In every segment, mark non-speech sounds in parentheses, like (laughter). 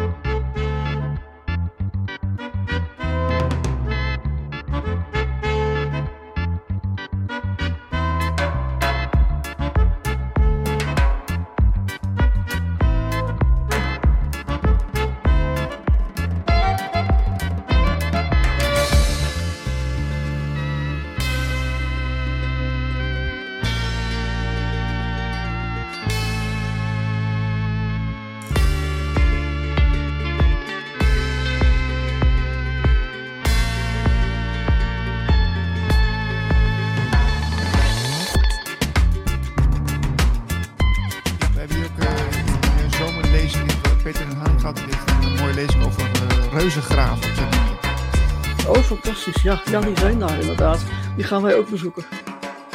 We Fantastisch. Ja, ja, die zijn daar inderdaad. Die gaan wij ook bezoeken.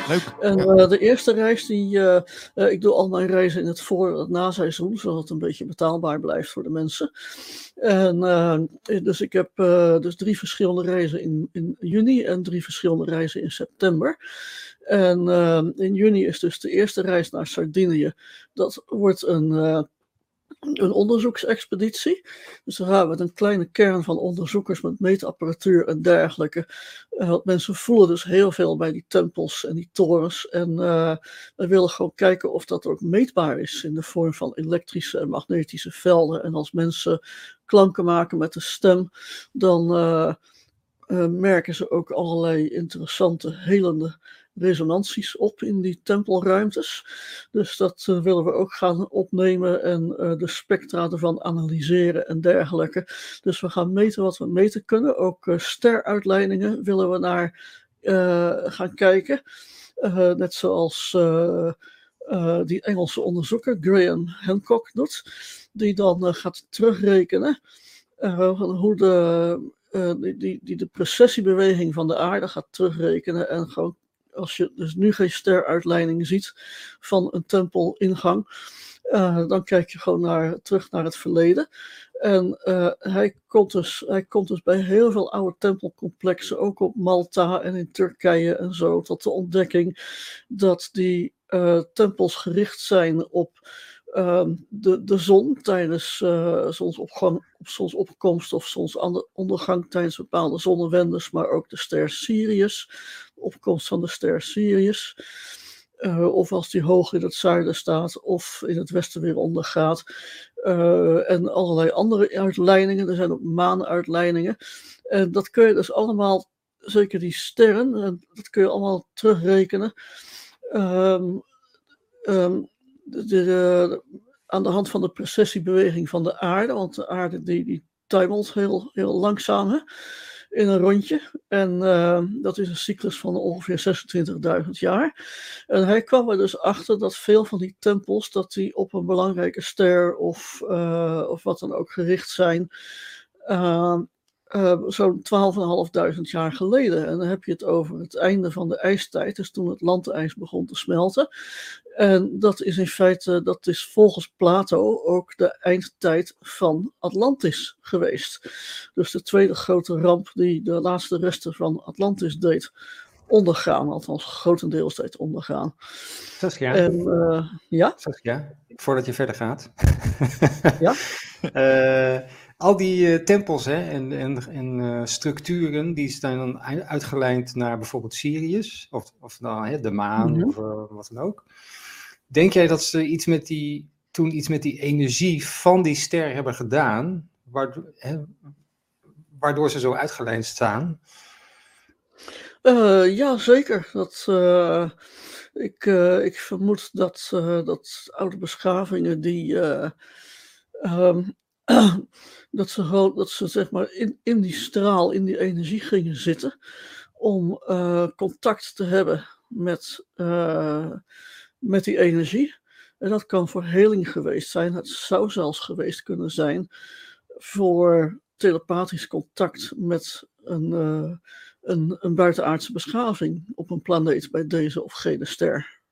Leuk. En eh, de eerste reis, die, eh, eh, ik doe al mijn reizen in het voor- en het naseizoen, zodat het een beetje betaalbaar blijft voor de mensen. En dus ik heb dus drie verschillende reizen in, in juni en drie verschillende reizen in september. En in juni is dus de eerste reis naar Sardinië. Dat wordt een, een onderzoeksexpeditie. Dus dan gaan we met een kleine kern van onderzoekers met meetapparatuur en dergelijke. Eh, want mensen voelen dus heel veel bij die tempels en die torens. En eh, we willen gewoon kijken of dat ook meetbaar is in de vorm van elektrische en magnetische velden. En als mensen klanken maken met de stem, dan eh, merken ze ook allerlei interessante, helende resonanties op in die tempelruimtes. Dus dat eh, willen we ook gaan opnemen en eh, de spectra ervan analyseren en dergelijke. Dus we gaan meten wat we meten kunnen. Ook eh, steruitleidingen willen we naar gaan kijken. Net zoals die Engelse onderzoeker Graham Hancock doet, die dan gaat terugrekenen hoe de, eh, die, die, die de precessiebeweging van de aarde gaat terugrekenen en gewoon als je dus nu geen steruitleiding ziet van een tempelingang, uh, dan kijk je gewoon naar, terug naar het verleden. En uh, hij, komt dus, hij komt dus bij heel veel oude tempelcomplexen, ook op Malta en in Turkije en zo, tot de ontdekking dat die uh, tempels gericht zijn op de, de zon tijdens uh, zonsopgang, op zonsopkomst of zonsondergang tijdens bepaalde zonnewendes, maar ook de ster Sirius, de opkomst van de ster Sirius. Uh, of als die hoog in het zuiden staat of in het westen weer ondergaat. Uh, en allerlei andere uitleidingen. Er zijn ook maanuitleidingen. En dat kun je dus allemaal, zeker die sterren, en dat kun je allemaal terugrekenen. Um, de, aan de hand van de precessiebeweging van de aarde. Want de aarde die, die tuimelt heel, heel langzaam hè, in een rondje. En uh, dat is een cyclus van ongeveer 26.000 jaar. En hij kwam er dus achter dat veel van die tempels, dat die op een belangrijke ster of, uh, of wat dan ook gericht zijn. Uh, uh, zo'n 12.500 jaar geleden. En dan heb je het over het einde van de ijstijd, dus toen het landijs begon te smelten. En dat is in feite, dat is volgens Plato ook de eindtijd van Atlantis geweest. Dus de tweede grote ramp die de laatste resten van Atlantis deed ondergaan, althans grotendeels deed ondergaan. Saskia, en, uh, ja? Saskia, voordat je verder gaat. ja? uh, (laughs) al die uh, tempels hè, en, en, en uh, structuren die zijn dan uitgelijnd naar bijvoorbeeld Sirius of, of nou, hè, de maan mm -hmm. of uh, wat dan ook. Denk jij dat ze iets met die, toen iets met die energie van die ster hebben gedaan, waardoor, hè, waardoor ze zo uitgelijnd staan? Ja, zeker. Dat, ik, ik vermoed dat, dat oude beschavingen die. Um, (clears throat) dat ze, gewoon, dat ze zeg maar in, in die straal, in die energie gingen zitten. Om contact te hebben met, met die energie. En dat kan voor heling geweest zijn. Het zou zelfs geweest kunnen zijn voor telepathisch contact met een, uh, een, een buitenaardse beschaving op een planeet bij deze of gene ster.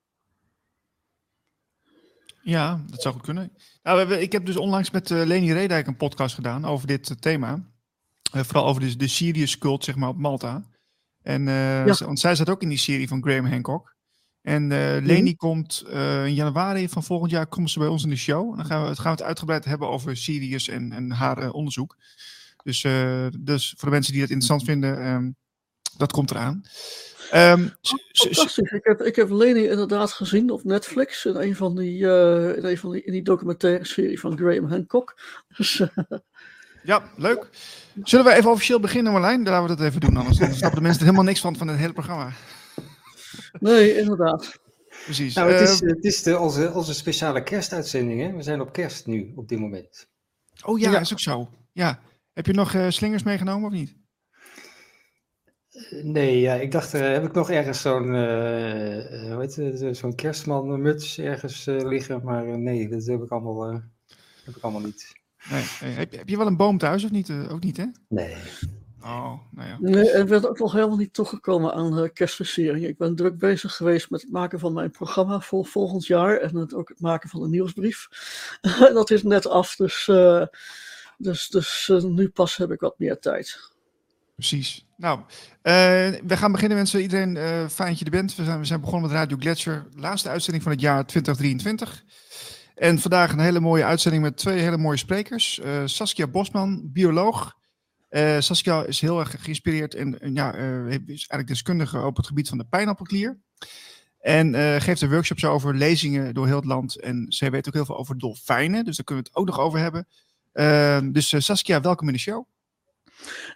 Ja, dat zou goed kunnen. Nou, we hebben, ik heb dus onlangs met uh, Leni Redijk een podcast gedaan over dit uh, thema. vooral over de, de Sirius cult, zeg maar, op Malta. En, ja. want zij zat ook in die serie van Graham Hancock. En uh, Leni komt in januari van volgend jaar komt ze bij ons in de show. En dan gaan we, het, gaan we het uitgebreid hebben over Sirius en, en haar onderzoek. Dus, dus voor de mensen die het interessant vinden, um, dat komt eraan. Um, Fantastisch. Ik heb, ik heb Leni inderdaad gezien op Netflix in een van die, in een van die, in die documentaire serie van Graham Hancock. (laughs) Dus, ja, leuk. Zullen we even officieel beginnen, Marlijn? Dan laten we dat even doen, anders snappen de mensen er helemaal niks van van het hele programma. Nee, inderdaad. Precies. Nou, het is, het is de, onze, onze speciale kerstuitzending. Hè? We zijn op kerst nu, op dit moment. Oh ja, ja. is ook zo. Ja. Heb je nog uh, slingers meegenomen of niet? Nee, ja, ik dacht, uh, heb ik nog ergens zo'n uh, zo'n kerstmanmuts ergens liggen, maar nee, dat heb ik allemaal, heb ik allemaal niet. Nee, nee. Heb, heb, je wel een boom thuis of niet? ook niet, hè? Nee. Oh, nou ja. Nee, ik ben ook nog helemaal niet toegekomen aan kerstversiering. Ik ben druk bezig geweest met het maken van mijn programma voor volgend jaar en het, ook het maken van een nieuwsbrief. (laughs) dat is net af, dus, uh, dus, dus uh, nu pas heb ik wat meer tijd. Precies. Nou, uh, we gaan beginnen mensen. Iedereen fijn dat je er bent. We zijn, we zijn begonnen met Radio Gletscher. Laatste uitzending van het jaar 2023. En vandaag een hele mooie uitzending met twee hele mooie sprekers. Saskia Bosman, bioloog. Uh, Saskia is heel erg geïnspireerd en ja, uh, is eigenlijk deskundige op het gebied van de pijnappelklier. En uh, geeft er workshops over, lezingen door heel het land. En zij weet ook heel veel over dolfijnen, dus daar kunnen we het ook nog over hebben. Dus Saskia, welkom in de show.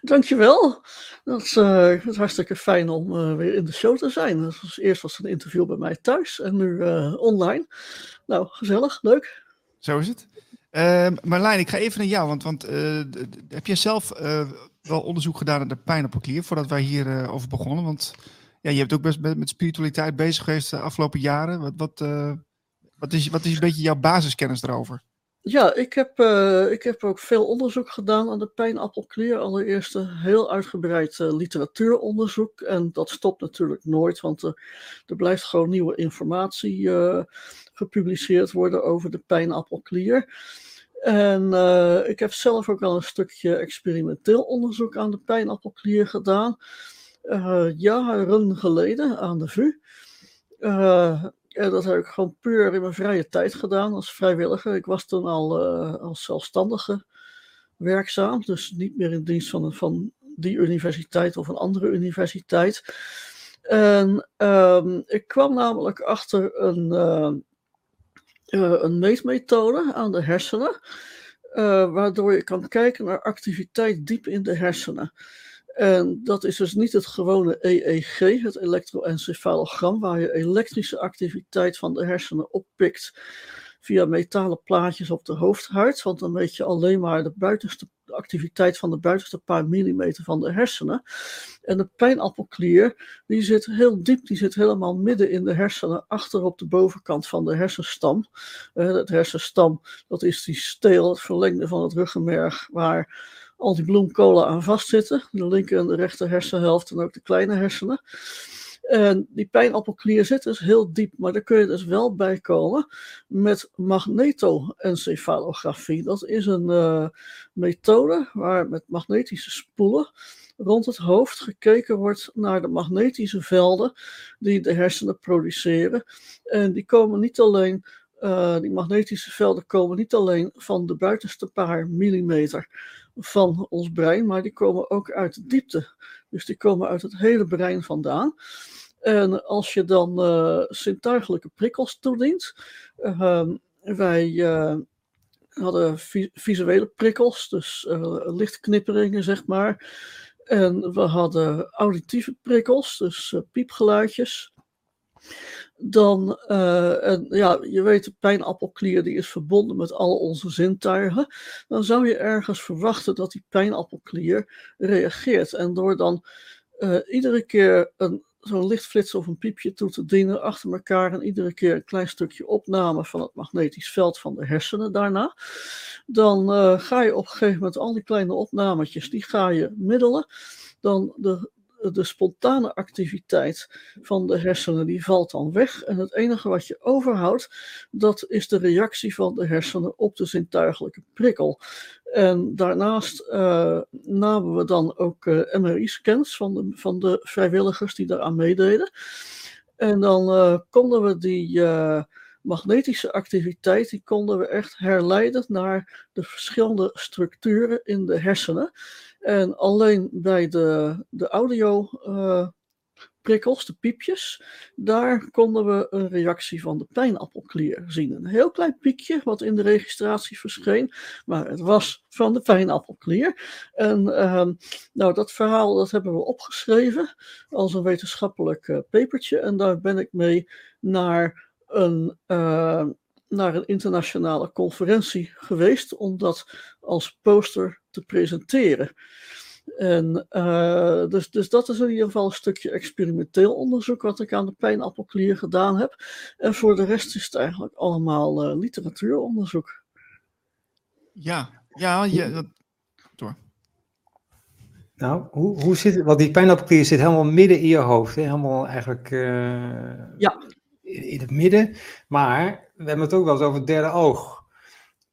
Dankjewel. Dat is, uh, is hartstikke fijn om uh, weer in de show te zijn. Eerst was het een interview bij mij thuis en nu uh, online. Nou, gezellig, leuk. Zo is het. Uh, Marlijn, ik ga even naar jou, want, want heb jij zelf wel onderzoek gedaan naar de pijnappelklier voordat wij hier uh, over begonnen? Want ja, je hebt ook best met, spiritualiteit bezig geweest de afgelopen jaren. Wat, wat, wat, is, wat is een beetje jouw basiskennis erover? Ja, ik heb, ik heb ook veel onderzoek gedaan aan de pijnappelklier. Allereerst een heel uitgebreid literatuuronderzoek. En dat stopt natuurlijk nooit, want er blijft gewoon nieuwe informatie gepubliceerd worden over de pijnappelklier. En ik heb zelf ook al een stukje experimenteel onderzoek aan de pijnappelklier gedaan. Jaren geleden aan de VU. Dat heb ik gewoon puur in mijn vrije tijd gedaan als vrijwilliger. Ik was toen al als zelfstandige werkzaam, dus niet meer in dienst van, van die universiteit of een andere universiteit. En um, ik kwam namelijk achter een, uh, een meetmethode aan de hersenen, waardoor je kan kijken naar activiteit diep in de hersenen. En dat is dus niet het gewone EEG, het elektroencefalogram, waar je elektrische activiteit van de hersenen oppikt via metalen plaatjes op de hoofdhuid. Want dan weet je alleen maar de buitenste activiteit van de buitenste paar millimeter van de hersenen. En de pijnappelklier, die zit heel diep, die zit helemaal midden in de hersenen, achter op de bovenkant van de hersenstam. Uh, het hersenstam, dat is die steel, het verlengde van het ruggenmerg, waar al die bloemkolen aan vastzitten. De linker en de rechter hersenhelft en ook de kleine hersenen. En die pijnappelklier zit dus heel diep, maar daar kun je dus wel bij komen met magnetoencefalografie. Dat is een uh, methode waar met magnetische spoelen rond het hoofd gekeken wordt naar de magnetische velden die de hersenen produceren. En die komen niet alleen uh, die magnetische velden komen niet alleen van de buitenste paar millimeter van ons brein, maar die komen ook uit de diepte. Dus die komen uit het hele brein vandaan. En als je dan uh, zintuigelijke prikkels toedient, uh, wij uh, hadden vi visuele prikkels, dus lichtknipperingen zeg maar. En we hadden auditieve prikkels, dus piepgeluidjes. Dan, en ja, je weet, de pijnappelklier die is verbonden met al onze zintuigen. Dan zou je ergens verwachten dat die pijnappelklier reageert. En door dan iedere keer een zo'n lichtflits of een piepje toe te dienen achter elkaar en iedere keer een klein stukje opname van het magnetisch veld van de hersenen daarna, dan uh, ga je op een gegeven moment al die kleine opnametjes, die ga je middelen. Dan de, de spontane activiteit van de hersenen die valt dan weg. En het enige wat je overhoudt, dat is de reactie van de hersenen op de zintuigelijke prikkel. En daarnaast uh, namen we dan ook uh, MRI-scans van de, van de vrijwilligers die daaraan meededen. En dan konden we die magnetische activiteit, die konden we echt herleiden naar de verschillende structuren in de hersenen. En alleen bij de, de audio prikkels, de piepjes, daar konden we een reactie van de pijnappelklier zien. Een heel klein piekje wat in de registratie verscheen, maar het was van de pijnappelklier. En ehm, nou, dat verhaal dat hebben we opgeschreven als een wetenschappelijk uh, en daar ben ik mee naar een, uh, naar een internationale conferentie geweest om dat als poster te presenteren. En, uh, dus, dus dat is in ieder geval een stukje experimenteel onderzoek wat ik aan de pijnappelklier gedaan heb. En voor de rest is het eigenlijk allemaal uh, literatuuronderzoek. Ja, ja, ja dat... door. Nou, hoe, hoe zit het? Want die pijnappelklier zit helemaal midden in je hoofd, hè? helemaal eigenlijk uh, ja. in, in, het midden. Maar we hebben het ook wel eens over het derde oog.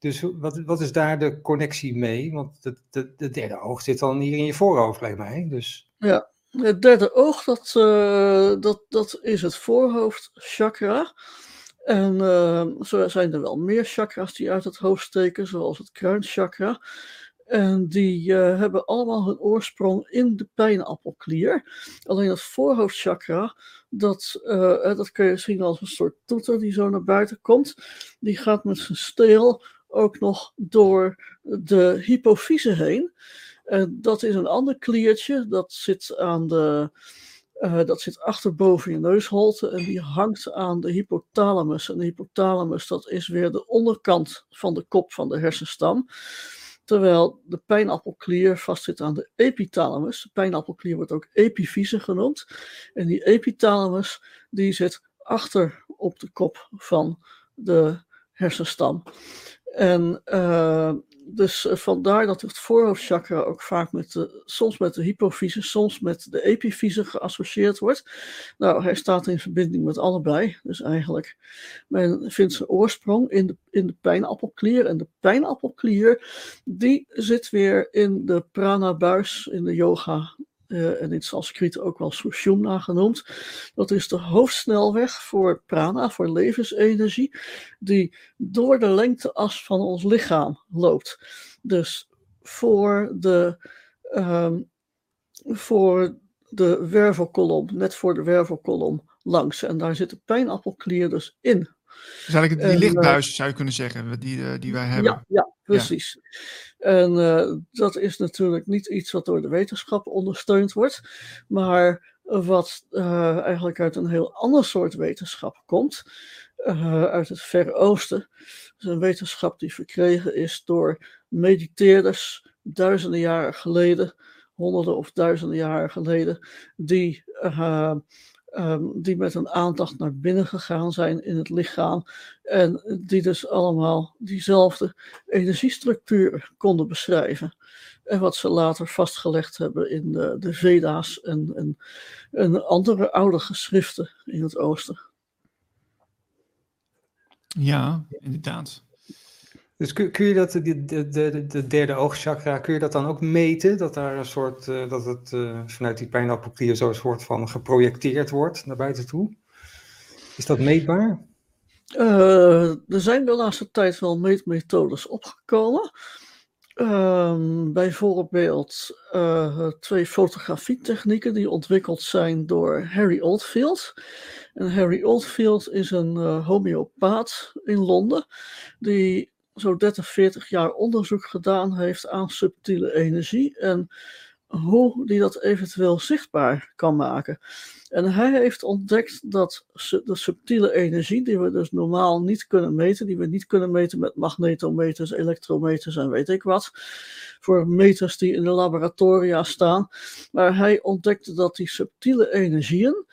Dus wat, wat is daar de connectie mee? Want de, de, de derde oog zit dan hier in je voorhoofd, lijkt mij. Dus... Ja, het derde oog, dat, uh, dat, dat is het voorhoofdchakra. En uh, zo zijn er wel meer chakras die uit het hoofd steken, zoals het kruinchakra. En die uh, hebben allemaal hun oorsprong in de pijnappelklier. Alleen het voorhoofdchakra, dat, dat kun je zien als een soort toeter die zo naar buiten komt. Die gaat met zijn steel ook nog door de hypofyse heen. Uh, dat is een ander kliertje, dat zit, aan de, uh, dat zit achter boven je neusholte en die hangt aan de hypothalamus. En de hypothalamus, dat is weer de onderkant van de kop van de hersenstam. Terwijl de pijnappelklier vastzit aan de epithalamus. De pijnappelklier wordt ook epifyse genoemd. En die epithalamus, die zit achter op de kop van de hersenstam. En uh, dus eh, vandaar dat het voorhoofdchakra ook vaak met de, soms met de hypofyse, soms met de epifyse geassocieerd wordt. Nou, hij staat in verbinding met allebei. Dus eigenlijk, men vindt zijn oorsprong in de, in de pijnappelklier. En de pijnappelklier, die zit weer in de prana-buis, in de yoga uh, en in Sanskriet ook wel Sushumna genoemd. Dat is de hoofdsnelweg voor prana, voor levensenergie, die door de lengteas van ons lichaam loopt. Dus voor de, um, voor de wervelkolom, net voor de wervelkolom langs. En daar zit de pijnappelklier dus in. Dus eigenlijk die en, lichtbuis zou je kunnen zeggen, die, die wij hebben. Ja, ja precies. Ja. En uh, dat is natuurlijk niet iets wat door de wetenschap ondersteund wordt, maar wat uh, eigenlijk uit een heel ander soort wetenschap komt, uh, uit het Verre Oosten. is een wetenschap die verkregen is door mediteerders duizenden jaren geleden, honderden of duizenden jaren geleden, die um, die met een aandacht naar binnen gegaan zijn in het lichaam en die dus allemaal diezelfde energiestructuur konden beschrijven. En wat ze later vastgelegd hebben in de, de Veda's en, en, en andere oude geschriften in het oosten. Ja, inderdaad. Dus kun, je dat, de, de, de, de derde oogchakra, kun je dat dan ook meten? Dat daar een soort, uh, dat het uh, vanuit die pijnappelklier zo'n soort van geprojecteerd wordt naar buiten toe? Is dat meetbaar? Uh, er zijn de laatste tijd wel meetmethodes opgekomen. Um, bijvoorbeeld twee fotografietechnieken die ontwikkeld zijn door Harry Oldfield. En Harry Oldfield is een homeopaat in Londen die zo 30, 40 jaar onderzoek gedaan heeft aan subtiele energie en hoe die dat eventueel zichtbaar kan maken. En hij heeft ontdekt dat de subtiele energie, die we dus normaal niet kunnen meten, die we niet kunnen meten met magnetometers, elektrometers en weet ik wat, voor meters die in de laboratoria staan, maar hij ontdekte dat die subtiele energieën,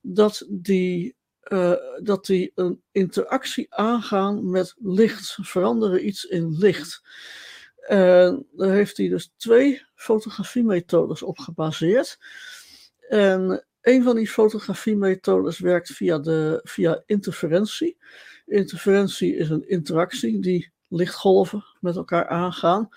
dat die uh, dat die een interactie aangaan met licht, veranderen iets in licht. En daar heeft hij dus twee fotografiemethodes op gebaseerd. En een van die fotografiemethodes werkt via, de, via interferentie. Interferentie is een interactie die lichtgolven met elkaar aangaan.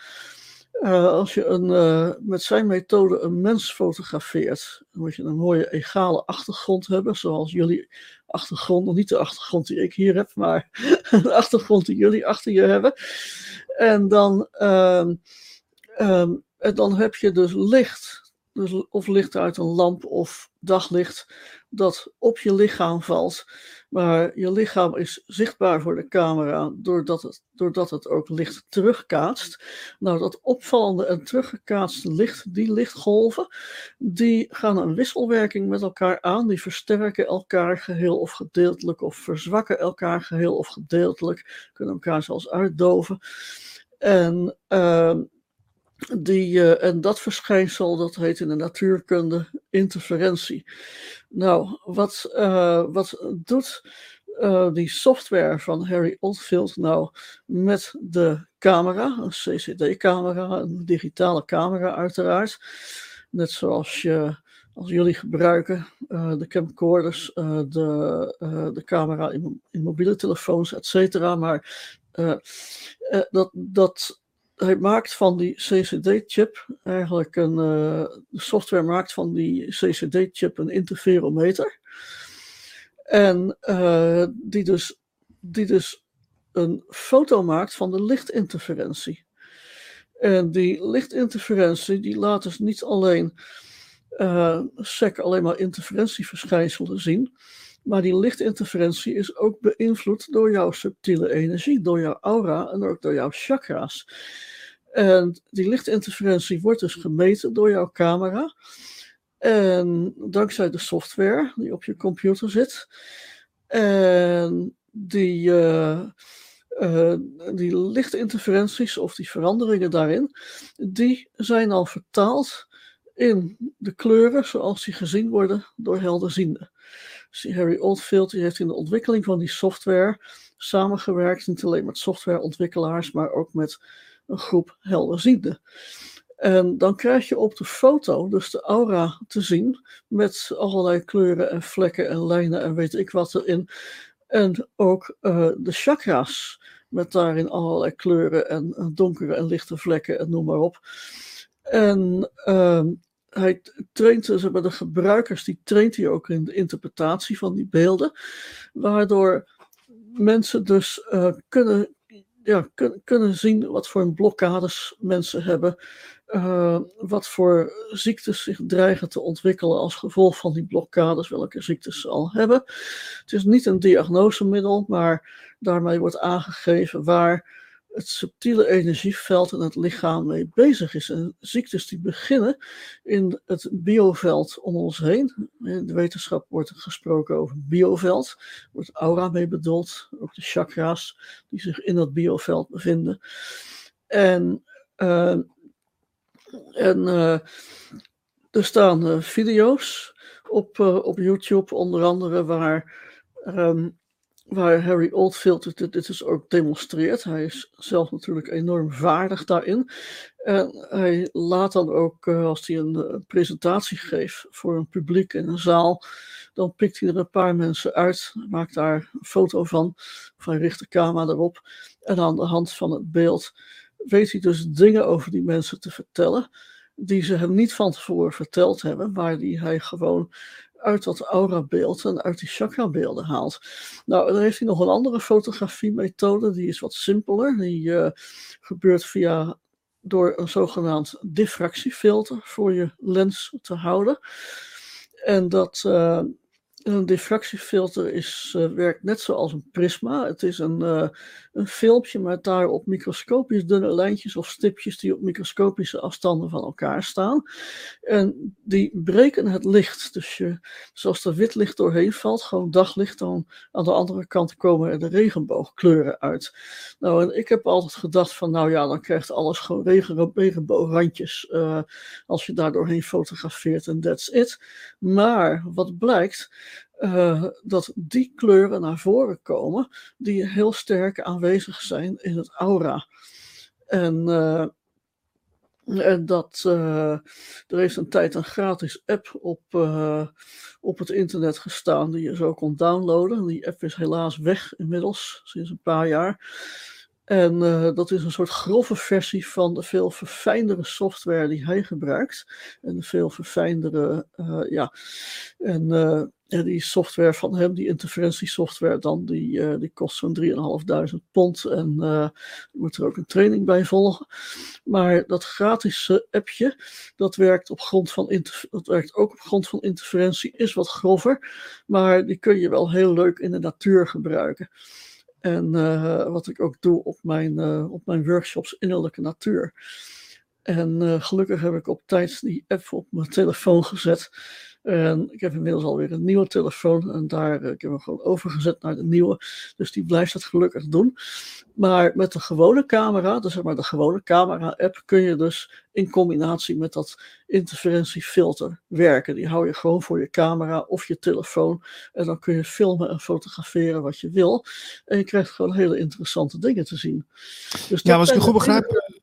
als je een, met zijn methode een mens fotografeert, dan moet je een mooie egale achtergrond hebben, zoals jullie achtergrond, nog niet de achtergrond die ik hier heb, maar (laughs) de achtergrond die jullie achter je hebben. En dan, ehm, ehm, en dan heb je dus licht dus of licht uit een lamp of daglicht dat op je lichaam valt. Maar je lichaam is zichtbaar voor de camera doordat het, doordat het ook licht terugkaatst. Nou, dat opvallende en teruggekaatste licht, die lichtgolven, die gaan een wisselwerking met elkaar aan. Die versterken elkaar geheel of gedeeltelijk of verzwakken elkaar geheel of gedeeltelijk. Kunnen elkaar zelfs uitdoven. En uh, die, uh, en dat verschijnsel, dat heet in de natuurkunde interferentie. Nou, wat, uh, wat doet uh, die software van Harry Oldfield nou met de camera, een CCD-camera, een digitale camera uiteraard. Net zoals je, als jullie gebruiken, de camcorders, de, de camera in, in mobiele telefoons, et cetera. Maar dat, dat hij maakt van die CCD-chip eigenlijk een. De software maakt van die CCD-chip een interferometer. En uh, die, dus, die dus een foto maakt van de lichtinterferentie. En die lichtinterferentie die laat dus niet alleen uh, SEC alleen maar interferentieverschijnselen zien. Maar die lichtinterferentie is ook beïnvloed door jouw subtiele energie, door jouw aura en ook door jouw chakra's. En die lichtinterferentie wordt dus gemeten door jouw camera. En dankzij de software die op je computer zit. En die, uh, uh, die lichtinterferenties of die veranderingen daarin, die zijn al vertaald in de kleuren zoals die gezien worden door helderzienden. Harry Oldfield heeft in de ontwikkeling van die software samengewerkt, niet alleen met softwareontwikkelaars, maar ook met een groep helderzienden. En dan krijg je op de foto dus de aura te zien met allerlei kleuren en vlekken en lijnen en weet ik wat erin. En ook uh, de chakras met daarin allerlei kleuren en donkere en lichte vlekken en noem maar op. En uh, hij traint dus bij de gebruikers, die traint hij ook in de interpretatie van die beelden, waardoor mensen dus uh, kunnen, ja, kun, kunnen zien wat voor blokkades mensen hebben, uh, wat voor ziektes zich dreigen te ontwikkelen als gevolg van die blokkades, welke ziektes ze al hebben. Het is niet een diagnosemiddel, maar daarmee wordt aangegeven waar het subtiele energieveld in het lichaam mee bezig is. En ziektes die beginnen in het bioveld om ons heen. In de wetenschap wordt er gesproken over bioveld, wordt aura mee bedoeld, ook de chakra's die zich in dat bioveld bevinden. En, en uh, er staan uh, video's op, op YouTube, onder andere waar. Um, waar Harry Oldfield dit, dit dus ook demonstreert. Hij is zelf natuurlijk enorm vaardig daarin. En hij laat dan ook, uh, als hij een uh, presentatie geeft voor een publiek in een zaal, dan pikt hij er een paar mensen uit, maakt daar een foto van, of hij richt de camera erop. En aan de hand van het beeld weet hij dus dingen over die mensen te vertellen, die ze hem niet van tevoren verteld hebben, maar die hij gewoon uit dat aura-beeld en uit die chakra-beelden haalt. Nou, dan heeft hij nog een andere fotografiemethode, die is wat simpeler. Die uh, gebeurt via door een zogenaamd diffractiefilter voor je lens te houden. En dat, uh, een diffractiefilter is, uh, werkt net zoals een prisma. Het is een, uh, een filmpje met daarop microscopisch dunne lijntjes of stipjes die op microscopische afstanden van elkaar staan. En die breken het licht. Dus je, zoals er wit licht doorheen valt, gewoon daglicht, dan aan de andere kant komen er de regenboogkleuren uit. Nou, en ik heb altijd gedacht van, nou ja, dan krijgt alles gewoon regen, regenboograndjes uh, als je daar doorheen fotografeert en that's it. Maar wat blijkt, uh, dat die kleuren naar voren komen die heel sterk aanwezig zijn in het aura. En, uh, en dat uh, er heeft een tijd een gratis app op, op het internet gestaan die je zo kon downloaden. Die app is helaas weg inmiddels, sinds een paar jaar. En dat is een soort grove versie van de veel verfijndere software die hij gebruikt. En de veel verfijndere, ja. En die software van hem, die interferentiesoftware dan, die, uh, die kost zo'n 3.500 pond. En je moet er ook een training bij volgen. Maar dat gratis appje, dat werkt, op grond van werkt ook op grond van interferentie, is wat grover. Maar die kun je wel heel leuk in de natuur gebruiken. En wat ik ook doe op mijn, op mijn workshops innerlijke natuur. En gelukkig heb ik op tijd die app op mijn telefoon gezet. En ik heb inmiddels alweer een nieuwe telefoon en daar uh, ik heb hem gewoon overgezet naar de nieuwe. Dus die blijft het gelukkig doen. Maar met de gewone camera, dus zeg maar de gewone camera-app, kun je dus in combinatie met dat interferentiefilter werken. Die hou je gewoon voor je camera of je telefoon. En dan kun je filmen en fotograferen wat je wil. En je krijgt gewoon hele interessante dingen te zien. Dus ja, als ik goed begrijp,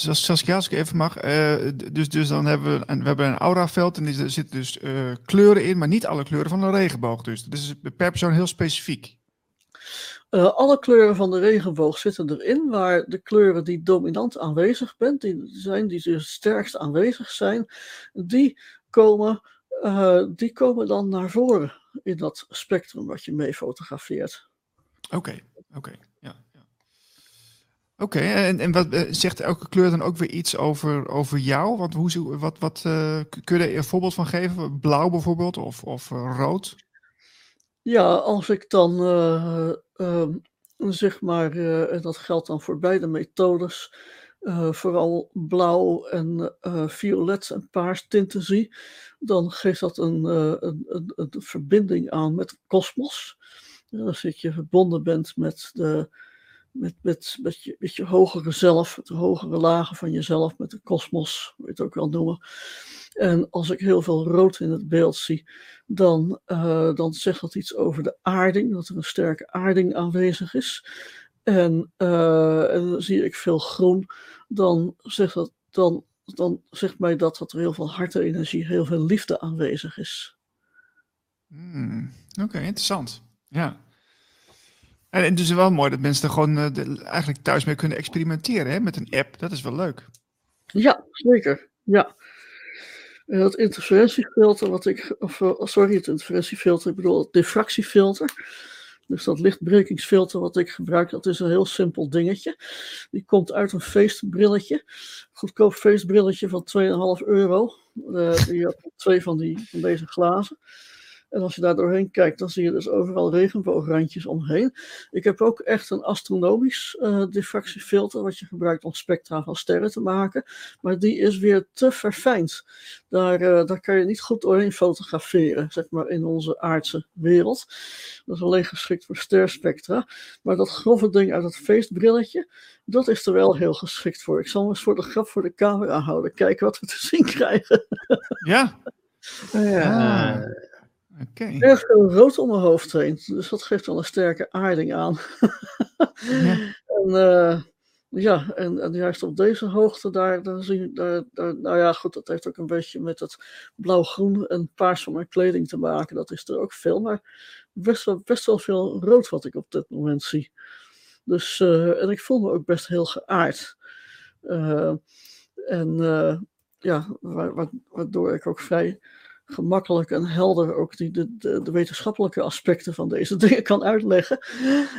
Saskia, als ik even mag. Uh, dus, dus dan hebben we een, we hebben een auraveld en er zitten dus uh, kleuren in, maar niet alle kleuren van de regenboog. Dus dat is per persoon heel specifiek. Uh, alle kleuren van de regenboog zitten erin, maar de kleuren die dominant aanwezig bent, die zijn, die dus sterkst aanwezig zijn, die komen, die komen dan naar voren in dat spectrum wat je mee fotografeert. Oké, oké. Oké, en, en wat eh, zegt elke kleur dan ook weer iets over, over jou? Want hoe, wat, wat, uh, kun je er een voorbeeld van geven? Blauw bijvoorbeeld of, of uh, rood? Ja, als ik dan uh, zeg maar, en dat geldt dan voor beide methodes, vooral blauw en violet en paars tinten zie, dan geeft dat een, een, een, een verbinding aan met de kosmos. Als je verbonden bent met de met, met, met, je, met je hogere zelf, de hogere lagen van jezelf, met de kosmos, hoe je het ook wel noemen. En als ik heel veel rood in het beeld zie, dan, uh, dan zegt dat iets over de aarding, dat er een sterke aarding aanwezig is. En, uh, en zie ik veel groen, dan zegt, dat, dan, dan zegt mij dat dat er heel veel hartenergie, heel veel liefde aanwezig is. Hmm, Oké, interessant. Ja. En het is wel mooi dat mensen er gewoon uh, eigenlijk thuis mee kunnen experimenteren hè, met een app. Dat is wel leuk. Ja, zeker. Ja. En dat interferentiefilter, wat ik, of uh, sorry, het interferentiefilter, ik bedoel het diffractiefilter. Dus dat lichtbrekingsfilter wat ik gebruik, dat is een heel simpel dingetje. Die komt uit een feestbrilletje. Goedkoop feestbrilletje van 2,5 euro. Uh, die had twee van, die, van deze glazen. En als je daar doorheen kijkt, dan zie je dus overal regenboograndjes omheen. Ik heb ook echt een astronomisch uh, diffractiefilter, wat je gebruikt om spectra van sterren te maken. Maar die is weer te verfijnd. Daar, uh, daar kan je niet goed doorheen fotograferen, zeg maar, in onze aardse wereld. Dat is alleen geschikt voor sterspectra. Maar dat grove ding uit het feestbrilletje, dat is er wel heel geschikt voor. Ik zal hem eens voor de grap voor de camera houden. Kijken wat we te zien krijgen. Ja. ja. Ah. Okay. Erg veel rood om mijn hoofd heen. Dus dat geeft wel een sterke aarding aan. ja. (laughs) En, uh, ja, en, en, juist op deze hoogte, daar, daar zie daar, daar, nou ja, goed, dat heeft ook een beetje met het blauw-groen en paars van mijn kleding te maken. Dat is er ook veel, maar best wel, best wel veel rood wat ik op dit moment zie. Dus, uh, en ik voel me ook best heel geaard. Uh, en ja, waardoor ik ook vrij gemakkelijk en helder ook die, de, de, de, wetenschappelijke aspecten van deze (laughs) dingen kan uitleggen.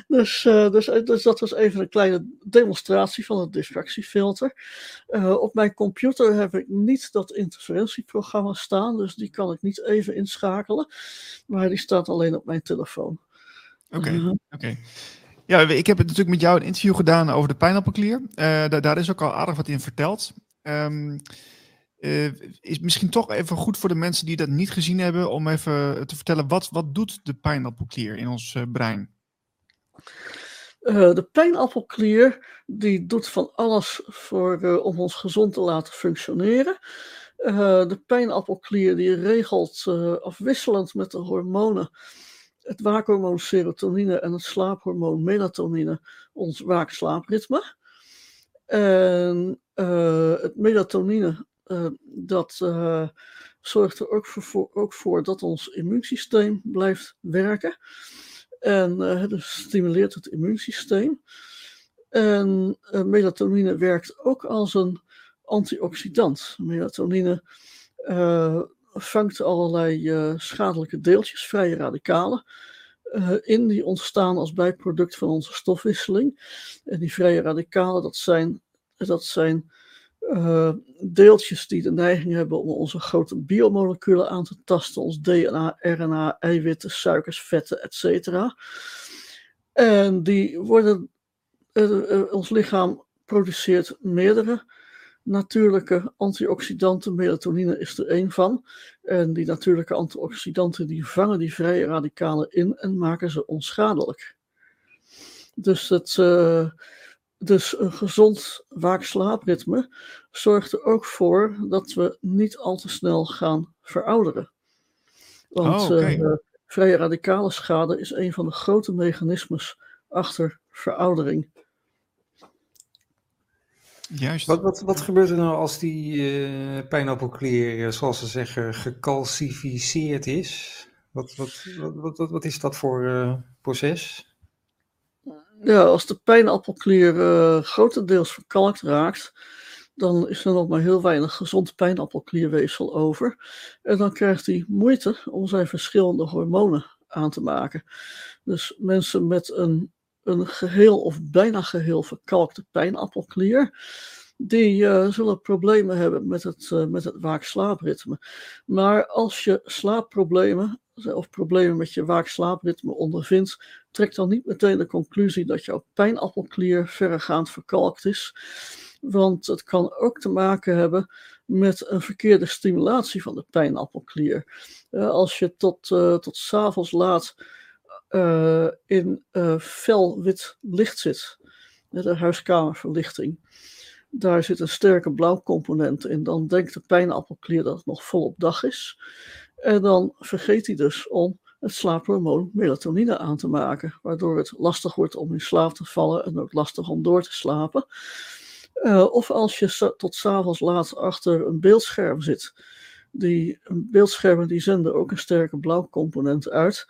Dus, uh, dus, eh, dus dat was even een kleine demonstratie van het diffractiefilter. Uh, op mijn computer heb ik niet dat interferentieprogramma staan, dus die kan ik niet even inschakelen. Maar die staat alleen op mijn telefoon. Oké, oké. Ja, ik heb natuurlijk met jou een interview gedaan over de pijnappelklier. daar, daar is ook al aardig wat in verteld. Um, uh, is misschien toch even goed voor de mensen die dat niet gezien hebben, om even te vertellen, wat, wat doet de pijnappelklier in ons uh, brein? De pijnappelklier die doet van alles voor, om ons gezond te laten functioneren. de pijnappelklier die regelt afwisselend met de hormonen, het waakhormoon serotonine en het slaaphormoon melatonine, ons waak-slaapritme. En het melatonine uh, dat uh, zorgt er ook voor, ook voor, dat ons immuunsysteem blijft werken. En uh, dus stimuleert het immuunsysteem. En melatonine werkt ook als een antioxidant. Melatonine vangt allerlei schadelijke deeltjes, vrije radicalen, in die ontstaan als bijproduct van onze stofwisseling. En die vrije radicalen, dat zijn, dat zijn uh, deeltjes die de neiging hebben om onze grote biomoleculen aan te tasten, ons DNA, RNA, eiwitten, suikers, vetten, etc. En die worden, uh, uh, ons lichaam produceert meerdere natuurlijke antioxidanten. Melatonine is er één van. En die natuurlijke antioxidanten die vangen die vrije radicalen in en maken ze onschadelijk. Dus het dus een gezond waak-slaapritme zorgt er ook voor dat we niet al te snel gaan verouderen. Want oh, uh, vrije radicale schade is een van de grote mechanismes achter veroudering. Juist. Wat, wat, wat gebeurt er nou als die uh, pijnappelklier, eh, zoals ze zeggen, gecalcificeerd is? Wat, wat, wat, wat, wat is dat voor uh, proces? Ja, als de pijnappelklier uh, grotendeels verkalkt raakt, dan is er nog maar heel weinig gezond pijnappelklierweefsel over. En dan krijgt hij moeite om zijn verschillende hormonen aan te maken. Dus mensen met een, een geheel of bijna geheel verkalkte pijnappelklier, die uh, zullen problemen hebben met het, uh, met het waak-slaapritme. Maar als je slaapproblemen of problemen met je waak-slaapritme ondervindt, trek dan niet meteen de conclusie dat jouw pijnappelklier verregaand verkalkt is. Want het kan ook te maken hebben met een verkeerde stimulatie van de pijnappelklier. Uh, als je tot, uh, tot s'avonds laat uh, in fel wit licht zit, de huiskamerverlichting, daar zit een sterke blauwcomponent in, dan denkt de pijnappelklier dat het nog volop dag is. En dan vergeet hij dus om het slaaphormoon melatonine aan te maken, waardoor het lastig wordt om in slaap te vallen en ook lastig om door te slapen. Uh, of als je tot s'avonds laat achter een beeldscherm zit. Die beeldschermen die zenden ook een sterke blauwcomponent uit.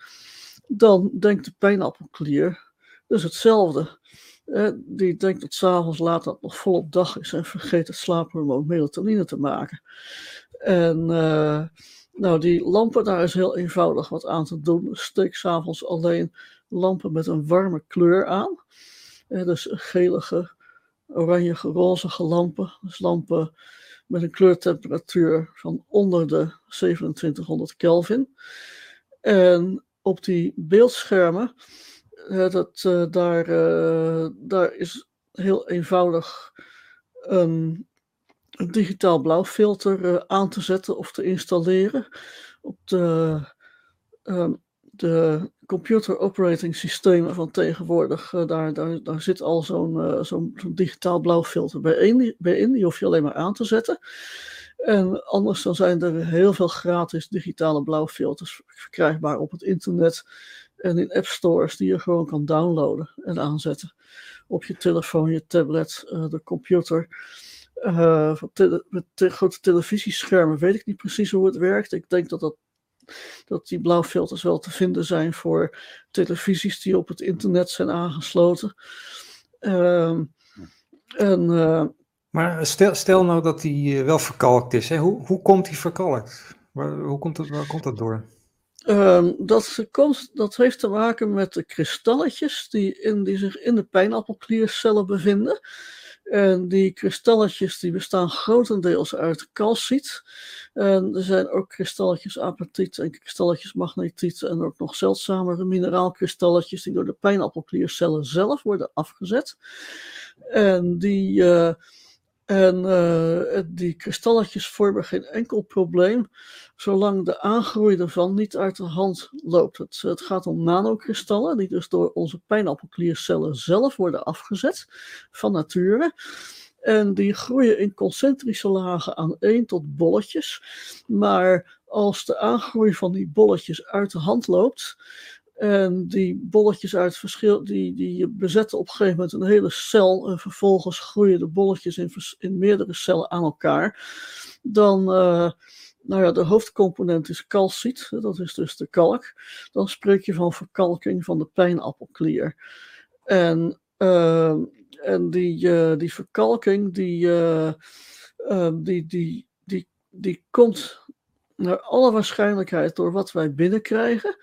Dan denkt de pijnappelklier dus hetzelfde. Uh, die denkt dat s'avonds laat dat nog volop dag is en vergeet het slaaphormoon melatonine te maken. En uh, nou, die lampen, daar is heel eenvoudig wat aan te doen. Steek s'avonds alleen lampen met een warme kleur aan. Eh, dus gelige, oranje, rozige lampen. Dus lampen met een kleurtemperatuur van onder de 2700 Kelvin. En op die beeldschermen, eh, dat, uh, daar, uh, daar is heel eenvoudig een een digitaal blauwfilter uh, aan te zetten of te installeren op de, uh, de computer operating systemen van tegenwoordig. Uh, daar, daar, daar zit al zo'n uh, zo'n digitaal blauwfilter bij in, bij in, die hoef je alleen maar aan te zetten. En anders dan zijn er heel veel gratis digitale blauwfilters verkrijgbaar op het internet en in app stores die je gewoon kan downloaden en aanzetten. Op je telefoon, je tablet, de computer. Uh, met te grote televisieschermen weet ik niet precies hoe het werkt. Ik denk dat, dat, dat die blauwfilters wel te vinden zijn voor televisies die op het internet zijn aangesloten. Uh, en, uh, maar stel, stel nou dat die eh, wel verkalkt is. Hè? Hoe, hoe komt die verkalkt? Waar, hoe komt het, waar komt dat door? Um, dat, komt, dat heeft te maken met de kristalletjes die, in, die zich in de pijnappelkliercellen bevinden. En die kristalletjes die bestaan grotendeels uit calciet. En er zijn ook kristalletjes apatiet en kristalletjes magnetiet en ook nog zeldzamere mineraalkristalletjes die door de pijnappelkliercellen zelf worden afgezet. En die, uh, en uh, die kristalletjes vormen geen enkel probleem, zolang de aangroei ervan niet uit de hand loopt. Het, het gaat om nanokristallen, die dus door onze pijnappelkliercellen zelf worden afgezet van nature. En die groeien in concentrische lagen aan één tot bolletjes. Maar als de aangroei van die bolletjes uit de hand loopt, en die bolletjes uit verschil, die, die bezetten op een gegeven moment een hele cel. En vervolgens groeien de bolletjes in, in meerdere cellen aan elkaar. Dan, uh, nou ja, de hoofdcomponent is calciet, dat is dus de kalk. Dan spreek je van verkalking van de pijnappelklier. En uh, en die, die verkalking, die, ehm, die, die, die, die komt naar alle waarschijnlijkheid door wat wij binnenkrijgen.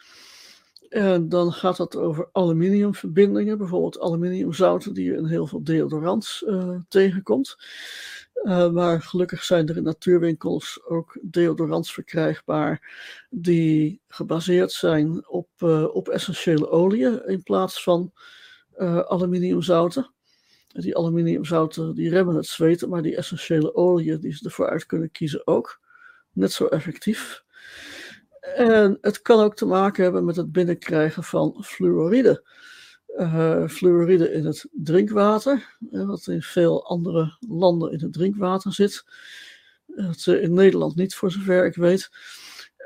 En dan gaat het over aluminiumverbindingen, bijvoorbeeld aluminiumzouten die je in heel veel deodorants uh, tegenkomt. Uh, maar gelukkig zijn er in natuurwinkels ook deodorants verkrijgbaar die gebaseerd zijn op, op essentiële oliën in plaats van aluminiumzouten. Die aluminiumzouten die remmen het zweten, maar die essentiële oliën die ze ervoor uit kunnen kiezen ook. Net zo effectief. En het kan ook te maken hebben met het binnenkrijgen van fluoride. Uh, fluoride in het drinkwater, wat in veel andere landen in het drinkwater zit. Dat in Nederland niet, voor zover ik weet.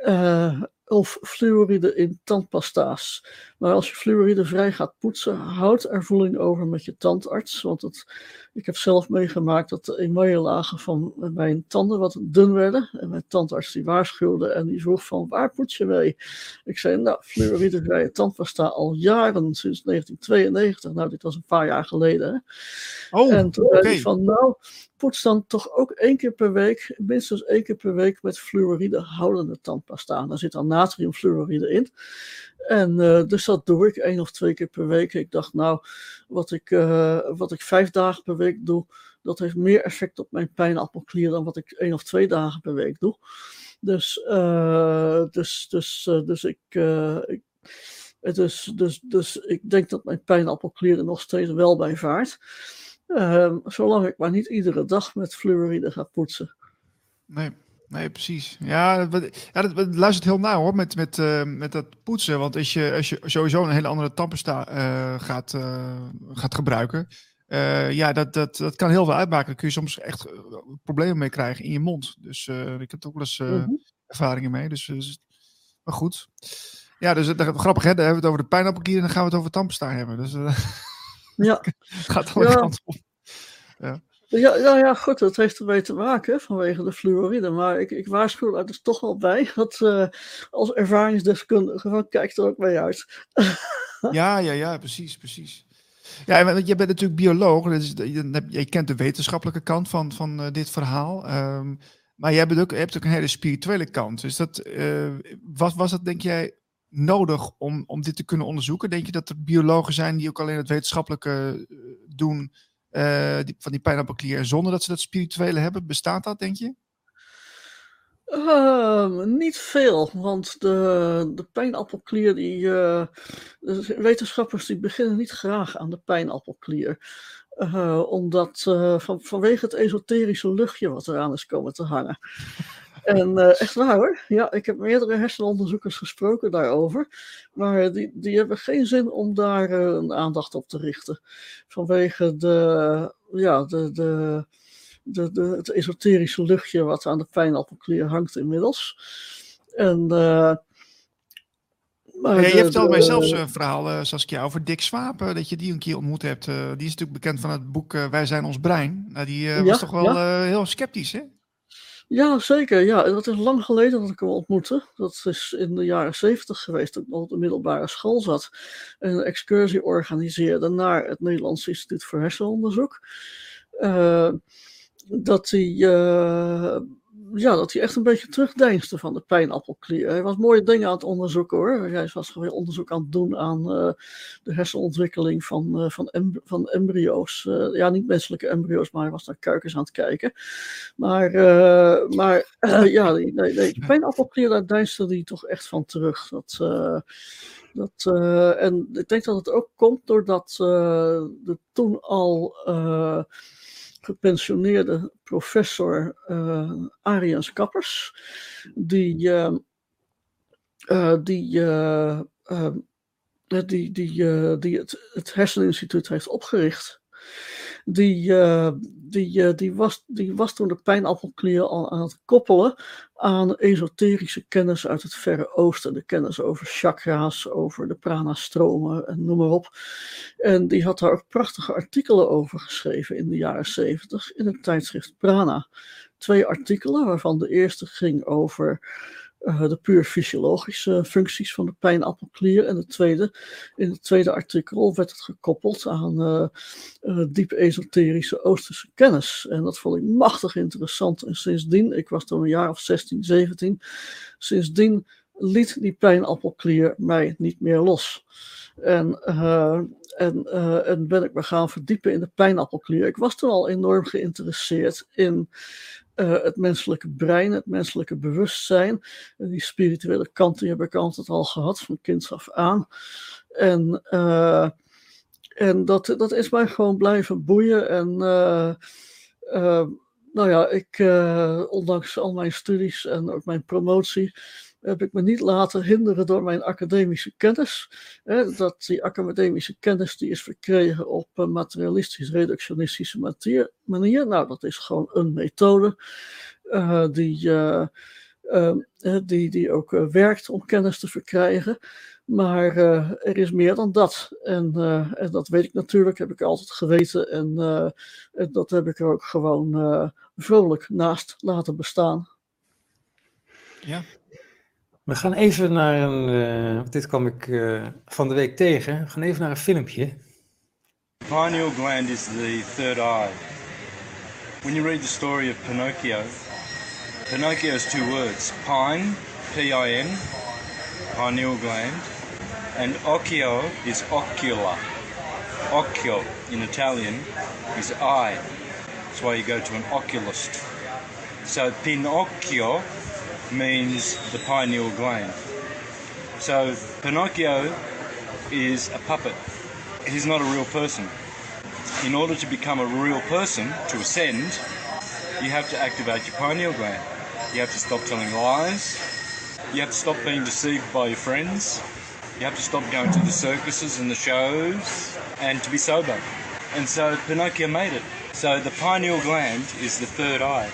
Uh, of fluoride in tandpasta's. Maar als je fluoride vrij gaat poetsen, houd er voeling over met je tandarts. Want het, ik heb zelf meegemaakt dat de emaillellagen van mijn tanden wat dun werden. En mijn tandarts die waarschuwde en die vroeg van waar poets je mee? Ik zei nou, fluoridevrije tandpasta al jaren, sinds 1992. Nou, dit was een paar jaar geleden. Oh, en toen zei hij van nou, poets dan toch ook één keer per week, minstens één keer per week met fluoride houdende tandpasta. Daar zit dan natriumfluoride in. En uh, dus dat doe ik één of twee keer per week. Ik dacht, nou, wat ik, uh, wat ik vijf dagen per week doe, dat heeft meer effect op mijn pijnappelklier dan wat ik één of twee dagen per week doe. Dus, uh, dus, dus, dus ik. ik dus, dus ik denk dat mijn pijnappelklier er nog steeds wel bij vaart. Ehm, zolang ik maar niet iedere dag met fluoride ga poetsen. Nee, nee precies. Ja, ja dat, luistert heel nauw hoor, met, met, uh, met dat poetsen. Want als je, als je sowieso een hele andere tandpasta uh, gaat, uh, gaat gebruiken... ja, dat, dat, dat kan heel veel uitmaken. Daar kun je soms echt problemen mee krijgen in je mond. Dus ik heb er ook wel eens mm ervaringen mee. Dus, dus, maar goed. Ja, dus dat, grappig hè, dan hebben we het over de pijnappelkier en dan gaan we het over tandpasta hebben. Dus... (laughs) Ja. (laughs) gaat alle ja. kanten op. Ja. Ja, ja, ja, goed, dat heeft ermee te maken vanwege de fluoride. Maar ik, ik waarschuw er dus toch wel bij dat uh, als ervaringsdeskundige van kijk er ook mee uit. (laughs) ja, ja, ja, precies, precies. Ja, want je bent natuurlijk bioloog, dus je, kent de wetenschappelijke kant van, van uh, dit verhaal. Um, maar jij bent ook, je hebt ook een hele spirituele kant. Dus dat, uh, was, was dat, denk jij, nodig om, om dit te kunnen onderzoeken? Denk je dat er biologen zijn die ook alleen het wetenschappelijke eh, doen die, van die pijnappelklier zonder dat ze dat spirituele hebben? Bestaat dat, denk je? Uh, niet veel, want de, de pijnappelklier, die, uh, wetenschappers die beginnen niet graag aan de pijnappelklier. omdat van, vanwege het esoterische luchtje wat eraan is komen te hangen. En uh, echt waar hoor. Ja, ik heb meerdere hersenonderzoekers gesproken daarover. Maar die, die hebben geen zin om daar uh, een aandacht op te richten. Vanwege de, ja, de, de, de, de, het esoterische luchtje wat aan de pijnappelklier hangt inmiddels. En... Maar ja, je vertelde mij zelfs een verhaal, Saskia, over Dick Swapen, dat je die een keer ontmoet hebt. Die is natuurlijk bekend van het boek Wij zijn ons brein. Nou, die was toch wel ja. heel sceptisch, hè? Ja, zeker. Ja, dat is lang geleden dat ik hem ontmoette. Dat is in de jaren zeventig geweest, dat ik nog op de middelbare school zat. En een excursie organiseerde naar het Nederlands Instituut voor Hersenonderzoek. Uh, dat hij uh, ja, dat hij echt een beetje terugdeinsde van de pijnappelklier. Hij was mooie dingen aan het onderzoeken hoor. Hij was gewoon onderzoek aan het doen aan uh, de hersenontwikkeling van, uh, van, van embryo's. Uh, ja, niet menselijke embryo's, maar hij was naar kuikens aan het kijken. Maar, maar ja, nee, nee, de pijnappelklier, daar deinsde hij toch echt van terug. Dat, dat, en ik denk dat het ook komt doordat de toen al gepensioneerde professor uh, Arians Kappers, die, uh, uh, die, die, die, die het, het Herseninstituut heeft opgericht die, uh, die, uh, die, was, die was toen de pijnappelklier al aan het koppelen aan esoterische kennis uit het Verre Oosten. De kennis over chakra's, over de prana-stromen en noem maar op. En die had daar ook prachtige artikelen over geschreven in de jaren zeventig in het tijdschrift Prana. Twee artikelen, waarvan de eerste ging over de puur fysiologische functies van de pijnappelklier. En de tweede, in het tweede artikel werd het gekoppeld aan diep esoterische Oosterse kennis. En dat vond ik machtig interessant. En sindsdien, ik was toen een jaar of 16, 17, sindsdien liet die pijnappelklier mij niet meer los. En, uh, en, uh, en ben ik me gaan verdiepen in de pijnappelklier. Ik was toen al enorm geïnteresseerd in uh, het menselijke brein, het menselijke bewustzijn. En die spirituele kant die heb ik altijd al gehad, van kinds af aan. En, en dat, dat is mij gewoon blijven boeien. En nou ja, ik, ondanks al mijn studies en ook mijn promotie, heb ik me niet laten hinderen door mijn academische kennis. Hè, dat die academische kennis die is verkregen op een materialistisch-reductionistische manier. Nou, dat is gewoon een methode uh, die, uh, uh, die, die ook werkt om kennis te verkrijgen. Maar er is meer dan dat. En, en, dat weet ik natuurlijk, heb ik altijd geweten. En, en dat heb ik er ook gewoon vrolijk naast laten bestaan. Ja, we gaan even naar een, uh, dit kwam ik uh, van de week tegen, we gaan even naar een filmpje. Pineal gland is the third eye. When you read the story of Pinocchio, Pinocchio is two words, pine, P-I-N, pineal gland, and occhio is ocula. Occhio in Italian is eye. That's why you go to an oculist. So Pinocchio means the pineal gland. So Pinocchio is a puppet. He's not a real person. In order to become a real person, to ascend, you have to activate your pineal gland. You have to stop telling lies. You have to stop being deceived by your friends. You have to stop going to the circuses and the shows and to be sober. And so Pinocchio made it. So the pineal gland is the third eye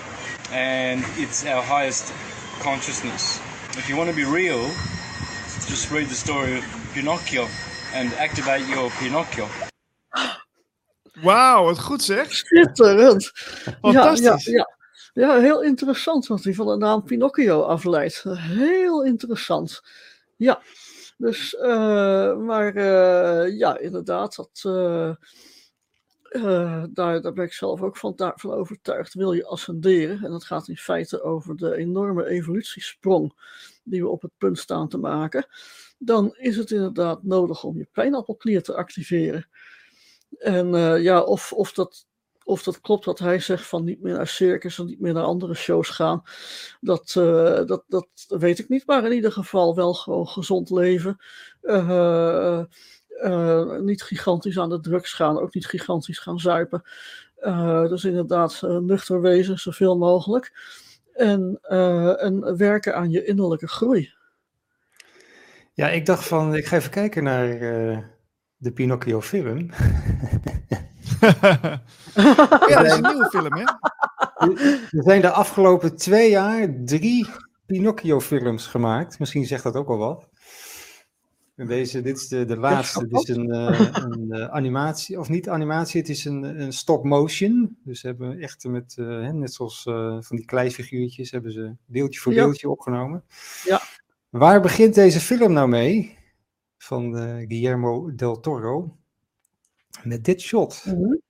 and it's our highest consciousness. If you want to be real, just read the story of Pinocchio and activate your Pinocchio. Wauw, wat goed zeg. Schitterend. Fantastisch. Ja, ja, ja. ja, heel interessant wat hij van de naam Pinocchio afleidt. Heel interessant. Ja, dus, uh, maar uh, ja, inderdaad, dat, uh, uh, daar, daar ben ik zelf ook van, overtuigd. Wil je ascenderen, en dat gaat in feite over de enorme evolutiesprong die we op het punt staan te maken, dan is het inderdaad nodig om je pijnappelklier te activeren. En uh, ja, of, of, dat, of dat klopt wat hij zegt van niet meer naar circus en niet meer naar andere shows gaan, dat, uh, dat, dat weet ik niet. Maar in ieder geval wel gewoon gezond leven. Uh, uh, niet gigantisch aan de drugs gaan, ook niet gigantisch gaan zuipen. Uh, dus inderdaad, uh, nuchter wezen, zoveel mogelijk. En, en werken aan je innerlijke groei. Ja, ik dacht van, ik ga even kijken naar de Pinocchio film. (laughs) ja, dat is een nieuwe film, hè? Er zijn de afgelopen twee jaar drie Pinocchio films gemaakt. Misschien zegt dat ook al wat. Deze, dit is de, de laatste. Dit is een, uh, een uh, animatie, of niet animatie, het is een, een stop motion. Dus ze hebben echt met, uh, net zoals van die kleifiguurtjes, hebben ze beeldje voor ja. beeldje opgenomen. Ja. Waar begint deze film nou mee? Van Guillermo del Toro. Met dit shot. Mm -hmm.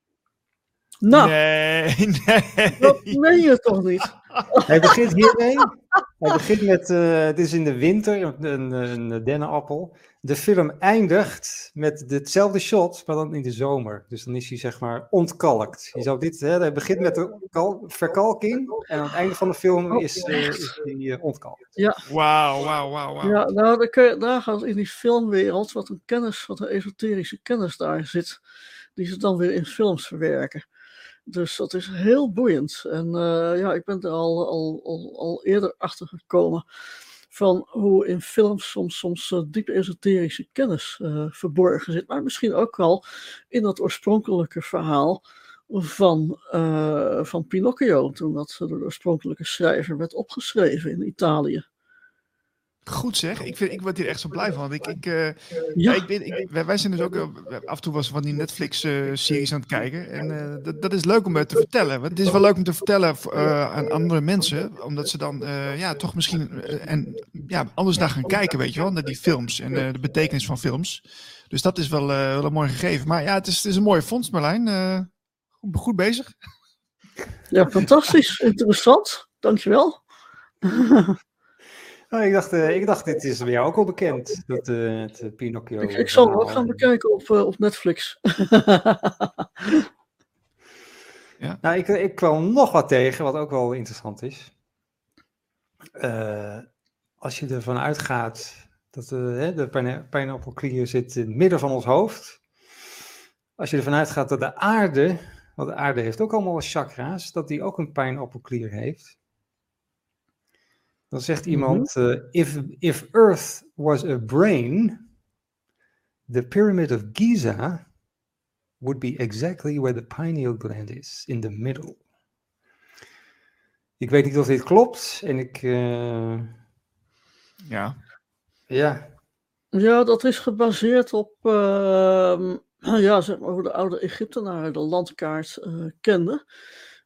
Nou, nee, (laughs) nee. dat meen je toch niet? Hij begint hiermee. Hij begint met, uh, het is in de winter, een, een dennenappel. De film eindigt met hetzelfde shot, maar dan in de zomer. Dus dan is hij zeg maar ontkalkt. Je zou dit, hè, hij begint met de verkalking en aan het einde van de film is, uh, is hij uh, ontkalkt. Ja. Wauw, wauw, wauw. Wow. Ja, nou, daar, kun je, daar gaat in die filmwereld wat een kennis, wat een esoterische kennis daar zit, die ze dan weer in films verwerken. Dus dat is heel boeiend. En uh, ja, ik ben er al, al, al, eerder achter gekomen van hoe in films soms, soms uh, diep esoterische kennis uh, verborgen zit. Maar misschien ook al in dat oorspronkelijke verhaal van, van Pinocchio, toen dat door de oorspronkelijke schrijver werd opgeschreven in Italië. Goed zeg, ik, vind, ik word hier echt zo blij van. Ik, ik, uh, ja. ik, ik, wij zijn dus ook uh, af en toe was van die Netflix-series uh, aan het kijken. En dat, dat is leuk om te vertellen. Want het is wel leuk om te vertellen aan andere mensen, omdat ze dan ja, toch misschien en, ja, anders naar gaan kijken, weet je wel, naar die films en de betekenis van films. Dus dat is wel, wel een mooi gegeven. Maar ja, het is, het is een mooie fonds, Marlijn. Goed, goed bezig. Ja, fantastisch. Interessant. Dankjewel. (laughs) Oh, ik, dacht, uh, ik dacht, dit is bij jou ook al bekend, dat, uh, het Pinocchio. Ik, ik zal het ook gaan bekijken op, uh, op Netflix. (laughs) ja. Nou, ik, ik kwam nog wat tegen, wat ook wel interessant is. als je ervan uitgaat dat de pijnappelklier zit in het midden van ons hoofd. Als je ervan uitgaat dat de aarde, want de aarde heeft ook allemaal chakra's, dat die ook een pijnappelklier heeft. Dan zegt iemand: uh, if, if Earth was a brain, the Pyramid of Giza would be exactly where the pineal gland is, in the middle. Ik weet niet of dit klopt en ik. Uh... Ja. Ja. Ja, dat is gebaseerd op. Uh, (clears throat) ja, zeg maar hoe de oude Egyptenaren de landkaart uh,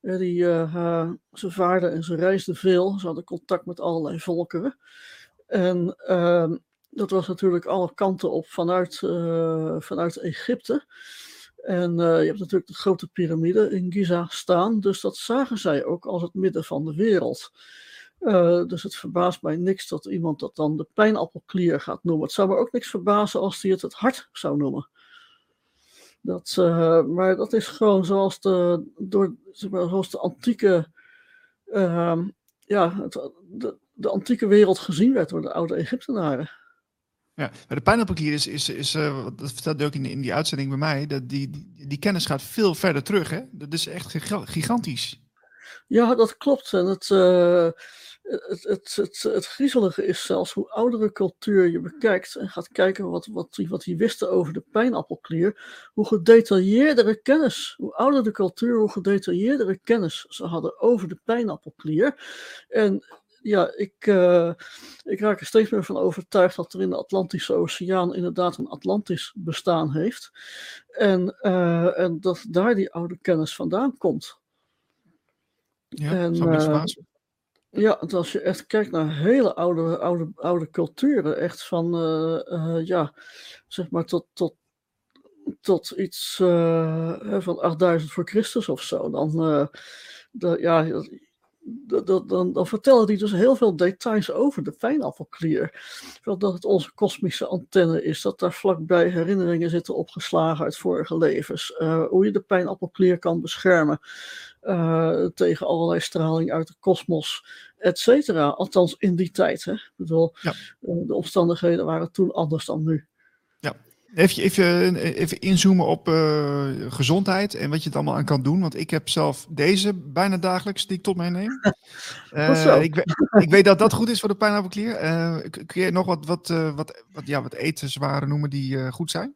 Die, uh, ze vaarden en ze reisden veel. Ze hadden contact met allerlei volkeren. En uh, dat was natuurlijk alle kanten op vanuit, uh, vanuit Egypte. En je hebt natuurlijk de grote piramide in Giza staan. Dus dat zagen zij ook als het midden van de wereld. dus het verbaast mij niks dat iemand dat dan de pijnappelklier gaat noemen. Het zou me ook niks verbazen als hij het het hart zou noemen. Dat, uh, maar dat is gewoon zoals de, door, zoals de antieke, uh, ja, het, de, de, antieke wereld gezien werd door de oude Egyptenaren. Ja, maar de pijnappelklier is, is, is uh, dat vertelde ook in, in die uitzending bij mij, dat die, die, die kennis gaat veel verder terug. Hè? Dat is echt gigantisch. Ja, dat klopt. En het, uh, het, het, het, het griezelige is zelfs hoe oudere cultuur je bekijkt en gaat kijken wat, wat, wat die wisten over de pijnappelklier, hoe gedetailleerdere kennis, hoe ouder de cultuur, hoe gedetailleerdere kennis ze hadden over de pijnappelklier. En ja, ik, uh, ik raak er steeds meer van overtuigd dat er in de Atlantische Oceaan inderdaad een Atlantis bestaan heeft. En, uh, en dat daar die oude kennis vandaan komt. Ja, en, uh, ja, als je echt kijkt naar hele oude, oude, oude culturen, echt van, uh, uh, ja, zeg maar tot, tot, tot iets uh, van 8000 voor Christus of zo, dan, de, ja, dan, dan, dan vertellen die dus heel veel details over de pijnappelklier. Dat het onze kosmische antenne is, dat daar vlakbij herinneringen zitten opgeslagen uit vorige levens. Uh, hoe je de pijnappelklier kan beschermen uh, tegen allerlei straling uit de kosmos, et cetera. Althans in die tijd. Hè? Ik bedoel, ja. uh, de omstandigheden waren toen anders dan nu. Even, even, even inzoomen op uh, gezondheid en wat je het allemaal aan kan doen. Want ik heb zelf deze bijna dagelijks die ik tot mij neem. (laughs) Uh, ik, ik, weet dat dat goed is voor de pijnappelklier. Uh, kun je nog wat, wat, wat, wat, ja, wat etenswaren noemen die goed zijn?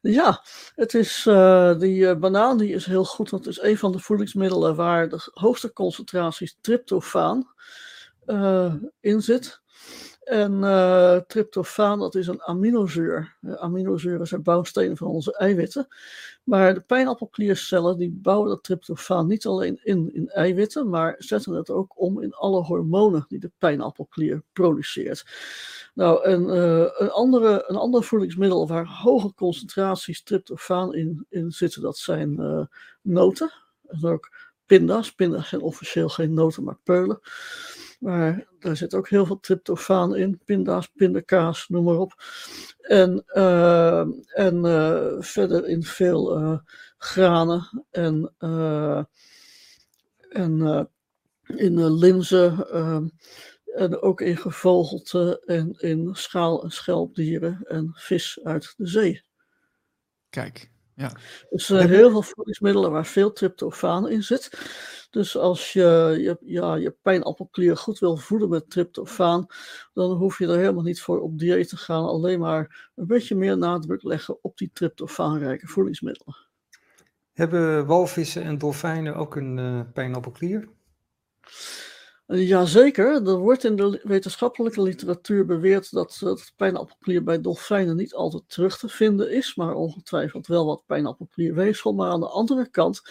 Ja, het is, die banaan die is heel goed. Want het is een van de voedingsmiddelen waar de hoogste concentraties tryptofaan in zit. En uh, tryptofaan, dat is een aminozuur. Uh, aminozuren zijn bouwstenen van onze eiwitten. Maar de pijnappelkliercellen die bouwen dat tryptofaan niet alleen in, in eiwitten, maar zetten het ook om in alle hormonen die de pijnappelklier produceert. Nou, een, uh, een, andere, een ander voedingsmiddel waar hoge concentraties tryptofaan in, in zitten, dat zijn noten. En ook pinda's. Pinda's zijn officieel geen noten, maar peulen. Maar daar zit ook heel veel tryptofaan in, pinda's, pindakaas, noem maar op. En, uh, en uh, verder in veel uh, granen en, en in linzen. En ook in gevogelte en in schaal- en schelpdieren en vis uit de zee. Kijk, ja. Dus heel veel voedingsmiddelen waar veel tryptofaan in zit. Dus als je je, ja, je pijnappelklier goed wil voeden met tryptofaan, dan hoef je er helemaal niet voor op dieet te gaan. Alleen maar een beetje meer nadruk leggen op die tryptofaanrijke voedingsmiddelen. Hebben walvissen en dolfijnen ook een uh, pijnappelklier? Jazeker, er wordt in de wetenschappelijke literatuur beweerd dat het pijnappelklier bij dolfijnen niet altijd terug te vinden is, maar ongetwijfeld wel wat pijnappelklierweefsel. Maar aan de andere kant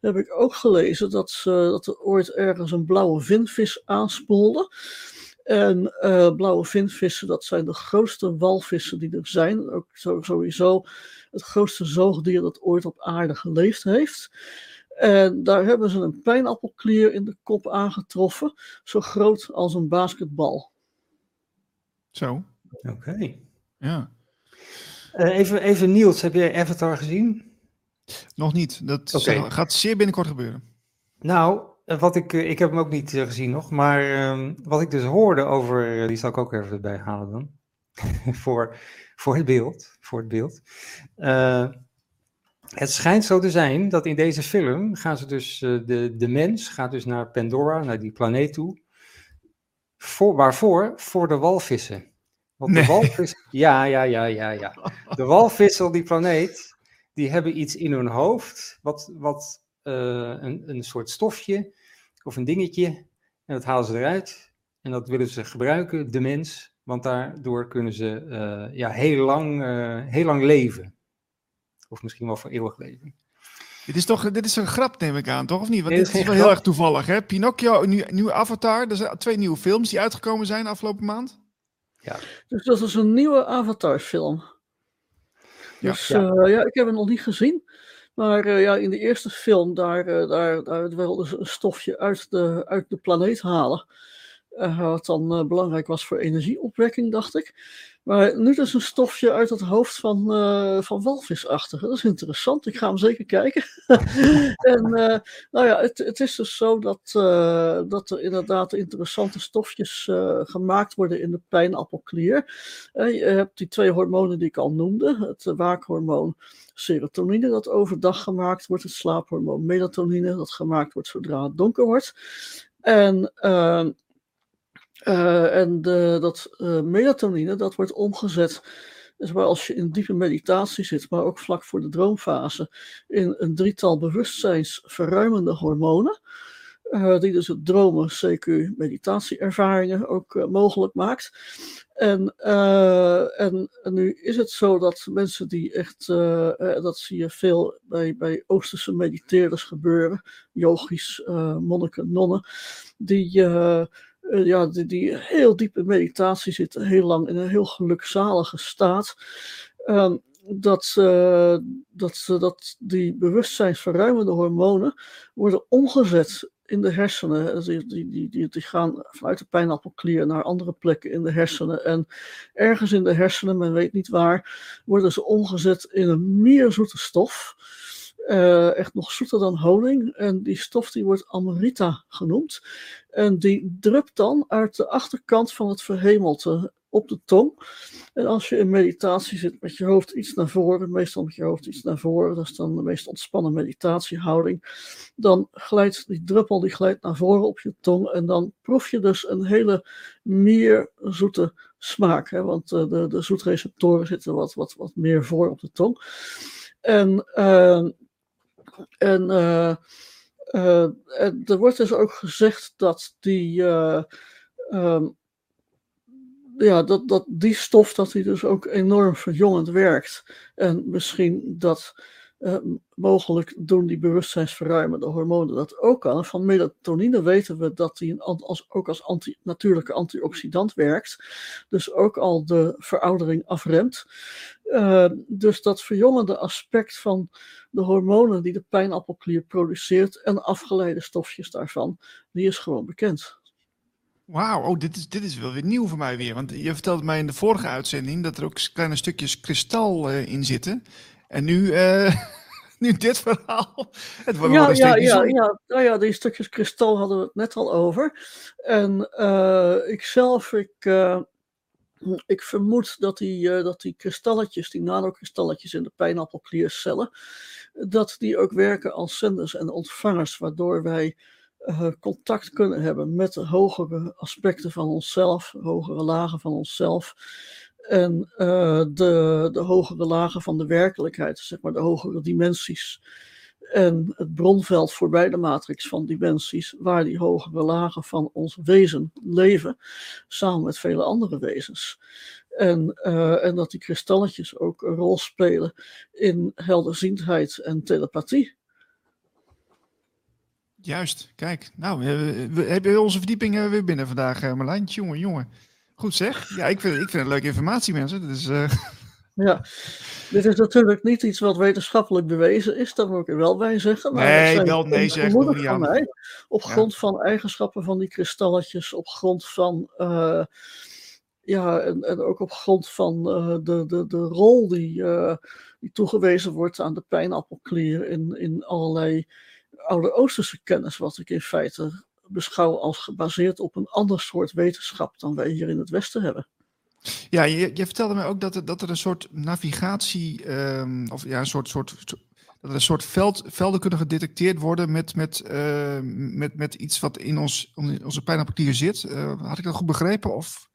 heb ik ook gelezen dat, dat er ooit ergens een blauwe vinvis aanspoelde. En uh, blauwe vinvissen, dat zijn de grootste walvissen die er zijn. Ook sowieso het grootste zoogdier dat ooit op aarde geleefd heeft. En daar hebben ze een pijnappelklier in de kop aangetroffen, zo groot als een basketbal. Zo. Oké. Ja. Uh, even, even Niels, heb jij Avatar gezien? Nog niet. Dat gaat zeer binnenkort gebeuren. Nou, wat ik, ik heb hem ook niet gezien nog, maar uh, wat ik dus hoorde over, die zal ik ook even erbij halen dan, (laughs) voor, voor het beeld. Voor het beeld. Uh, het schijnt zo te zijn dat in deze film gaan ze dus, uh, de, de mens gaat dus naar Pandora, naar die planeet toe. Voor, waarvoor? Voor de walvissen. Want de walvissen, (laughs) ja, ja, ja, ja, ja. De walvissen op die planeet, die hebben iets in hun hoofd, wat, wat uh, een, een soort stofje of een dingetje, en dat halen ze eruit. En dat willen ze gebruiken, de mens, want daardoor kunnen ze uh, ja, heel, lang, heel lang leven. Of misschien wel voor eeuwig leven. Dit is toch dit is een grap, neem ik aan, toch? Of niet? Want dit is wel heel erg toevallig, hè? Pinocchio, nu, nieuwe Avatar. Er zijn twee nieuwe films die uitgekomen zijn afgelopen maand. Ja. Dus dat is een nieuwe Avatar-film. Dus ja. Uh, ja, ik heb hem nog niet gezien. Maar uh, ja, in de eerste film, daar, uh, daar, daar wilden ze een stofje uit de, uit de planeet halen. wat dan belangrijk was voor energieopwekking, dacht ik. Maar nu is een stofje uit het hoofd van, uh, van walvisachtige. Dat is interessant. Ik ga hem zeker kijken. (laughs) en uh, nou ja, het, het, is dus zo dat, uh, dat er inderdaad interessante stofjes gemaakt worden in de pijnappelklier. je hebt die twee hormonen die ik al noemde. Het waakhormoon serotonine dat overdag gemaakt wordt. Het slaaphormoon melatonine dat gemaakt wordt zodra het donker wordt. En uh, en de, dat uh, melatonine, dat wordt omgezet, dus als je in diepe meditatie zit, maar ook vlak voor de droomfase, in een drietal bewustzijnsverruimende hormonen. Die dus het dromen, CQ, meditatieervaringen ook mogelijk maakt. En, en, en, nu is het zo dat mensen die echt, dat zie je veel bij, bij Oosterse mediteerders gebeuren, yogis, monniken, nonnen, die uh, ja, die, heel diep in meditatie zitten, heel lang in een heel gelukzalige staat. Um, dat, uh, dat, dat die bewustzijnsverruimende hormonen worden omgezet in de hersenen. Die, die, die, die, gaan vanuit de pijnappelklier naar andere plekken in de hersenen. En ergens in de hersenen, men weet niet waar, worden ze omgezet in een meer zoete stof. Uh, echt nog zoeter dan honing. En die stof die wordt amarita genoemd. En die drupt dan uit de achterkant van het verhemelte op de tong. En als je in meditatie zit met je hoofd iets naar voren, meestal met je hoofd iets naar voren, dat is dan de meest ontspannen meditatiehouding, dan glijdt die druppel die glijdt naar voren op je tong en dan proef je dus een hele meer zoete smaak. Hè? Want uh, de, de zoetreceptoren zitten wat, wat, wat meer voor op de tong. En, uh, en uh, uh, er wordt dus ook gezegd dat die, uh, um, ja, dat, dat die stof dat die dus ook enorm verjongend werkt. En misschien dat uh, mogelijk doen die bewustzijnsverruimende hormonen dat ook al. van melatonine weten we dat die als, ook als anti, natuurlijke antioxidant werkt. Dus ook al de veroudering afremt. Uh, dus dat verjongende aspect van de hormonen die de pijnappelklier produceert en afgeleide stofjes daarvan, die is gewoon bekend. Wauw, oh, dit, is, dit is wel weer nieuw voor mij weer. Want je vertelde mij in de vorige uitzending dat er ook kleine stukjes kristal uh, in zitten. En nu, uh, (laughs) nu dit verhaal. Het wordt ja, ja, ja, ja, nou ja, die stukjes kristal hadden we het net al over. En uh, ik zelf, ik, uh, ik vermoed dat die, dat die kristalletjes, die nanokristalletjes in de pijnappelkliercellen, dat die ook werken als zenders en ontvangers, waardoor wij contact kunnen hebben met de hogere aspecten van onszelf, hogere lagen van onszelf en uh, de, de hogere lagen van de werkelijkheid, zeg maar de hogere dimensies. en het bronveld voorbij de matrix van dimensies, waar die hogere lagen van ons wezen leven, samen met vele andere wezens. En, uh, en dat die kristalletjes ook een rol spelen in helderziendheid en telepathie. Juist, kijk. Nou, we, we hebben onze verdieping weer binnen vandaag, Marlijn. Jongen, jongen. Goed zeg. Ja, ik vind, ik vind het leuke informatie, mensen. Dus, uh... (laughs) Ja, dit is natuurlijk niet iets wat wetenschappelijk bewezen is, daar moet ik er wel bij zeggen. Maar nee, wel nee zeg. Van mij, op grond ja. van eigenschappen van die kristalletjes, op grond van uh, ja, en, en ook op grond van uh, de, de, de rol die, uh, die toegewezen wordt aan de pijnappelklier in, in allerlei oude Oosterse kennis, wat ik in feite beschouw als gebaseerd op een ander soort wetenschap dan wij hier in het Westen hebben. Ja, je, je vertelde mij ook dat er, dat er een soort navigatie, um, of ja, een soort, soort, dat er een soort veld, velden kunnen gedetecteerd worden met, met, uh, met, met iets wat in ons, onze pijnappelklier zit. Uh, had ik dat goed begrepen? Of?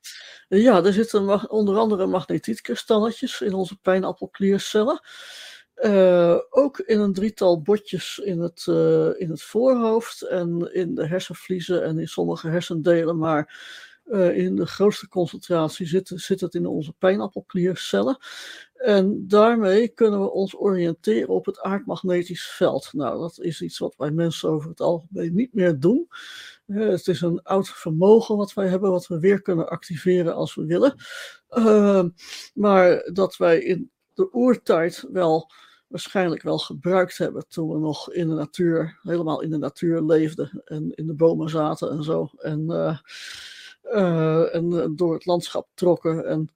Ja, er zitten onder andere magnetietkristalletjes in onze pijnappelkliercellen. Uh, ook in een drietal botjes in het, uh, in het voorhoofd en in de hersenvliezen en in sommige hersendelen, maar uh, in de grootste concentratie zit, zit het in onze pijnappelkliercellen. En daarmee kunnen we ons oriënteren op het aardmagnetisch veld. Nou, dat is iets wat wij mensen over het algemeen niet meer doen. Het is een oud vermogen wat wij hebben, wat we weer kunnen activeren als we willen. Maar dat wij in de oertijd wel waarschijnlijk wel gebruikt hebben toen we nog in de natuur, helemaal in de natuur leefden en in de bomen zaten en zo. En, uh, uh, en door het landschap trokken en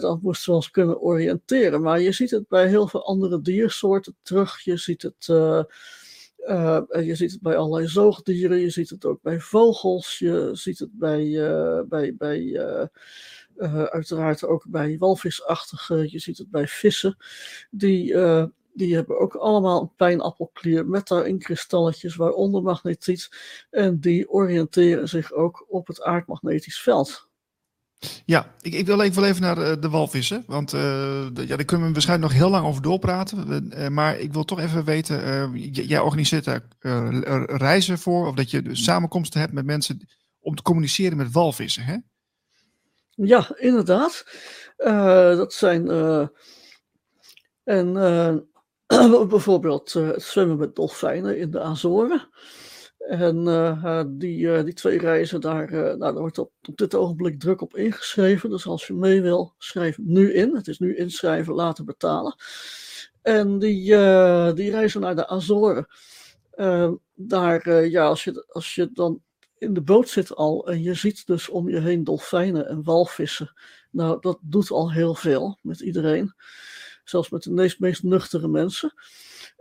dan moesten we ons kunnen oriënteren. Maar je ziet het bij heel veel andere diersoorten terug. Je ziet het, je ziet het bij allerlei zoogdieren, je ziet het ook bij vogels, je ziet het bij, bij, bij uh, uiteraard ook bij walvisachtige, je ziet het bij vissen. Die, uh, die hebben ook allemaal een pijnappelklier met daarin kristalletjes, waaronder magnetiet. En die oriënteren zich ook op het aardmagnetisch veld. Ja, ik, ik, wil, wil even naar de, de walvissen. Want uh, de, ja, daar kunnen we waarschijnlijk nog heel lang over doorpraten. Maar ik wil toch even weten, jij organiseert daar reizen voor, of dat je dus samenkomsten hebt met mensen om te communiceren met walvissen, hè? Ja, inderdaad. Uh, dat zijn. Uh, en (clears throat) uh, bijvoorbeeld het zwemmen met dolfijnen in de Azoren. En die, die twee reizen, daar, nou, daar wordt op, op dit ogenblik druk op ingeschreven. Dus als je mee wil, schrijf nu in. Het is nu inschrijven, later betalen. En die, die reizen naar de Azoren. daar, ja, als je, als je dan in de boot zit al en je ziet dus om je heen dolfijnen en walvissen. Nou, dat doet al heel veel met iedereen. Zelfs met de meest, meest nuchtere mensen.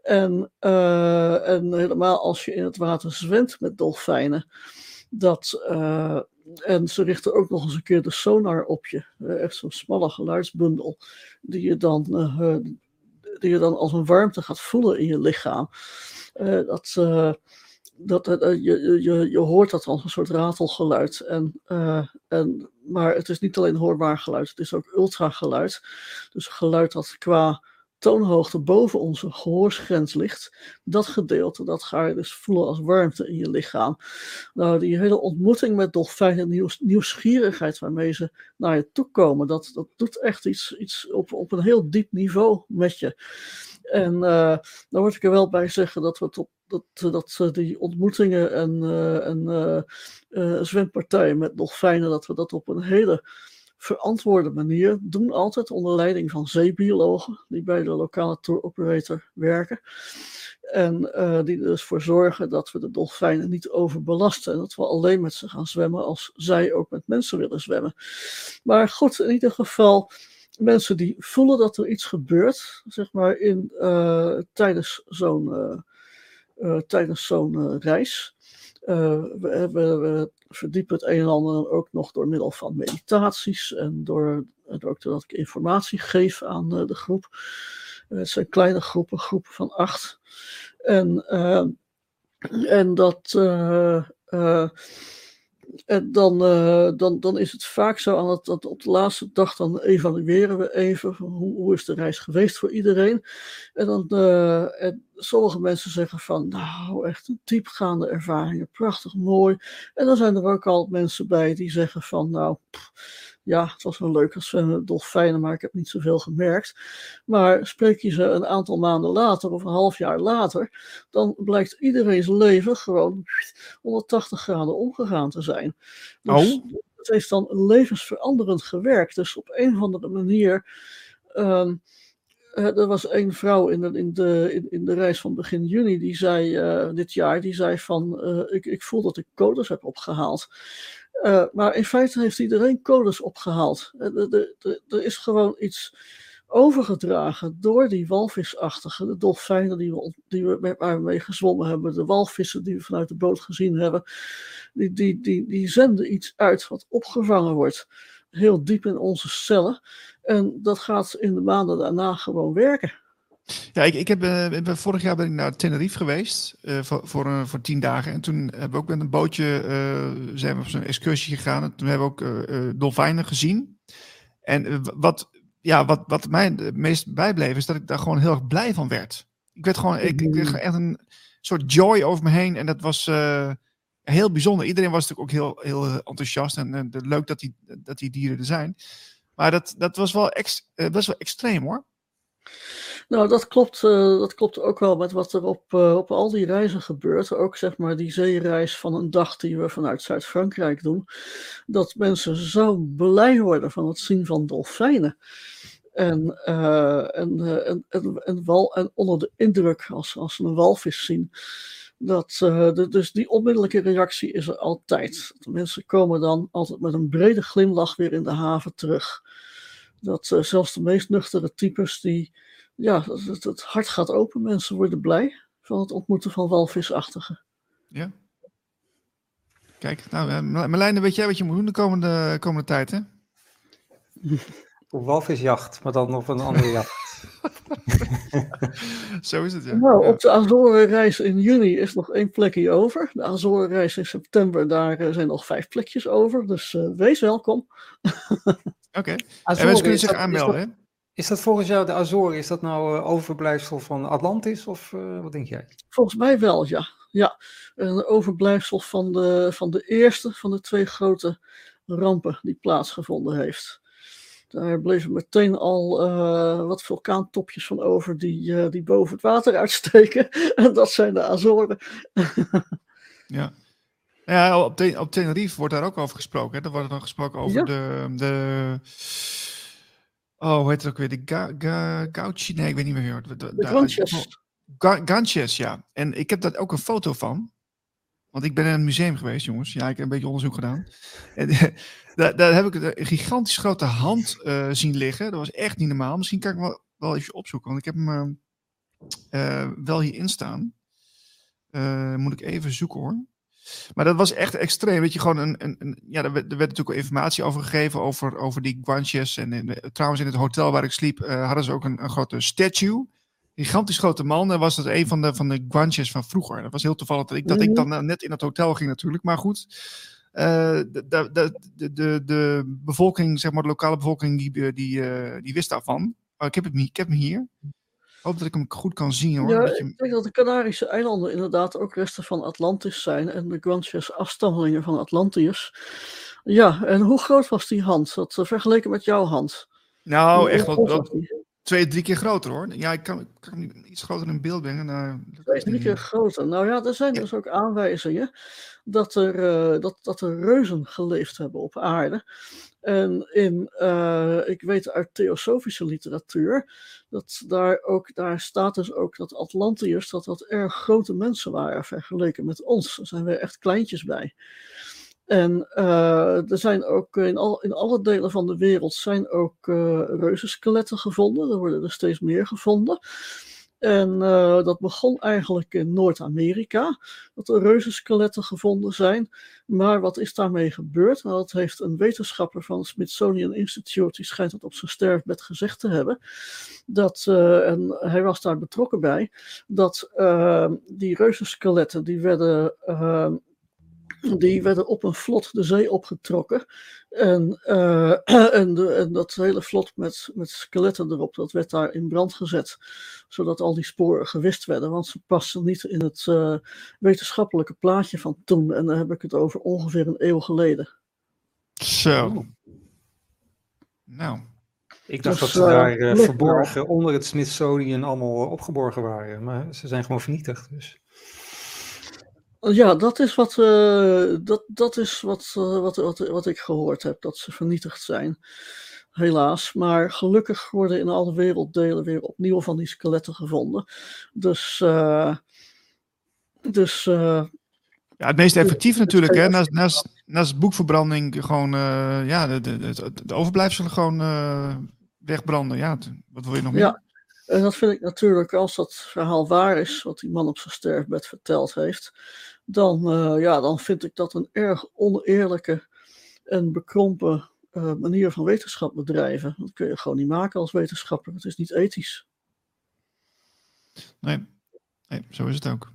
En, uh, en helemaal als je in het water zwemt met dolfijnen. Dat, uh, en ze richten ook nog eens een keer de sonar op je. Uh, echt zo'n smalle geluidsbundel. Die je, dan, die je dan als een warmte gaat voelen in je lichaam. dat dat, uh, je, je, je hoort dat als een soort ratelgeluid. En, uh, en, maar het is niet alleen hoorbaar geluid, het is ook ultrageluid. Dus geluid dat qua toonhoogte boven onze gehoorsgrens ligt. Dat gedeelte, dat ga je dus voelen als warmte in je lichaam. Nou, die hele ontmoeting met dolfijnen, nieuws, nieuwsgierigheid waarmee ze naar je toe komen, dat, dat doet echt iets, iets op, op een heel diep niveau met je. En uh, daar word ik er wel bij zeggen dat we het dat, dat die ontmoetingen en, en uh, uh, zwempartijen met dolfijnen, dat we dat op een hele verantwoorde manier doen, altijd onder leiding van zeebiologen die bij de lokale tour operator werken. En die dus voor zorgen dat we de dolfijnen niet overbelasten en dat we alleen met ze gaan zwemmen als zij ook met mensen willen zwemmen. Maar goed, in ieder geval mensen die voelen dat er iets gebeurt, zeg maar, in, tijdens zo'n tijdens zo'n uh, reis. Uh, we, we, verdiepen het een en ander ook nog door middel van meditaties en door, ook doordat ik informatie geef aan de groep. het zijn kleine groepen, groepen van acht. En, en dat dan, dan, dan is het vaak zo aan het, dat op de laatste dag dan evalueren we even hoe, hoe is de reis geweest voor iedereen. En dan en sommige mensen zeggen van nou echt een diepgaande ervaringen, prachtig mooi. En dan zijn er ook al mensen bij die zeggen van nou ja, het was wel leuk als zwemmen dolfijnen, maar ik heb niet zoveel gemerkt. Maar spreek je ze een aantal maanden later of een half jaar later, dan blijkt iedereen's leven gewoon 180 graden omgegaan te zijn. Dus oh. het heeft dan levensveranderend gewerkt. Dus op een of andere manier. Um, er was één vrouw in de, in, de, in, in, de reis van begin juni, die zei uh, dit jaar, die zei van, uh, ik, ik voel dat ik codes heb opgehaald. Uh, maar in feite heeft iedereen codes opgehaald. Er is gewoon iets overgedragen door die walvisachtige, de dolfijnen die we, we, waar we mee gezwommen hebben, de walvissen die we vanuit de boot gezien hebben, die, die, die, die zenden iets uit wat opgevangen wordt, heel diep in onze cellen. En dat gaat in de maanden daarna gewoon werken. Ja, ik, ik heb, uh, vorig jaar ben ik naar Tenerife geweest uh, voor, voor, uh, voor tien dagen. En toen hebben we ook met een bootje zijn we op zo'n excursie gegaan. En toen hebben we ook dolfijnen gezien. En wat, ja, wat, wat mij het meest bijbleef, is dat ik daar gewoon heel erg blij van werd. Ik werd gewoon, ik, kreeg echt een soort joy over me heen. En dat was heel bijzonder. Iedereen was natuurlijk ook heel, heel enthousiast. En, en leuk dat die, dat die dieren er zijn. Maar dat, dat was wel, ex, best wel extreem hoor. Nou, dat klopt, uh, dat klopt ook wel met wat er op, uh, op al die reizen gebeurt. Ook zeg maar die zeereis van een dag die we vanuit Zuid-Frankrijk doen. Dat mensen zo blij worden van het zien van dolfijnen. En, uh, en, en, wal, en onder de indruk als, als een walvis zien. Dat, dus die onmiddellijke reactie is er altijd. De mensen komen dan altijd met een brede glimlach weer in de haven terug. Dat zelfs de meest nuchtere types die ja, het, het, hart gaat open. Mensen worden blij van het ontmoeten van walvisachtigen. Ja. Kijk, nou, uh, Marlijne, weet jij wat je moet doen de komende, komende tijd, hè? Op walvisjacht, maar dan op een andere jacht. (laughs) (laughs) Zo is het, ja. Nou, op de Azorenreis in juni is nog één plekje over. De Azorenreis in september, daar uh, zijn nog vijf plekjes over. Dus uh, wees welkom. (laughs) Oké. Okay. En mensen kunnen zich aanmelden, hè? Is dat volgens jou de Azoren, is dat nou uh, overblijfsel van Atlantis of uh, wat denk jij? Volgens mij wel, ja. ja. Een overblijfsel van de, van de eerste van de twee grote rampen die plaatsgevonden heeft. Daar bleven meteen al uh, wat vulkaantopjes van over die, die boven het water uitsteken. (laughs) en dat zijn de Azoren. ja. Ja, op, ten, op Tenerife wordt daar ook over gesproken. Hè? Er wordt dan gesproken over ja. de, de Oh, hoe heet het ook weer? De ga, ga, Gauchi? Nee, ik weet niet meer. De, de, de Ganches, ja. En ik heb daar ook een foto van. Want ik ben in een museum geweest, jongens. Ja, ik heb een beetje onderzoek gedaan. En, (laughs) daar, daar, heb ik een gigantisch grote hand uh, zien liggen. Dat was echt niet normaal. Misschien kan ik wel, wel even opzoeken, want ik heb hem uh, wel hierin staan. Uh, moet ik even zoeken hoor. Maar dat was echt extreem. Weet je, gewoon een, een, een ja, er werd, er werd natuurlijk ook informatie over gegeven over, over die guanches. En in, trouwens, in het hotel waar ik sliep, uh, hadden ze ook een, een grote statue. Gigantisch grote man. En was dat een van de, van de guanches van vroeger. Dat was heel toevallig dat ik, dat ik mhm. dan uh, net in het hotel ging natuurlijk. Maar goed, uh, de, de, de, de, de bevolking, zeg maar de lokale bevolking, die, die, die wist daarvan. Oh, ik heb, het, ik heb hem hier hoop dat ik hem goed kan zien hoor. Ja, ik denk dat de Canarische eilanden inderdaad ook resten van Atlantis zijn en de Guanches afstammelingen van Atlantiërs. Ja, en hoe groot was die hand? Dat uh, vergeleken met jouw hand. Nou, hoe echt wat, twee, drie keer groter hoor. Ja, ik kan, kan iets groter in beeld brengen. Nou, twee, drie keer groter. Nou ja, er zijn dus ook aanwijzingen dat er, uh, dat, dat er reuzen geleefd hebben op aarde. En in, uh, ik weet uit theosofische literatuur, dat daar, ook, daar staat dus ook dat Atlantiërs, dat dat erg grote mensen waren vergeleken met ons. Daar zijn we echt kleintjes bij. En uh, er zijn ook in, al, in alle delen van de wereld zijn ook uh, reuzenskeletten gevonden. Er worden er steeds meer gevonden. En uh, dat begon eigenlijk in Noord-Amerika, dat er reuzenskeletten gevonden zijn. Maar wat is daarmee gebeurd? Nou, dat heeft een wetenschapper van het Smithsonian Institute, die schijnt dat op zijn sterfbed gezegd te hebben. Dat, uh, en hij was daar betrokken bij, dat uh, die reuzenskeletten, die werden die werden op een vlot de zee opgetrokken. En, uh, (clears throat) en, de, en, dat hele vlot met, met skeletten erop, dat werd daar in brand gezet. Zodat al die sporen gewist werden, want ze pasten niet in het uh, wetenschappelijke plaatje van toen. En dan heb ik het over ongeveer een eeuw geleden. Zo. Nou. Ik dacht dus, dat ze daar uh, verborgen onder het Smithsonian allemaal opgeborgen waren. Maar ze zijn gewoon vernietigd. Dus. Ja, dat is wat, uh, dat, dat is wat, uh, wat, wat, wat ik gehoord heb, dat ze vernietigd zijn. Helaas. Maar gelukkig worden in alle werelddelen weer opnieuw van die skeletten gevonden. Dus. Uh, dus ja, het meest effectief natuurlijk, hè? Naast, naast, naast boekverbranding gewoon ja, de, de, de, de overblijfselen gewoon wegbranden. Ja, wat wil je nog meer? Ja, en dat vind ik natuurlijk, als dat verhaal waar is, wat die man op zijn sterfbed verteld heeft, dan, uh, ja, dan vind ik dat een erg oneerlijke en bekrompen uh, manier van wetenschap bedrijven. Dat kun je gewoon niet maken als wetenschapper. Het is niet ethisch. Nee, nee zo is het ook.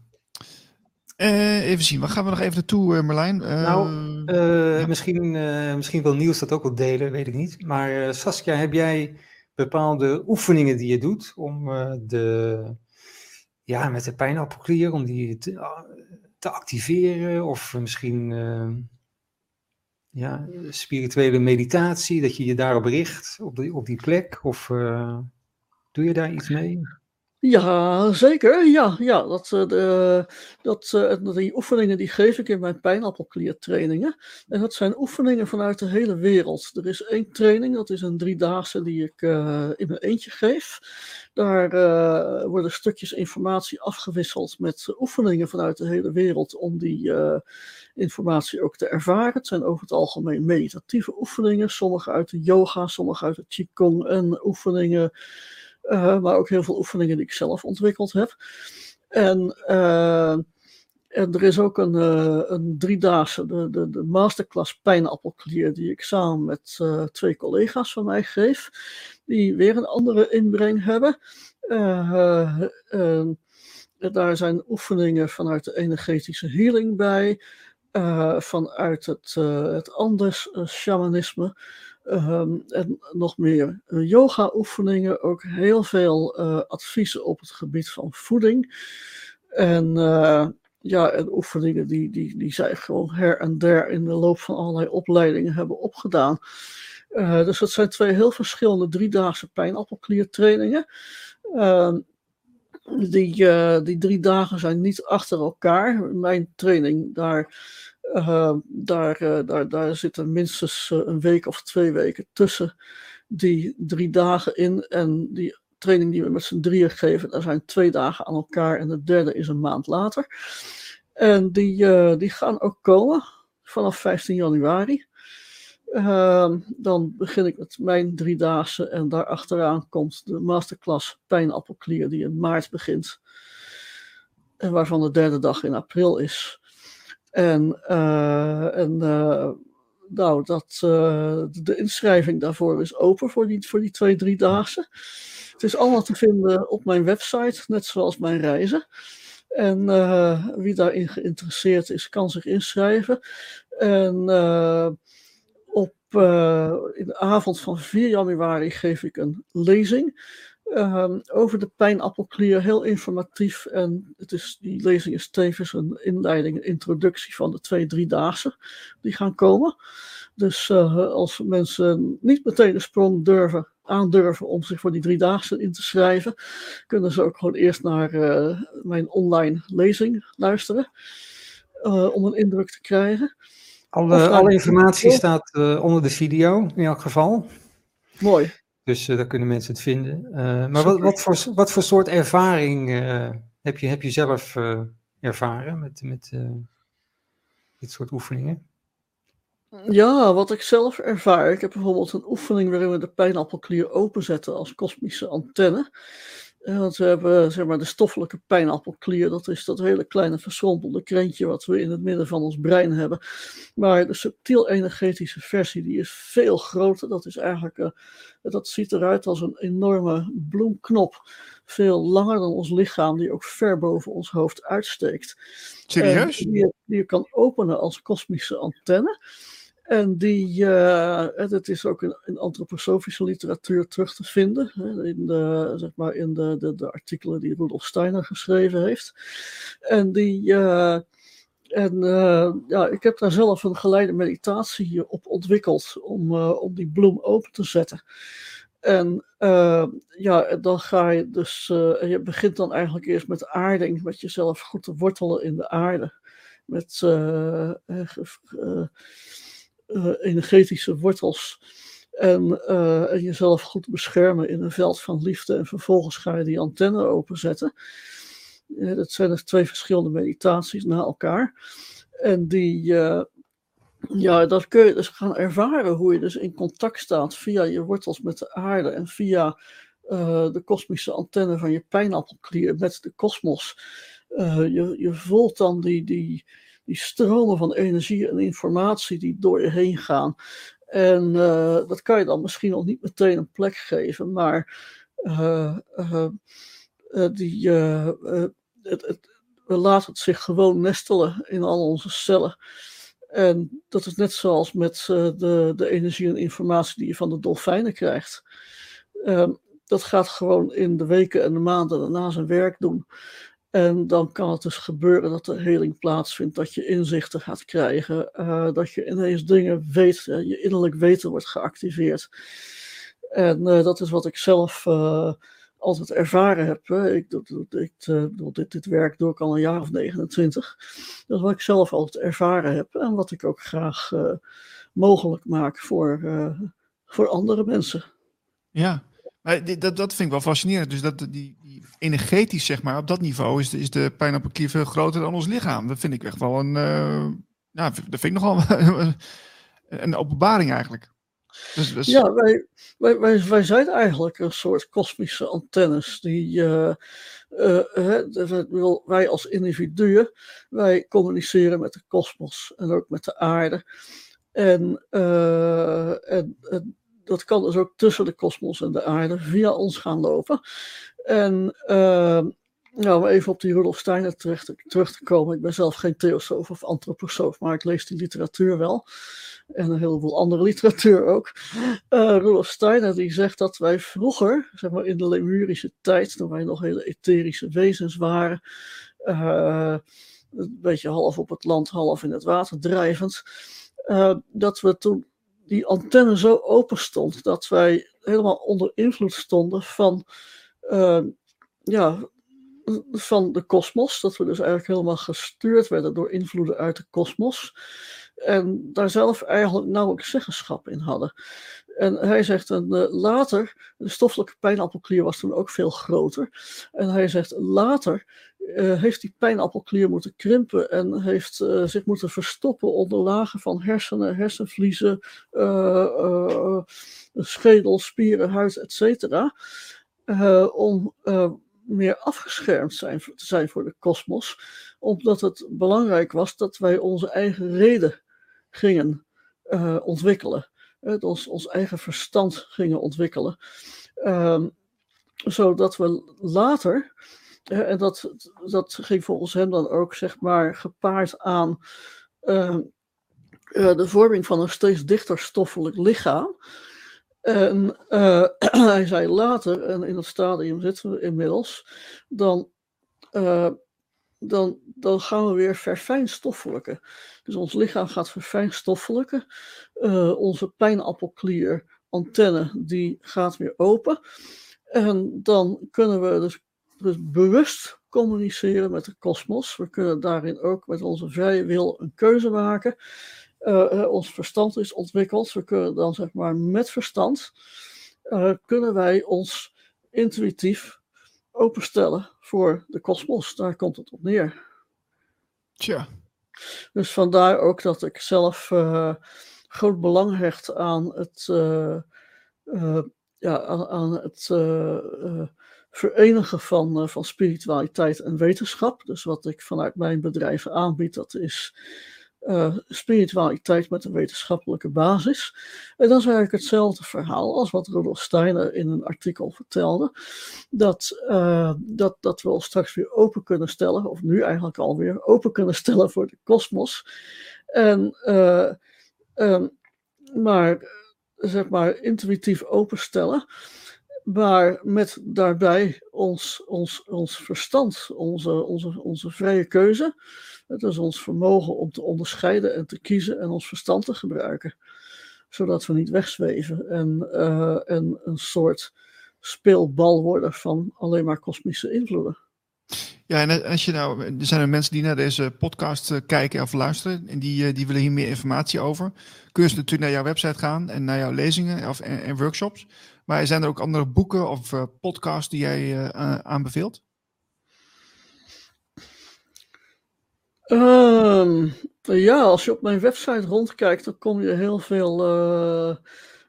Uh, even zien, waar gaan we nog even naartoe, Merlijn? nou, ja. misschien, misschien wil Niels dat ook wel delen, weet ik niet. Maar Saskia, heb jij bepaalde oefeningen die je doet om de, ja, met de pijnappelklier, om die te, te activeren of misschien uh, ja, spirituele meditatie, dat je je daarop richt, op die, op die plek? Of uh, doe je daar iets mee? Ja, zeker. Ja, ja dat, eh, de, dat, die oefeningen die geef ik in mijn pijnappelkliertrainingen. En dat zijn oefeningen vanuit de hele wereld. Er is één training, dat is een driedaagse die ik in mijn eentje geef. Daar worden stukjes informatie afgewisseld met oefeningen vanuit de hele wereld om die informatie ook te ervaren. Het zijn over het algemeen meditatieve oefeningen, sommige uit de yoga, sommige uit de qigong en oefeningen, maar ook heel veel oefeningen die ik zelf ontwikkeld heb. En en er is ook een, uh, een driedaagse, de, de, de masterclass pijnappelklier, die ik samen met uh, twee collega's van mij geef, die weer een andere inbreng hebben. Uh, daar zijn oefeningen vanuit de energetische healing bij, vanuit het, het Andes shamanisme. Um, en nog meer yoga-oefeningen, ook heel veel adviezen op het gebied van voeding. En ja, en oefeningen die, die, die zij gewoon her en der in de loop van allerlei opleidingen hebben opgedaan. Dus dat zijn twee heel verschillende driedaagse pijnappelkliertrainingen. Uh, die, die drie dagen zijn niet achter elkaar. Mijn training, daar, uh, daar, daar, daar zitten minstens een week of twee weken tussen die drie dagen in. En die training die we met z'n drieën geven, daar zijn twee dagen aan elkaar en de derde is een maand later. En die, uh, die gaan ook komen vanaf 15 januari. Uh, dan begin ik met mijn driedaagse en daarachteraan komt de masterclass pijnappelklier die in maart begint. En waarvan de derde dag in april is. En, uh, en nou, dat, de inschrijving daarvoor is open voor die, voor die twee driedaagse. Het is allemaal te vinden op mijn website, net zoals mijn reizen. En wie daarin geïnteresseerd is, kan zich inschrijven. En op, de avond van 4 januari geef ik een lezing over de pijnappelklier. Heel informatief. En het is, die lezing is tevens een inleiding, een introductie van de twee, drie dagen die gaan komen. Dus als mensen niet meteen de sprong durven aandurven om zich voor die driedaagse in te schrijven, kunnen ze ook gewoon eerst naar uh, mijn online lezing luisteren. Uh, om een indruk te krijgen. Alle, alle informatie staat onder de video, in elk geval. Mooi. Dus daar kunnen mensen het vinden. maar wat, wat, voor, wat voor soort ervaring heb, je, heb je zelf ervaren met, met dit soort oefeningen? Ja, wat ik zelf ervaar. Ik heb bijvoorbeeld een oefening waarin we de pijnappelklier openzetten als kosmische antenne. Eh, want we hebben zeg maar, de stoffelijke pijnappelklier, dat is dat hele kleine verschrompelde krentje wat we in het midden van ons brein hebben. Maar de subtiel-energetische versie, die is veel groter. Dat is eigenlijk, uh, dat ziet eruit als een enorme bloemknop veel langer dan ons lichaam, die ook ver boven ons hoofd uitsteekt. Serieus? die, je, die je kan openen als kosmische antenne. En die, uh, het is ook in, in, antroposofische literatuur terug te vinden. Hè, in, de, zeg maar in de, de, de, artikelen die Rudolf Steiner geschreven heeft. En die. Uh, en uh, ja, ik heb daar zelf een geleide meditatie op ontwikkeld om, om die bloem open te zetten. En ja, dan ga je dus, je begint dan eigenlijk eerst met aarding, met jezelf goed te wortelen in de aarde. Met uh, energetische wortels. En, uh, en, jezelf goed beschermen in een veld van liefde. En vervolgens ga je die antenne openzetten. Dat zijn dus twee verschillende meditaties na elkaar. En die, ja, dat kun je dus gaan ervaren hoe je dus in contact staat via je wortels met de aarde en via de kosmische antenne van je pijnappelklier met de kosmos. je, je voelt dan die, die, die stromen van energie en informatie die door je heen gaan. En uh, dat kan je dan misschien nog niet meteen een plek geven, maar uh, uh, die, het, het, we laten het zich gewoon nestelen in al onze cellen. En dat is net zoals met de, de energie en informatie die je van de dolfijnen krijgt. Ehm, dat gaat gewoon in de weken en de maanden daarna zijn werk doen. En dan kan het dus gebeuren dat er heling plaatsvindt, dat je inzichten gaat krijgen, uh, dat je ineens dingen weet, je innerlijk weten wordt geactiveerd. En uh, dat is wat ik zelf altijd ervaren heb. Hè. Ik, ik, dit, dit werk doe ik al een jaar of 29. Dat is wat ik zelf altijd ervaren heb en wat ik ook graag mogelijk maak voor, voor andere mensen. Ja, maar dat, dat vind ik wel fascinerend. Dus dat, die, die energetisch, zeg maar, op dat niveau is, is de pijnappelklier veel groter dan ons lichaam. Dat vind ik echt wel een, uh, dat vind ik nogal (laughs) een openbaring eigenlijk. Dus, dus... Ja, wij, wij, wij, zijn eigenlijk een soort kosmische antennes die, uh, uh, wij als individuen, wij communiceren met de kosmos en ook met de aarde. En, en, en dat kan dus ook tussen de kosmos en de aarde via ons gaan lopen. En uh, nou, om even op die Rudolf Steiner terug te, komen. Ik ben zelf geen theosoof of antroposoof, maar ik lees die literatuur wel. En een heleboel andere (laughs) literatuur ook. Uh, Rudolf Steiner die zegt dat wij vroeger, zeg maar in de Lemurische tijd, toen wij nog hele etherische wezens waren, uh, een beetje half op het land, half in het water drijvend, uh, dat we toen die antenne zo open stond dat wij helemaal onder invloed stonden van, uh, ja, van de kosmos. Dat we dus eigenlijk helemaal gestuurd werden door invloeden uit de kosmos. En daar zelf eigenlijk nauwelijks zeggenschap in hadden. En hij zegt, en, uh, later, de stoffelijke pijnappelklier was toen ook veel groter. En hij zegt, later uh, heeft die pijnappelklier moeten krimpen en heeft uh, zich moeten verstoppen onder lagen van hersenen, hersenvliezen, schedel, spieren, huid, etc. om meer afgeschermd te zijn voor de kosmos, omdat het belangrijk was dat wij onze eigen reden gingen ontwikkelen het ons, ons eigen verstand gingen ontwikkelen. Um, zodat we later, en dat, dat ging volgens hem dan ook zeg maar gepaard aan uh, uh, de vorming van een steeds dichter stoffelijk lichaam. En (clears throat) hij zei later, en in dat stadium zitten we inmiddels, dan dan, dan gaan we weer verfijnstoffelijken. Dus ons lichaam gaat verfijnstoffelijken. Uh, onze pijnappelklier, antenne, die gaat weer open. En dan kunnen we dus, dus bewust communiceren met de kosmos. We kunnen daarin ook met onze vrije wil een keuze maken. Uh, uh, ons verstand is ontwikkeld. We kunnen dan zeg maar met verstand, kunnen wij ons intuïtief openstellen voor de kosmos. Daar komt het op neer. Tja. Dus vandaar ook dat ik zelf uh, groot belang hecht aan het, uh, uh, ja, aan, aan het verenigen van, van spiritualiteit en wetenschap. Dus wat ik vanuit mijn bedrijf aanbied, dat is uh, spiritualiteit met een wetenschappelijke basis. En dat is eigenlijk hetzelfde verhaal als wat Rudolf Steiner in een artikel vertelde. Dat, uh, dat, dat we ons straks weer open kunnen stellen, of nu eigenlijk alweer open kunnen stellen voor de kosmos. En, uh, um, maar, zeg maar, intuïtief openstellen. Maar met daarbij ons, ons, ons verstand, onze, onze, onze vrije keuze. Het is ons vermogen om te onderscheiden en te kiezen en ons verstand te gebruiken. Zodat we niet wegzweven en, uh, en een soort speelbal worden van alleen maar kosmische invloeden. Ja, en als je nou, er zijn er mensen die naar deze podcast uh, kijken of luisteren en die, uh, die willen hier meer informatie over. Kun je natuurlijk naar jouw website gaan en naar jouw lezingen of, en workshops. Maar zijn er ook andere boeken of uh, podcasts die jij aanbeveelt? Um, ja, als je op mijn website rondkijkt, dan kom je heel veel uh,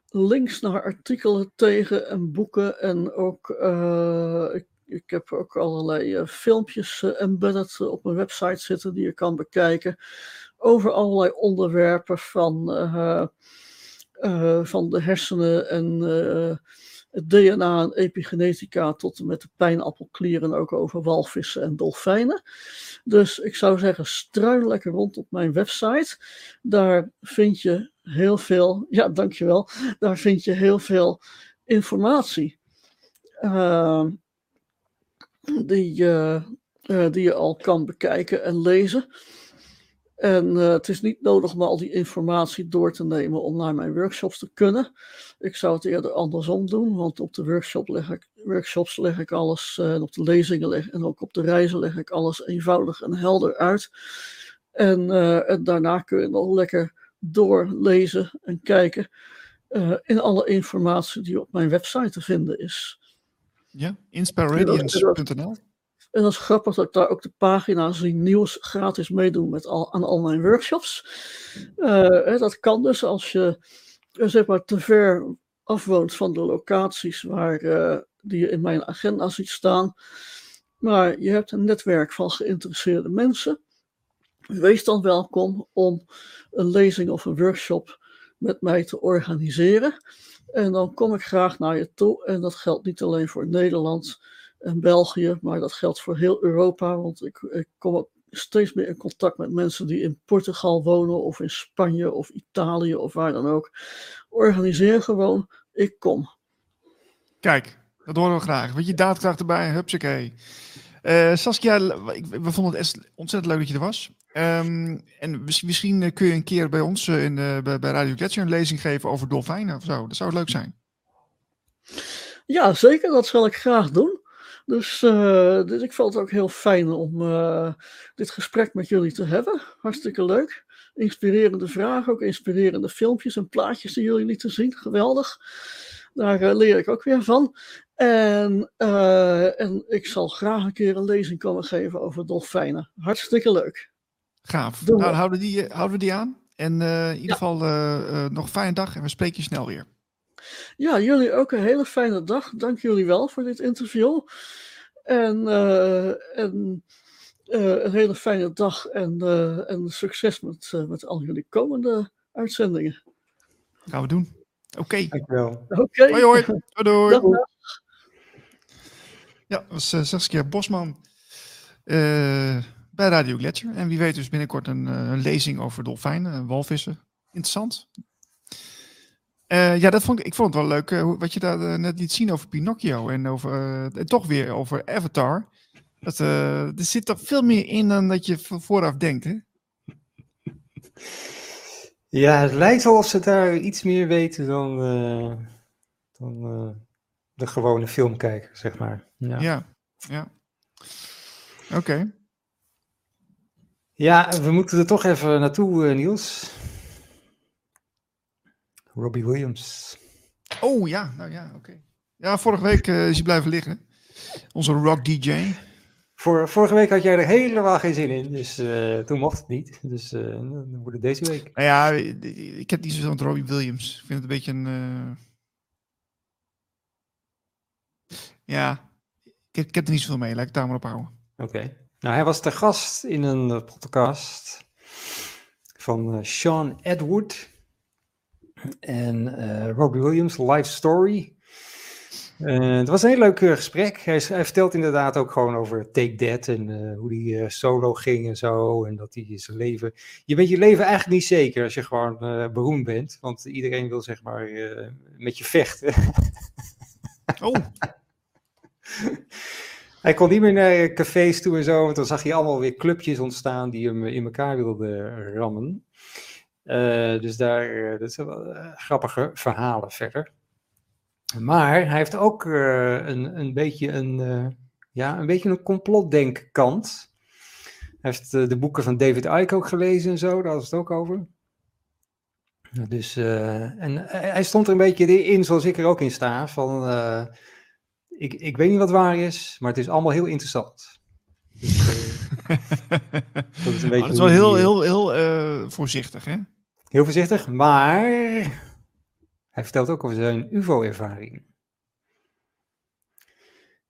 links naar artikelen tegen en boeken. En ook, ik, heb ook allerlei filmpjes embedded op mijn website zitten die je kan bekijken. Over allerlei onderwerpen van, van de hersenen en het DNA en epigenetica tot en met de pijnappelklieren ook over walvissen en dolfijnen. Dus ik zou zeggen, struin lekker rond op mijn website. Daar vind je heel veel, ja dankjewel, daar vind je heel veel informatie. Uh, die, die je al kan bekijken en lezen. En uh, het is niet nodig om al die informatie door te nemen om naar mijn workshops te kunnen. Ik zou het eerder andersom doen, want op de workshop leg ik, workshops leg ik alles, uh, en op de lezingen leg, en ook op de reizen leg ik alles eenvoudig en helder uit. En, uh, en daarna kun je nog lekker doorlezen en kijken in alle informatie die op mijn website te vinden is. Ja, inspiraradiance.nl. En dat is grappig dat ik daar ook de pagina's die nieuws gratis meedoen met al, aan mijn workshops. Uh, dat kan dus als je zeg maar te ver afwoont van de locaties waar, uh, die je in mijn agenda ziet staan. Maar je hebt een netwerk van geïnteresseerde mensen. Wees dan welkom om een lezing of een workshop met mij te organiseren. En dan kom ik graag naar je toe. En dat geldt niet alleen voor Nederland en België, maar dat geldt voor heel Europa, want ik, ik kom steeds meer in contact met mensen die in Portugal wonen of in Spanje of Italië of waar dan ook. Organiseer gewoon, ik kom. Kijk, dat horen we graag. Weet je, daadkracht erbij, hupsakee. Uh, Saskia, we vonden het ontzettend leuk dat je er was. Um, en misschien kun je een keer bij ons uh, in, bij, bij Radio Gletscher een lezing geven over dolfijnen of zo. Dat zou leuk zijn. Ja, zeker. Dat zal ik graag doen. Dus, uh, dus ik vond het ook heel fijn om uh, dit gesprek met jullie te hebben. Hartstikke leuk. Inspirerende vragen, ook inspirerende filmpjes en plaatjes die jullie lieten zien. Geweldig. Daar uh, leer ik ook weer van. En, en ik zal graag een keer een lezing komen geven over dolfijnen. Hartstikke leuk. Gaaf. Nou, houden, die, houden we die aan. En in ieder ja. geval nog een fijne dag en we spreken je snel weer. Ja, jullie ook een hele fijne dag. Dank jullie wel voor dit interview. En, uh, en uh, een hele fijne dag en, uh, en succes met, met al jullie komende uitzendingen. Gaan we doen. Oké. Okay. Dankjewel. Oké. Okay. Hoi hoi. Doei doei. Dag. Ja, dat was Saskia Bosman bij Radio Gletscher. En wie weet dus binnenkort een, een lezing over dolfijnen en walvissen. Interessant. Uh, ja, dat vond ik, ik vond het wel leuk uh, wat je daar uh, net liet zien over Pinocchio en over, en toch weer over Avatar. Dat, er zit toch veel meer in dan dat je vooraf denkt, hè? Ja, het lijkt wel of ze daar iets meer weten dan, dan de gewone filmkijker, zeg maar. Ja, ja. ja. Oké. Okay. Ja, we moeten er toch even naartoe, Niels. Robbie Williams. Oh ja, nou ja, oké. Okay. Ja, vorige week uh, is hij blijven liggen. Onze rock DJ. Voor, vorige week had jij er helemaal geen zin in, dus uh, toen mocht het niet. Dus uh, dan wordt het deze week. Nou ja, ik heb niet zo van Robbie Williams. Ik vind het een beetje een... Ja, ik, ik, heb er niet zoveel mee. Laat ik het daar maar op houden. Oké. Okay. Nou, hij was te gast in een podcast van uh, Sean Edward en uh, Robbie Williams, Life Story. Uh, het was een heel leuk gesprek. Hij, hij, vertelt inderdaad ook gewoon over Take That en hoe hij solo ging en zo. En dat hij zijn leven. Je bent je leven eigenlijk niet zeker als je gewoon beroemd bent. Want iedereen wil zeg maar met je vechten. oh. (laughs) Hij kon niet meer naar cafés toe en zo, want dan zag je allemaal weer clubjes ontstaan die hem in elkaar wilden rammen. Uh, dus daar, uh, dat zijn wel uh, grappige verhalen verder. Maar hij heeft ook een, een beetje een, ja, een beetje een complotdenkkant. Hij heeft de boeken van David Icke ook gelezen en zo, daar was het ook over. Dus, en hij stond er een beetje in, zoals ik er ook in sta, van ik, ik weet niet wat waar is, maar het is allemaal heel interessant. Dus, (laughs) dat is, een beetje dat is wel heel, heel, heel uh, voorzichtig, hè? Heel voorzichtig, maar hij vertelt ook over zijn UFO-ervaring.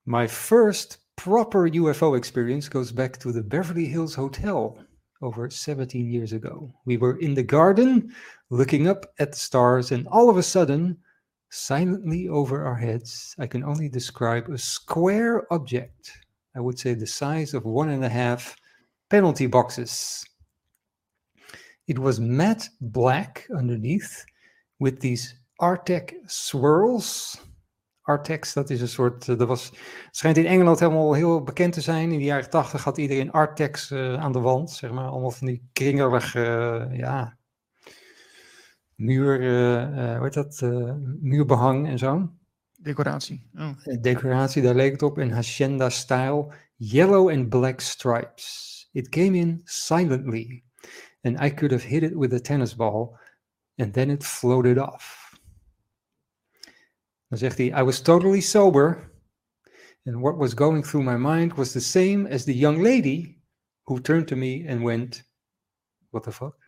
My first proper UFO experience goes back to the Beverly Hills Hotel over 17 years ago. We were in the garden looking up at the stars, and all of a sudden, silently over our heads, I can only describe a square object. I would say the size of one and a half penalty boxes. It was matte black underneath with these Artec swirls. Artex, dat is een soort, eh, dat was, schijnt in Engeland helemaal heel bekend te zijn. In de jaren tachtig had iedereen Artex uh, aan de wand, zeg maar. Allemaal van die kringelige, uh, ja, muur, hoe heet dat, muurbehang en zo. Decoratie. Oh. Decoratie, daar leek het op. In Hacienda style, yellow and black stripes. It came in silently. And I could have hit it with a tennis ball. And then it floated off. Dan zegt hij, I was totally sober. And what was going through my mind was the same as the young lady who turned to me and went, What the fuck?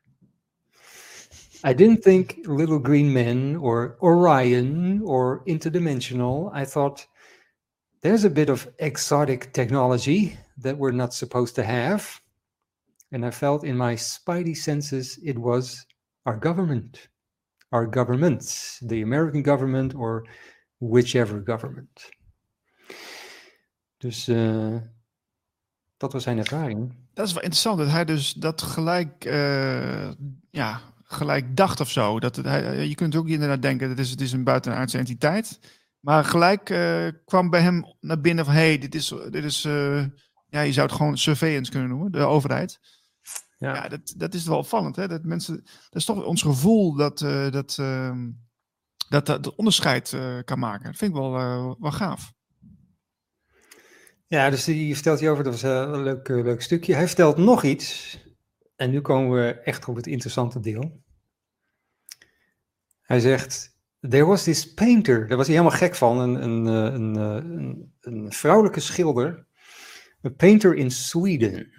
I didn't think Little Green Men or Orion or Interdimensional. I thought there's a bit of exotic technology that we're not supposed to have. And I felt in my spidey senses it was our government, our governments, the American government or whichever government. Dus uh, dat was zijn ervaring. Dat is wel interessant dat hij dus dat gelijk uh, ja, gelijk dacht of zo. Dat het, hij, je kunt ook inderdaad denken, dat is, het is een buitenaardse entiteit. Maar gelijk uh, kwam bij hem naar binnen van, hé, hey, dit is, dit is uh, ja, je zou het gewoon surveillance kunnen noemen, de overheid. Ja, ja dat, dat is wel opvallend, hè? Dat mensen, dat is toch ons gevoel dat, uh, dat, ehm, dat, dat onderscheid kan maken. Dat vind ik wel, wel gaaf. Ja, dus die vertelt je over, dat was een leuk, leuk stukje. Hij vertelt nog iets, en nu komen we echt op het interessante deel. Hij zegt, there was this painter, daar was hij helemaal gek van, een, een, eh, eh, een, een vrouwelijke schilder, a painter in Sweden.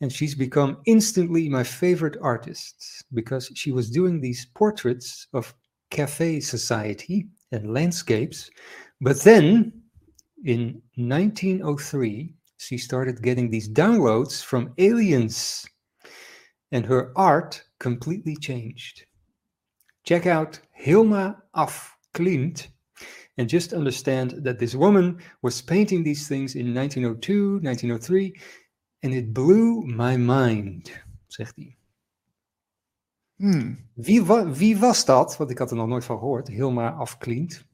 And she's become instantly my favorite artist because she was doing these portraits of cafe society and landscapes. But then in 1903, she started getting these downloads from aliens, and her art completely changed. Check out Hilma af Klint and just understand that this woman was painting these things in 1902, 1903 and it blew my mind, zegt hij. Hmm. Wie, wa wie, was dat? Want ik had er nog nooit van gehoord. Hilma af Klint.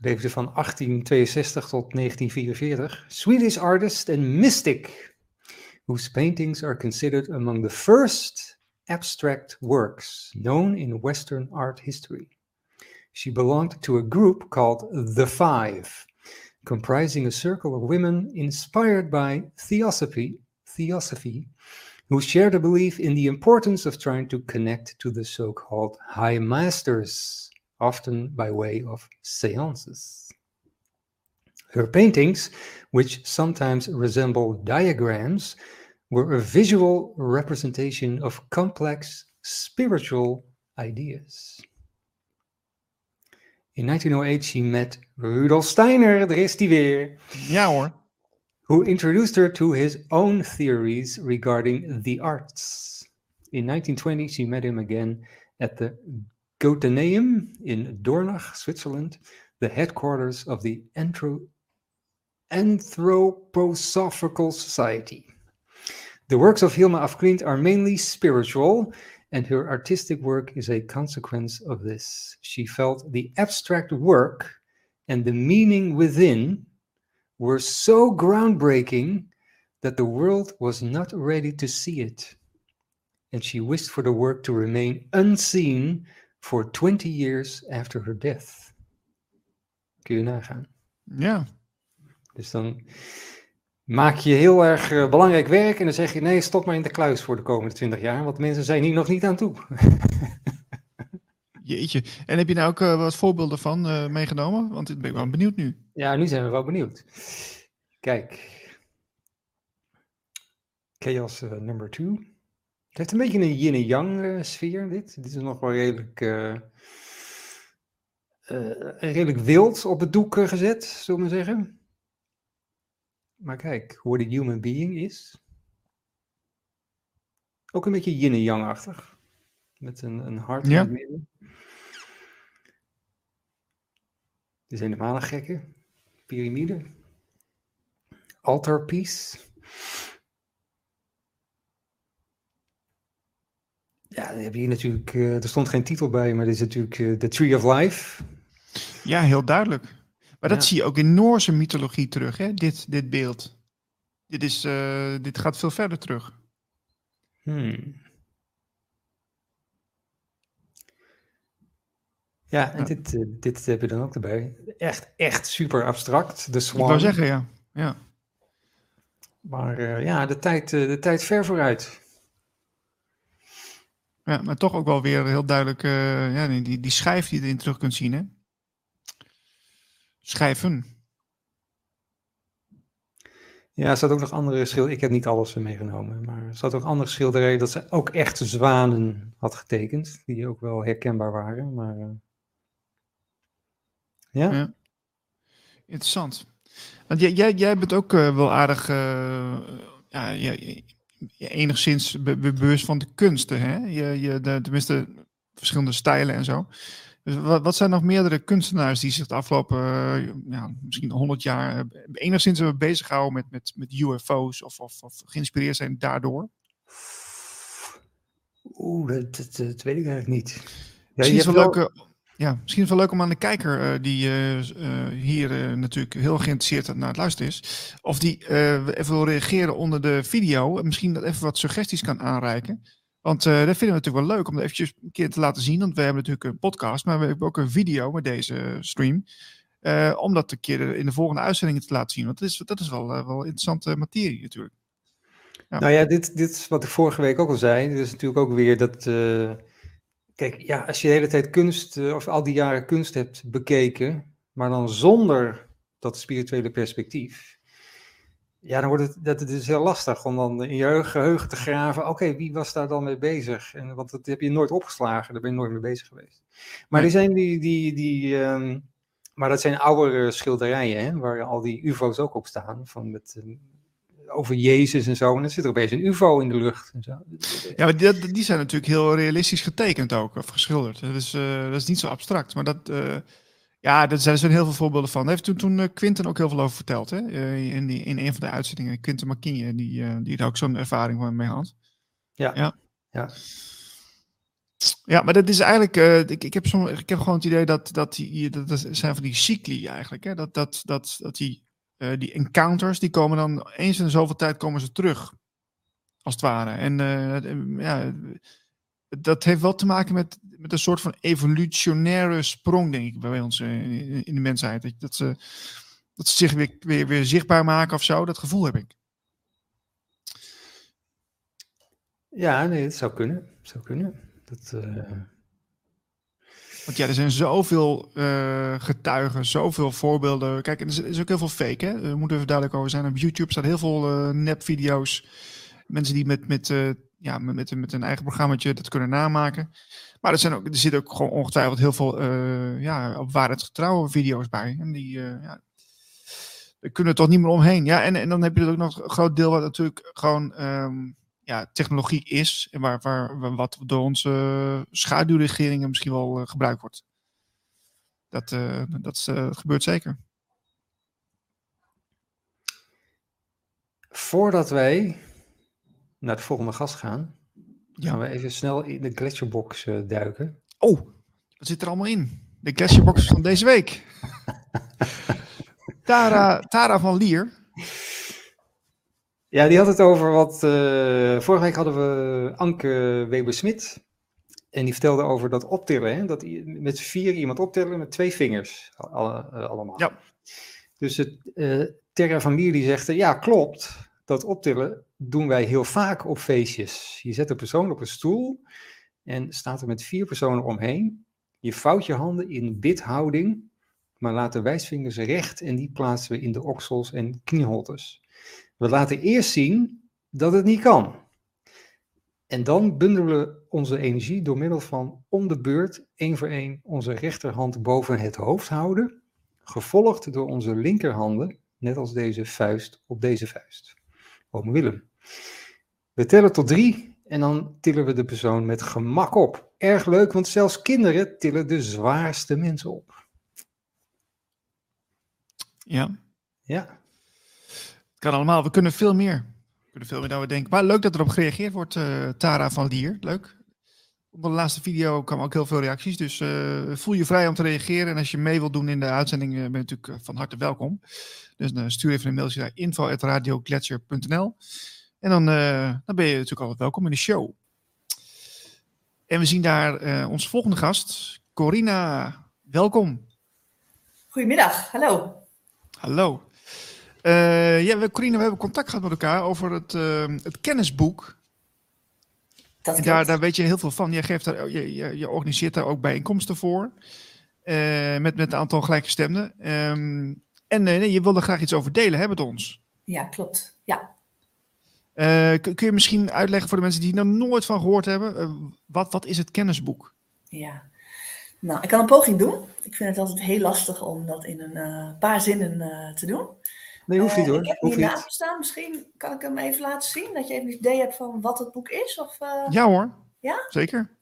Leefde van 1862 tot 1944. Swedish artist and mystic, whose paintings are considered among the first abstract works known in Western art history. She belonged to a group called The Five, comprising a circle of women inspired by theosophy, theosophy who shared a belief in the importance of trying to connect to the so called high masters, often by way of seances. Her paintings, which sometimes resemble diagrams, were a visual representation of complex spiritual ideas. In 1908 she met Rudolf Steiner, daar is hij weer. Ja hoor. who introduced her to his own theories regarding the arts. In 1920, she met him again at the Goetheneum in Dornach, Switzerland, the headquarters of the Anthro- Anthroposophical Society. The works of Hilma af Klint are mainly spiritual, and her artistic work is a consequence of this. She felt the abstract work and the meaning within were so groundbreaking that the world was not ready to see it. And she wished for the work to remain unseen for 20 years after her death. Kun je nagaan. Ja, Dus dan maak je heel erg eh, belangrijk werk en dan zeg je nee, stop maar in de kluis voor de komende 20 jaar, want mensen zijn hier nog niet aan toe. (laughs) jeetje. En heb je nou ook eh, wat voorbeelden van eh, meegenomen? Want ik ben wel benieuwd nu. Ja, nu zijn we wel benieuwd. Kijk. Chaos number two. Het heeft een beetje een yin en yang sfeer, dit. Dit is nog wel redelijk, redelijk wild op het doek gezet, zullen we maar zeggen. Maar kijk, hoe de human being is. Ook een beetje yin en yang-achtig. Met een, een hart Ja. in het midden. Is helemaal een gekke. Pyramide. Altarpiece. Ja, dan heb je hier natuurlijk, eh, er stond geen titel bij, maar dit is natuurlijk eh, The Tree of Life. Ja, heel duidelijk. Maar dat Ja. zie je ook in Noorse mythologie terug, hè? Dit, dit beeld. Dit, is, eh, dit gaat veel verder terug. Hmm. Ja, en Ja. dit, eh, dit heb je dan ook erbij. Echt, echt super abstract. De Ik Swan. wou zeggen, ja. ja. Maar eh, ja, de tijd, de tijd ver vooruit. Ja, maar toch ook wel weer heel duidelijk ja, die, die, die schijf die je erin terug kunt zien, hè? Schijven. Ja, er staat ook nog andere schilderijen. Ik heb niet alles meegenomen, maar er staat ook andere schilderijen dat ze ook echt zwanen had getekend, die ook wel herkenbaar waren. Maar eh, ja, Ja. Interessant. Want jij, jij, jij bent ook eh, wel aardig, eh, ja, je, je- enigszins be- be- bewust van de kunsten, hè? Je, je, de, tenminste, verschillende stijlen en zo. Dus wat, zijn nog meerdere kunstenaars die zich de afgelopen, eh, ja, misschien 100 jaar, eh, enigszins hebben bezig gehouden met, met, met UFO's of, of, of geïnspireerd zijn daardoor? oeh, dat, dat, dat weet ik eigenlijk niet. Ja, Misschien is, hebt wel leuk, ja, misschien wel leuk om aan de kijker eh, die hier natuurlijk heel geïnteresseerd naar het luisteren is, of die even wil reageren onder de video en misschien dat even wat suggesties kan aanreiken. Want eh, dat vinden we natuurlijk wel leuk om dat eventjes een keer te laten zien. Want we hebben natuurlijk een podcast, maar we hebben ook een video met deze stream. eh, om dat een keer in de volgende uitzendingen te laten zien. Want dat is, dat is wel, eh, wel interessante materie natuurlijk. Nou ja, dit, dit is wat ik vorige week ook al zei. Dit is natuurlijk ook weer dat. eh, kijk, ja, als je de hele tijd kunst, eh, of al die jaren kunst hebt bekeken, maar dan zonder dat spirituele perspectief. Ja, dan wordt het, dat het is heel lastig om dan in je geheugen te graven. Oké, wie was daar dan mee bezig? En, want dat heb je nooit opgeslagen, daar ben je nooit mee bezig geweest. Maar die zijn die, die, die ehm, maar dat zijn oudere schilderijen, hè, waar al die UFO's ook op staan. Van met, eh, over Jezus en zo. En dan zit er opeens een UFO in de lucht. En zo. Ja, maar die, die zijn natuurlijk heel realistisch getekend ook, of geschilderd. Dat is, eh, dat is niet zo abstract. Maar dat, eh, ja, daar zijn er heel veel voorbeelden van. Daar heeft toen, toen eh, Quinten ook heel veel over verteld, hè? eh, in, die, in een van de uitzendingen. Quinten Makinje, die, eh, die er ook zo'n ervaring van mee had. Ja. Ja. Ja. Ja, maar dat is eigenlijk, ik, ik, heb zo, ik heb gewoon het idee dat, dat, die, dat, dat zijn van die cycli eigenlijk. Hè? Dat, dat, dat, dat die, die encounters, die komen dan eens in zoveel tijd komen ze terug. Als het ware. En ja, dat heeft wel te maken met, met een soort van evolutionaire sprong, denk ik, bij ons eh, in, in de mensheid. Dat, dat, ze, dat ze zich weer, weer, weer zichtbaar maken of zo. Dat gevoel heb ik. Ja, nee, het zou kunnen. Het zou kunnen. Dat, eh, Want ja, er zijn zoveel eh, getuigen, zoveel voorbeelden. Kijk, er is, is ook heel veel fake, hè? We moeten even duidelijk over zijn. Op YouTube staat heel veel eh nepvideo's. Mensen die met, met, ja, met, met, een eigen programmaatje dat kunnen namaken. Maar er, zijn ook, er zitten ook gewoon ongetwijfeld heel veel eh, ja, op waarheidsgetrouwe video's bij. En die, eh, ja, kunnen we toch niet meer omheen. Ja, en, en dan heb je er ook nog een groot deel wat natuurlijk gewoon ehm, ja, technologie is. En waar, waar, wat door onze schaduwregeringen misschien wel gebruikt wordt. Dat, dat gebeurt zeker. Voordat wij naar de volgende gast gaan, ja. gaan we even snel in de gletsjerbox uh, duiken. Oh, wat zit er allemaal in? De gletsjerbox van deze week. (laughs) Tara, Tara van Lier. Ja, die had het over wat. Uh, vorige week hadden we Anke Weber-Smit. En die vertelde over dat optillen. Hè? Dat met vier iemand optillen met twee vingers. Alle, uh, allemaal. Ja. Dus het, uh, Terra van Lier die zegt: Ja, klopt dat optillen doen wij heel vaak op feestjes. Je zet een persoon op een stoel en staat er met vier personen omheen. Je vouwt je handen in bidhouding, maar laat de wijsvingers recht en die plaatsen we in de oksels en knieholtes. We laten eerst zien dat het niet kan. En dan bundelen we onze energie door middel van om de beurt één voor één onze rechterhand boven het hoofd houden, gevolgd door onze linkerhanden, net als deze vuist op deze vuist. Oom Willem. We tellen tot drie en dan tillen we de persoon met gemak op. Erg leuk, want zelfs kinderen tillen de zwaarste mensen op. Ja. Ja. Het kan allemaal. We kunnen veel meer. We kunnen veel meer dan we denken. Maar leuk dat erop gereageerd wordt, uh, Tara van Lier. Leuk. Onder de laatste video kwamen ook heel veel reacties. Dus uh, voel je vrij om te reageren. En als je mee wilt doen in de uitzending, uh, ben je natuurlijk van harte welkom. Dus uh, stuur even een mailtje naar info.radioglacier.nl. En dan, dan ben je natuurlijk altijd welkom in de show. En we zien daar onze volgende gast, Corina. Welkom. Goedemiddag, hallo. Hallo. ja, we, Corina, we hebben contact gehad met elkaar over het, het kennisboek en daar, daar weet je heel veel van. Je, geeft daar, je, je, je organiseert daar ook bijeenkomsten voor. Uh, met, met een aantal gelijkgestemden. Um, en uh, je wilde graag iets over delen hè, met ons. Ja, klopt. Ja. Uh, kun, kun, je misschien uitleggen voor de mensen die er nooit van gehoord hebben? wat, wat is het kennisboek? Ja. Nou, ik kan een poging doen. Ik vind het altijd heel lastig om dat in een paar zinnen te doen. Nee, hoeft niet uh, hoor. Ik heb hoeft hier naast staan. Misschien kan ik hem even laten zien. Dat je even een idee hebt van wat het boek is. Of, uh... Ja hoor. Ja? Zeker.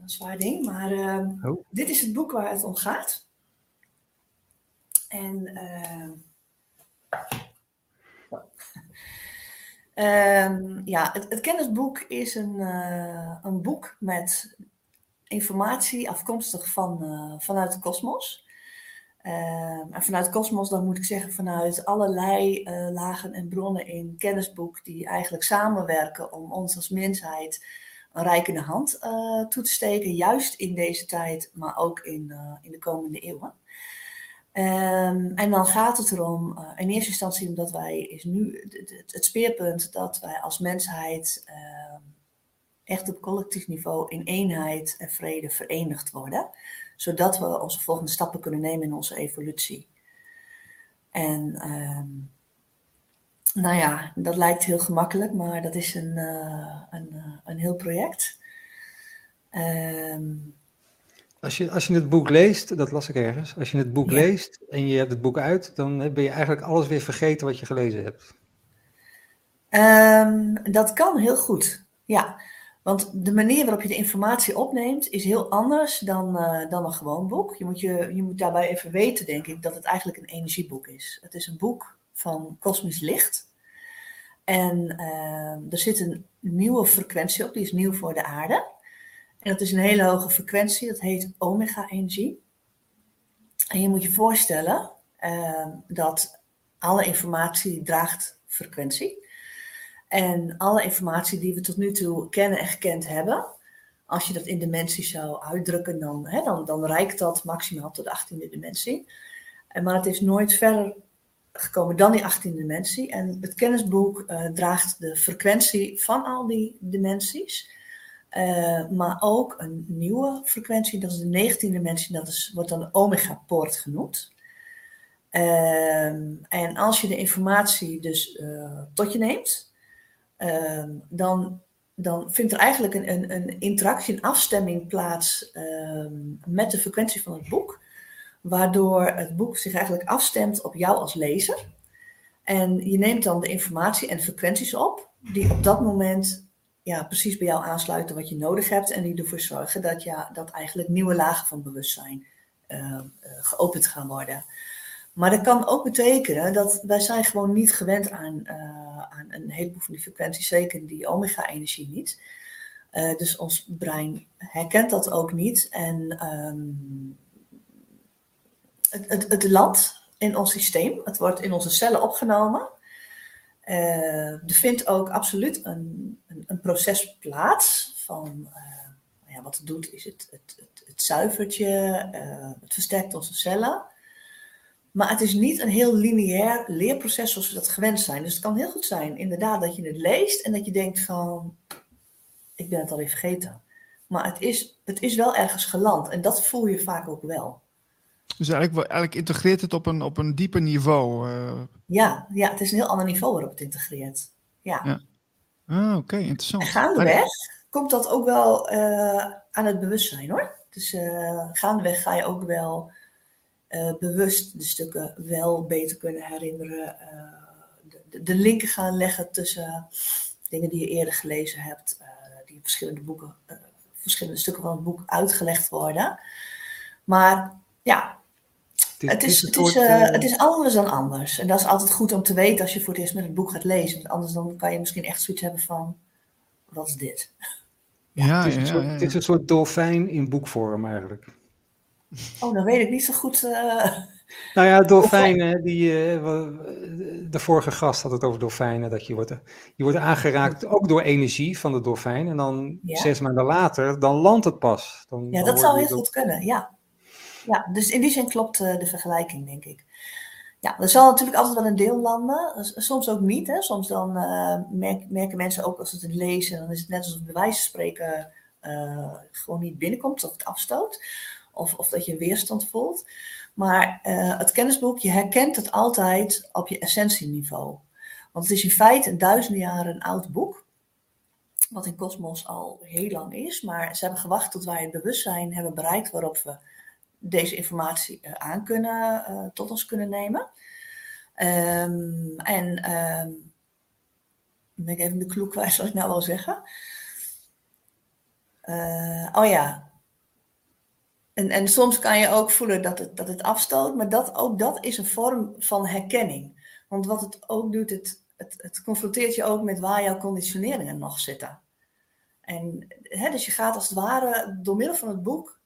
Een zwaar ding. Maar uh, oh. dit is het boek waar het om gaat. En... Um, ja, het, het, kennisboek is een, een boek met informatie afkomstig van, vanuit de kosmos. Uh, en vanuit Cosmos, dan moet ik zeggen, vanuit allerlei uh, lagen en bronnen in kennisboek die eigenlijk samenwerken om ons als mensheid een rijkende hand uh, toe te steken, juist in deze tijd, maar ook in, in de komende eeuwen. Um, en dan gaat het erom, in eerste instantie omdat wij, is nu het, het speerpunt dat wij als mensheid ehm, echt op collectief niveau in eenheid en vrede verenigd worden zodat we onze volgende stappen kunnen nemen in onze evolutie. En um, nou ja, dat lijkt heel gemakkelijk, maar dat is een, uh, een, uh, een heel project. Um, als, je, als je het boek leest, dat las ik ergens, als je het boek ja. leest en je hebt het boek uit, dan ben je eigenlijk alles weer vergeten wat je gelezen hebt. Um, dat kan heel goed, ja. Want de manier waarop je de informatie opneemt is heel anders dan, uh, dan een gewoon boek. Je moet, je, je moet daarbij even weten, denk ik, dat het eigenlijk een energieboek is. Het is een boek van kosmisch licht. En uh, er zit een nieuwe frequentie op, die is nieuw voor de aarde. En dat is een hele hoge frequentie, dat heet omega-energie. En je moet je voorstellen uh, dat alle informatie draagt frequentie. En alle informatie die we tot nu toe kennen en gekend hebben, als je dat in dimensies zou uitdrukken, dan, hè, dan, dan reikt dat maximaal tot de 18e dimensie. Maar het is nooit verder gekomen dan die 18e dimensie. En het kennisboek uh, draagt de frequentie van al die dimensies. Uh, maar ook een nieuwe frequentie, dat is de 19e dimensie, dat is, wordt dan de omega-poort genoemd. Uh, en als je de informatie dus tot je neemt, uh, dan, dan vindt er eigenlijk een, een, een interactie, een afstemming plaats uh, met de frequentie van het boek. waardoor het boek zich eigenlijk afstemt op jou als lezer. En je neemt dan de informatie en frequenties op, die op dat moment ja, precies bij jou aansluiten wat je nodig hebt en die ervoor zorgen dat, ja, dat eigenlijk nieuwe lagen van bewustzijn uh, geopend gaan worden. Maar dat kan ook betekenen dat wij zijn gewoon niet gewend aan, uh, aan een heleboel van die frequenties, zeker die omega-energie niet. Uh, dus ons brein herkent dat ook niet. En um, het, het, het landt in ons systeem, het wordt in onze cellen opgenomen. Uh, er vindt ook absoluut een, een, een proces plaats van ja, wat het doet is het, het, het, het zuivert je, het versterkt onze cellen. Maar het is niet een heel lineair leerproces zoals we dat gewend zijn. Dus het kan heel goed zijn, inderdaad, dat je het leest en dat je denkt van, ik ben het alweer vergeten. Maar het is, het is wel ergens geland en dat voel je vaak ook wel. Dus eigenlijk, eigenlijk integreert het op een, op een dieper niveau? Uh... Ja, ja, het is een heel ander niveau waarop het integreert. Ja. ja. Ah, oké, interessant. En gaandeweg komt dat ook wel uh, aan het bewustzijn hoor. Dus uh, gaandeweg ga je ook wel uh, bewust de stukken wel beter kunnen herinneren. Uh, de, de, linken gaan leggen tussen dingen die je eerder gelezen hebt, uh, die in verschillende boeken, verschillende stukken van het boek uitgelegd worden. Maar ja, het is, het, is, het is anders dan anders. En dat is altijd goed om te weten als je voor het eerst met het boek gaat lezen. Want anders dan kan je misschien echt zoiets hebben van, wat is dit? Ja, het, is ja, ja, het is een soort dolfijn in boekvorm eigenlijk. Oh, dan weet ik niet zo goed. Uh... Nou ja, dolfijnen, die, uh, de vorige gast had het over dolfijnen, dat je wordt, je wordt aangeraakt ook door energie van de dolfijn. En dan zes maanden later, dan landt het pas. Dan, ja, dat zou heel goed kunnen, ja. Ja, dus in die zin klopt uh, de vergelijking, denk ik. Ja, er zal natuurlijk altijd wel een deel landen, soms ook niet. Hè. Soms dan merk, merken mensen ook als ze het lezen, dan is het net alsof bij wijze van spreken gewoon niet binnenkomt of het afstoot of, of dat je weerstand voelt. Maar uh, het kennisboek, je herkent het altijd op je essentieniveau. Want het is in feite een duizenden jaren een oud boek. Wat in Cosmos al heel lang is. Maar ze hebben gewacht tot wij het bewustzijn hebben bereikt waarop we deze informatie uh, aan kunnen, uh, tot ons kunnen nemen. Um, en um, ben ik even de kloek kwijt, wat ik nou wil zeggen. oh ja, en, en soms kan je ook voelen dat het, dat het afstoot, maar dat, ook dat is een vorm van herkenning. Want wat het ook doet, het, het, het confronteert je ook met waar jouw conditioneringen nog zitten. En hè, dus je gaat als het ware door middel van het boek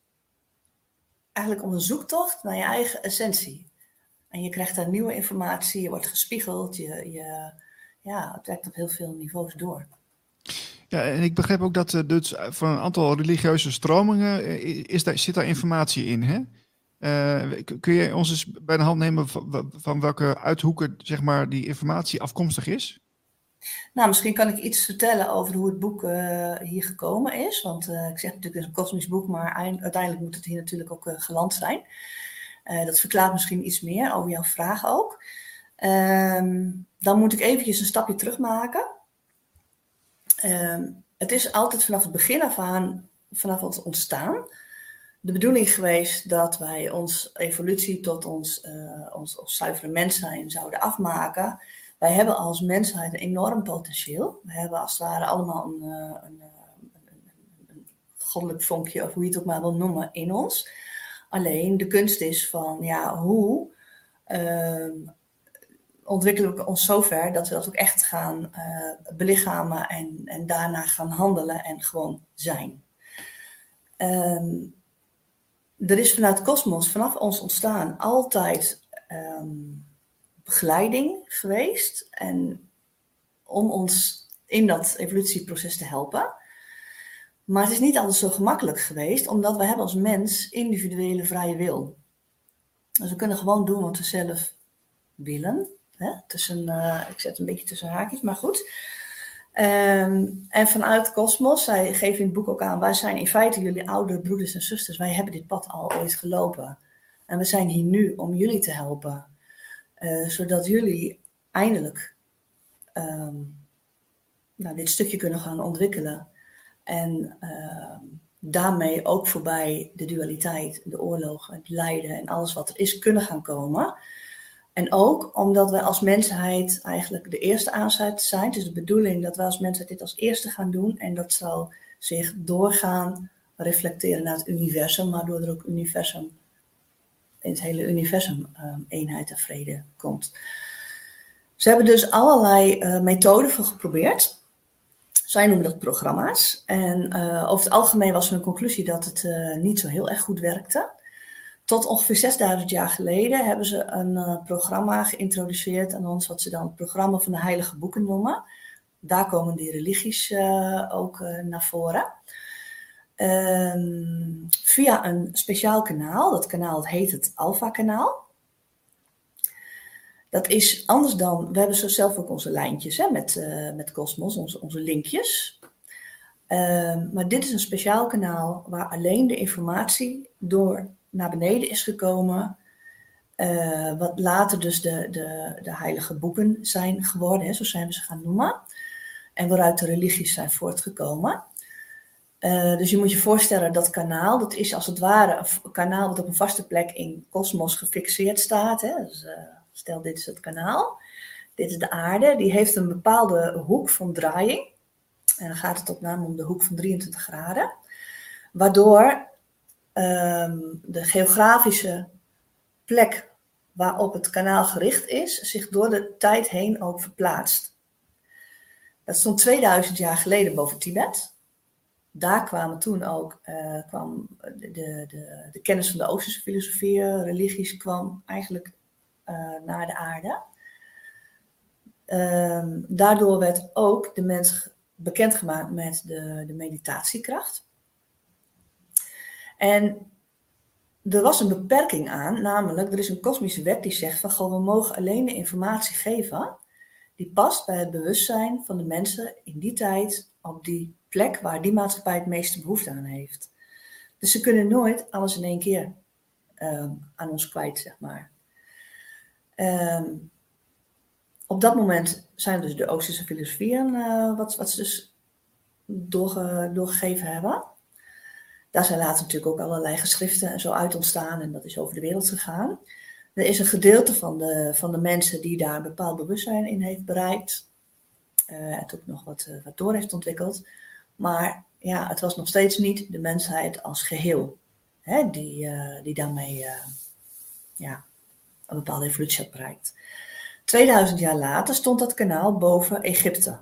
eigenlijk om een zoektocht naar je eigen essentie. En je krijgt daar nieuwe informatie, je wordt gespiegeld, je, je, ja, het werkt op heel veel niveaus door. Ja, en ik begreep ook dat uh, dus van een aantal religieuze stromingen uh, is daar, zit daar informatie in. Hè? Uh, kun je ons eens bij de hand nemen van, van, welke uithoeken zeg maar, die informatie afkomstig is? Nou, misschien kan ik iets vertellen over hoe het boek hier gekomen is. Want ik zeg natuurlijk, het een kosmisch boek, maar uiteindelijk moet het hier natuurlijk ook geland zijn. dat verklaart misschien iets meer over jouw vraag ook. Ehm, dan moet ik eventjes een stapje terug Ehm, het is altijd vanaf het begin af aan, vanaf het ontstaan, de bedoeling geweest dat wij ons evolutie tot ons, uh, ons, ons zuivere mens zijn zouden afmaken. Wij hebben als mensheid een enorm potentieel. We hebben als het ware allemaal een, uh, een, een, een goddelijk vonkje, of hoe je het ook maar wil noemen, in ons. Alleen de kunst is van, ja, hoe uh, ontwikkelen we ons zover dat we dat ook echt gaan uh, belichamen en, en daarna gaan handelen en gewoon zijn. Um, er is vanuit Kosmos, vanaf ons ontstaan, altijd um, begeleiding geweest en om ons in dat evolutieproces te helpen. Maar het is niet altijd zo gemakkelijk geweest, omdat we hebben als mens individuele vrije wil. Dus we kunnen gewoon doen wat we zelf willen. Hè? Tussen, uh, ik zet een beetje tussen haakjes, maar goed. Um, en vanuit Cosmos, zij geven in het boek ook aan, wij zijn in feite jullie oudere broeders en zusters. Wij hebben dit pad al ooit gelopen. En we zijn hier nu om jullie te helpen. Uh, zodat jullie eindelijk um, nou, dit stukje kunnen gaan ontwikkelen. En uh, daarmee ook voorbij de dualiteit, de oorlog, het lijden en alles wat er is kunnen gaan komen. En ook omdat we als mensheid eigenlijk de eerste aanzet zijn. Is de bedoeling dat we als mensheid dit als eerste gaan doen. En dat zal zich doorgaan reflecteren naar het universum, waardoor er ook universum, in het hele universum um, eenheid en vrede komt. Ze hebben dus allerlei uh, methoden voor geprobeerd. Zij noemen dat programma's. En uh, over het algemeen was hun conclusie dat het uh, niet zo heel erg goed werkte. Tot ongeveer 6000 jaar geleden hebben ze een uh, programma geïntroduceerd aan ons, wat ze dan het programma van de Heilige Boeken noemen. Daar komen die religies ook naar voren. Um, via een speciaal kanaal, dat kanaal heet het Alpha-kanaal. Dat is anders dan, we hebben zo zelf ook onze lijntjes hè, met, met Cosmos, onze, onze linkjes. Uh, maar dit is een speciaal kanaal waar alleen de informatie door naar beneden is gekomen. Uh, wat later dus de, de, de heilige boeken zijn geworden, hè, zo zijn we ze gaan noemen. En waaruit de religies zijn voortgekomen. Uh, dus je moet je voorstellen dat kanaal, dat is als het ware een kanaal dat op een vaste plek in kosmos gefixeerd staat. Hè? Dus, uh, stel, dit is het kanaal. Dit is de aarde. Die heeft een bepaalde hoek van draaiing. En dan gaat het op name om de hoek van 23 graden. Waardoor um, de geografische plek waarop het kanaal gericht is, zich door de tijd heen ook verplaatst. Dat stond 2000 jaar geleden boven Tibet daar kwamen toen ook uh, kwam de, de, de, kennis van de Oosterse filosofie, religies, kwam eigenlijk uh, naar de aarde. Um, daardoor werd ook de mens bekendgemaakt met de, de meditatiekracht. En er was een beperking aan, namelijk er is een kosmische wet die zegt van goh, we mogen alleen de informatie geven die past bij het bewustzijn van de mensen in die tijd op die plek waar die maatschappij het meeste behoefte aan heeft. Dus ze kunnen nooit alles in één keer um, aan ons kwijt, zeg maar. Um, op dat moment zijn dus de Oosterse filosofieën uh, wat, wat ze dus doorge, doorgegeven hebben. Daar zijn later natuurlijk ook allerlei geschriften en zo uit ontstaan en dat is over de wereld gegaan. Er is een gedeelte van de, van de mensen die daar een bepaald bewustzijn in heeft bereikt. Uh, het ook nog wat, uh, wat door heeft ontwikkeld. Maar ja, het was nog steeds niet de mensheid als geheel hè, die, uh, die daarmee ja, een bepaalde evolutie had bereikt. 2000 jaar later stond dat kanaal boven Egypte.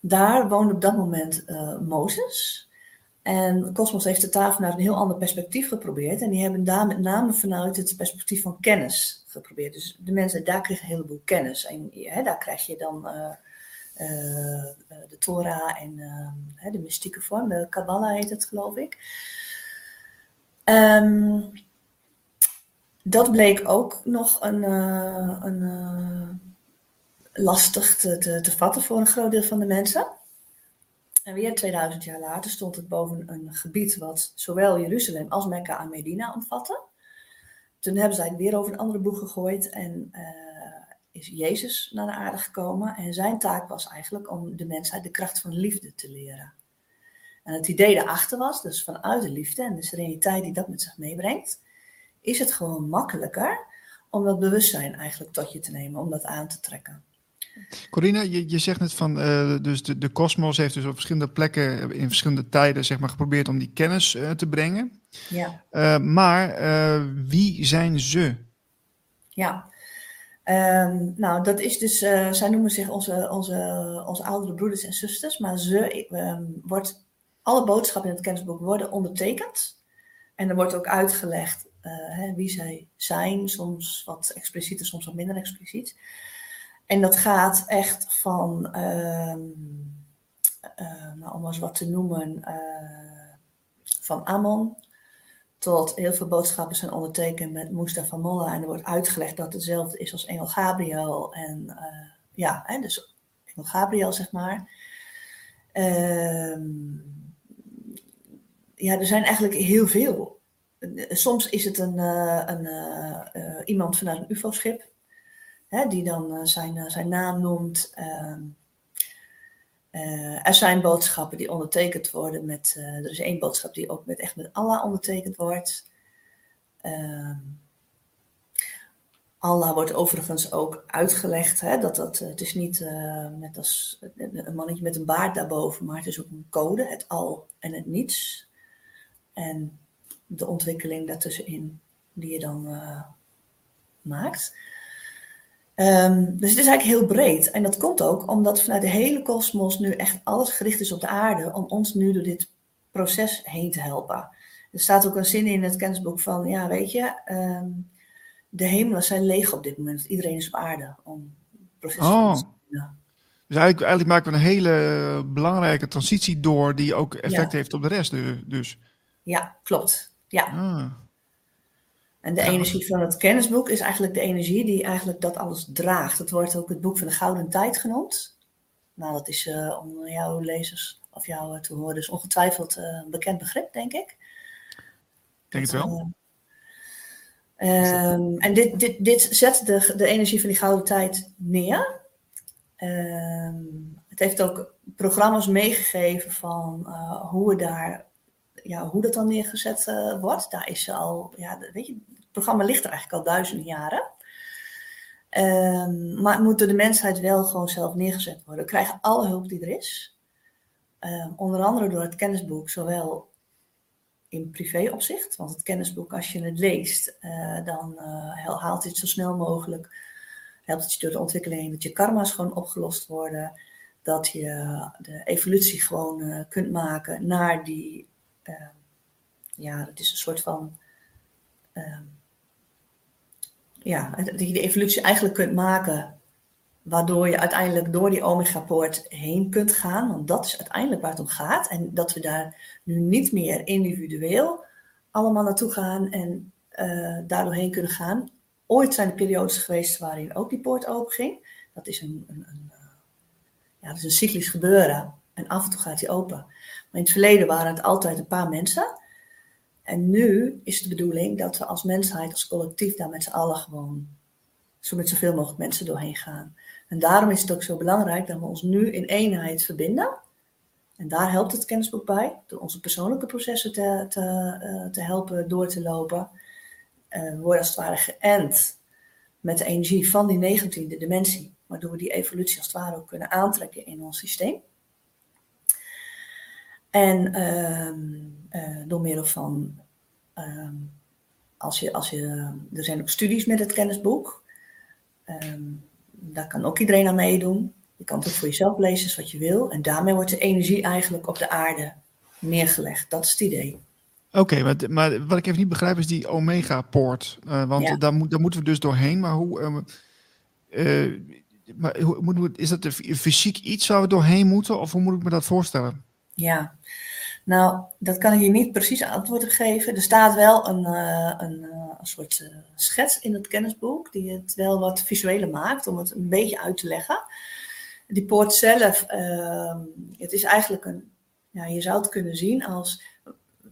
Daar woonde op dat moment Mozes. En Cosmos heeft de tafel naar een heel ander perspectief geprobeerd. En die hebben daar met name vanuit het perspectief van kennis geprobeerd. Dus de mensen daar kregen een heleboel kennis. En hè, daar krijg je dan uh, de Torah en de mystieke vorm, de Kabbalah heet het geloof ik. Um, dat bleek ook nog een, een lastig te, vatten voor een groot deel van de mensen. En weer 2000 jaar later stond het boven een gebied wat zowel Jeruzalem als Mekka en Medina omvatte. Toen hebben zij het weer over een andere boeg gegooid en is Jezus naar de aarde gekomen en zijn taak was eigenlijk om de mensheid de kracht van liefde te leren. En het idee daarachter was, dus vanuit de liefde en de sereniteit die dat met zich meebrengt, is het gewoon makkelijker om dat bewustzijn eigenlijk tot je te nemen, om dat aan te trekken. Corina, je, je zegt net van, uh, dus de kosmos heeft dus op verschillende plekken in verschillende tijden zeg maar, geprobeerd om die kennis uh, te brengen. Ja. Uh, maar wie zijn ze? Ja, Um, nou, dat is dus, zij noemen zich onze, onze, onze oudere broeders en zusters, maar ze um, wordt, alle boodschappen in het kennisboek worden ondertekend. En er wordt ook uitgelegd hè, wie zij zijn, soms wat explicieter, soms wat minder expliciet. En dat gaat echt van, uh, nou, om eens wat te noemen, van Amon tot heel veel boodschappen zijn ondertekend met Mustafa Molla. En er wordt uitgelegd dat het hetzelfde is als Engel Gabriel. En uh, ja, hè, dus Engel Gabriel, zeg maar. Uh, ja, er zijn eigenlijk heel veel. Soms is het een, uh, een uh, iemand vanuit een UFO-schip, die dan zijn, zijn naam noemt. Ehm, Uh, er zijn boodschappen die ondertekend worden met. Er is één boodschap die ook met, echt met Allah ondertekend wordt. Uh, Allah wordt overigens ook uitgelegd. Hè, dat dat, het is niet net als een mannetje met een baard daarboven, maar het is ook een code, het al en het niets. En de ontwikkeling daartussenin die je dan maakt. Um, dus het is eigenlijk heel breed. En dat komt ook omdat vanuit de hele kosmos nu echt alles gericht is op de aarde om ons nu door dit proces heen te helpen. Er staat ook een zin in het kennisboek van, ja weet je, um, de hemelen zijn leeg op dit moment. Iedereen is op aarde om het proces oh. te doen. Dus eigenlijk, eigenlijk maken we een hele belangrijke transitie door die ook effect heeft op de rest. Dus. Ja, klopt. Ja. Ah. En de energie van het kennisboek is eigenlijk de energie die eigenlijk dat alles draagt. Het wordt ook het boek van de gouden tijd genoemd. Nou, dat is uh, om jouw lezers of jou te horen, dus ongetwijfeld uh, een bekend begrip, denk ik. Denk het wel. Um, en dit, dit, dit zet de, de energie van die gouden tijd neer. Um, het heeft ook programma's meegegeven van hoe we daar ja, hoe dat dan neergezet uh, wordt, daar is ze al, ja, weet je, het programma ligt er eigenlijk al duizenden jaren. Um, maar moet door de mensheid wel gewoon zelf neergezet worden. We krijgen alle hulp die er is. Um, onder andere door het kennisboek, zowel in privéopzicht, want het kennisboek, als je het leest, uh, dan uh, haalt het zo snel mogelijk, helpt het je door de ontwikkeling dat je karma's gewoon opgelost worden, dat je de evolutie gewoon kunt maken naar die ja, het is een soort van. Uh, ja, dat je de evolutie eigenlijk kunt maken. Waardoor je uiteindelijk door die omega-poort heen kunt gaan. Want dat is uiteindelijk waar het om gaat. En dat we daar nu niet meer individueel allemaal naartoe gaan en uh, daardoor heen kunnen gaan. Ooit zijn er periodes geweest waarin ook die poort open ging. Dat is een, een, een uh, ja, dat is een cyclisch gebeuren. En af en toe gaat die open. In het verleden waren het altijd een paar mensen. En nu is de bedoeling dat we als mensheid, als collectief, daar met z'n allen gewoon zo met zoveel mogelijk mensen doorheen gaan. En daarom is het ook zo belangrijk dat we ons nu in eenheid verbinden. En daar helpt het kennisboek bij, door onze persoonlijke processen te, te, uh, te helpen door te lopen. Uh, we worden als het ware geënt met de energie van die negentiende dimensie, waardoor we die evolutie als het ware ook kunnen aantrekken in ons systeem. En uh, door middel van, uh, als je, als je, er zijn ook studies met het kennisboek. Ehm, daar kan ook iedereen aan meedoen. Je kan het ook voor jezelf lezen, wat je wil. En daarmee wordt de energie eigenlijk op de aarde neergelegd. Dat is het idee. Oké, maar, maar, wat ik even niet begrijp is die Omega-poort. Uh, want ja. daar, moet, daar moeten we dus doorheen. Maar hoe, uh, maar hoe, moet, is dat een fysiek iets waar we doorheen moeten? Of hoe moet ik me dat voorstellen? Ja, nou, dat kan ik je niet precies antwoord op geven. Er staat wel een, uh, een, uh, een soort uh, schets in het kennisboek, die het wel wat visueler maakt, om het een beetje uit te leggen. Die poort zelf, ehm, het is eigenlijk een, ja, je zou het kunnen zien als,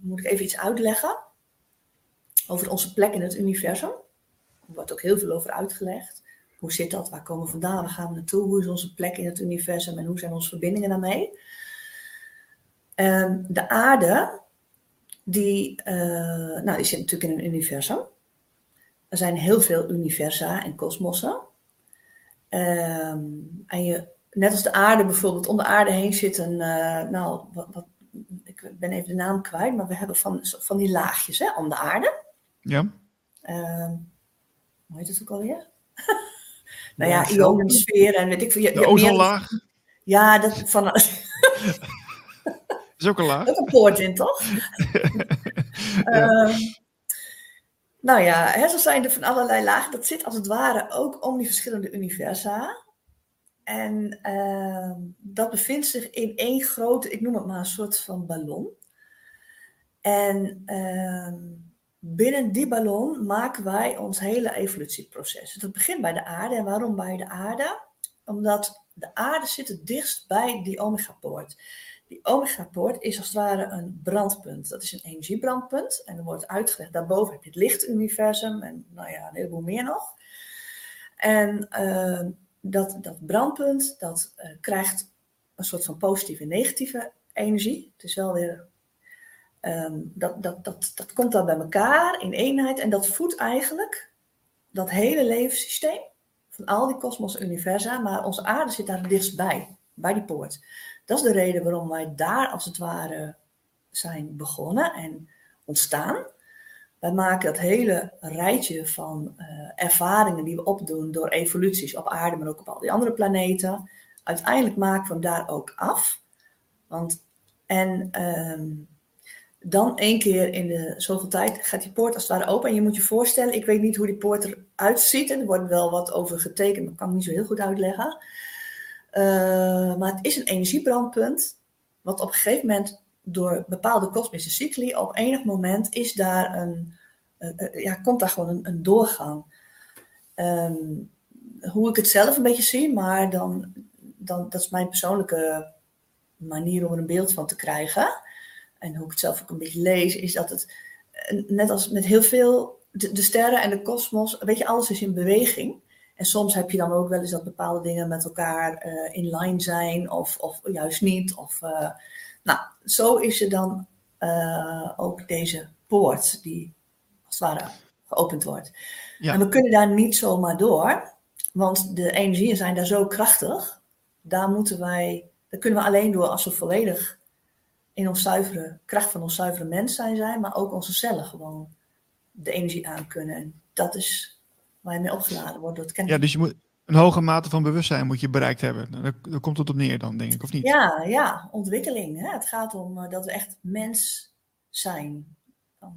moet ik even iets uitleggen, over onze plek in het universum. Er wordt ook heel veel over uitgelegd. Hoe zit dat? Waar komen we vandaan? Waar gaan we naartoe? Hoe is onze plek in het universum en hoe zijn onze verbindingen daarmee? Um, de aarde, die, uh, nou, die zit natuurlijk in een universum. Er zijn heel veel universa en kosmossen. Um, en je, net als de aarde bijvoorbeeld, om de aarde heen zit een, uh, nou, wat, wat, ik ben even de naam kwijt, maar we hebben van, van die laagjes hè, om de aarde. Ja. Um, hoe heet het ook alweer? (laughs) nou ja, ionosfeer en weet ik veel. De ozonlaag? Ja, dat van... (laughs) is ook een laag. Ook een poort in, toch? (laughs) ja. Uh, nou ja, hè, zo zijn er van allerlei lagen. Dat zit als het ware ook om die verschillende universa. En uh, dat bevindt zich in één grote, ik noem het maar een soort van ballon. En uh, binnen die ballon maken wij ons hele evolutieproces. Dat begint bij de aarde. En waarom bij de aarde? Omdat de aarde zit het dichtst bij die omega-poort. Die omega-poort is als het ware een brandpunt. Dat is een energiebrandpunt. En er wordt uitgelegd, daarboven heb je het lichtuniversum en nou ja, een heleboel meer nog. En uh, dat, dat brandpunt, dat uh, krijgt een soort van positieve en negatieve energie. Het is wel weer. ehm, dat, dat, dat, dat komt dan bij elkaar in eenheid en dat voedt eigenlijk dat hele levenssysteem van al die kosmos en universa, maar onze aarde zit daar het dichtst bij, bij die poort. Dat is de reden waarom wij daar als het ware zijn begonnen en ontstaan. Wij maken dat hele rijtje van eh, ervaringen die we opdoen door evoluties op aarde, maar ook op al die andere planeten. Uiteindelijk maken we daar ook af. Want, en ehm, dan één keer in de zoveel tijd gaat die poort als het ware open. En je moet je voorstellen, ik weet niet hoe die poort eruit ziet. En er wordt wel wat over getekend, maar kan ik niet zo heel goed uitleggen. Uh, maar het is een energiebrandpunt, wat op een gegeven moment door bepaalde kosmische cycli, op enig moment is daar een, uh, ja, komt daar gewoon een, een doorgang. Um, hoe ik het zelf een beetje zie, maar dan, dan, dat is mijn persoonlijke manier om er een beeld van te krijgen. En hoe ik het zelf ook een beetje lees, is dat het, net als met heel veel, de, de sterren en de kosmos, weet je, alles is in beweging. En soms heb je dan ook wel eens dat bepaalde dingen met elkaar uh, in line zijn, of, of juist niet. Of, uh, nou, zo is er dan uh, ook deze poort, die als het ware geopend wordt. Ja. En we kunnen daar niet zomaar door, want de energieën zijn daar zo krachtig. Daar moeten wij, daar kunnen we alleen door als we volledig in ons zuivere, kracht van ons zuivere mens zijn, zijn, maar ook onze cellen gewoon de energie aan kunnen. En dat is waar je mee opgeladen wordt. Dat ken ja, dus je moet een hoge mate van bewustzijn moet je bereikt hebben. Daar, daar komt het op neer dan, denk ik, of niet? Ja, ja ontwikkeling. Hè? Het gaat om uh, dat we echt mens zijn. Uh,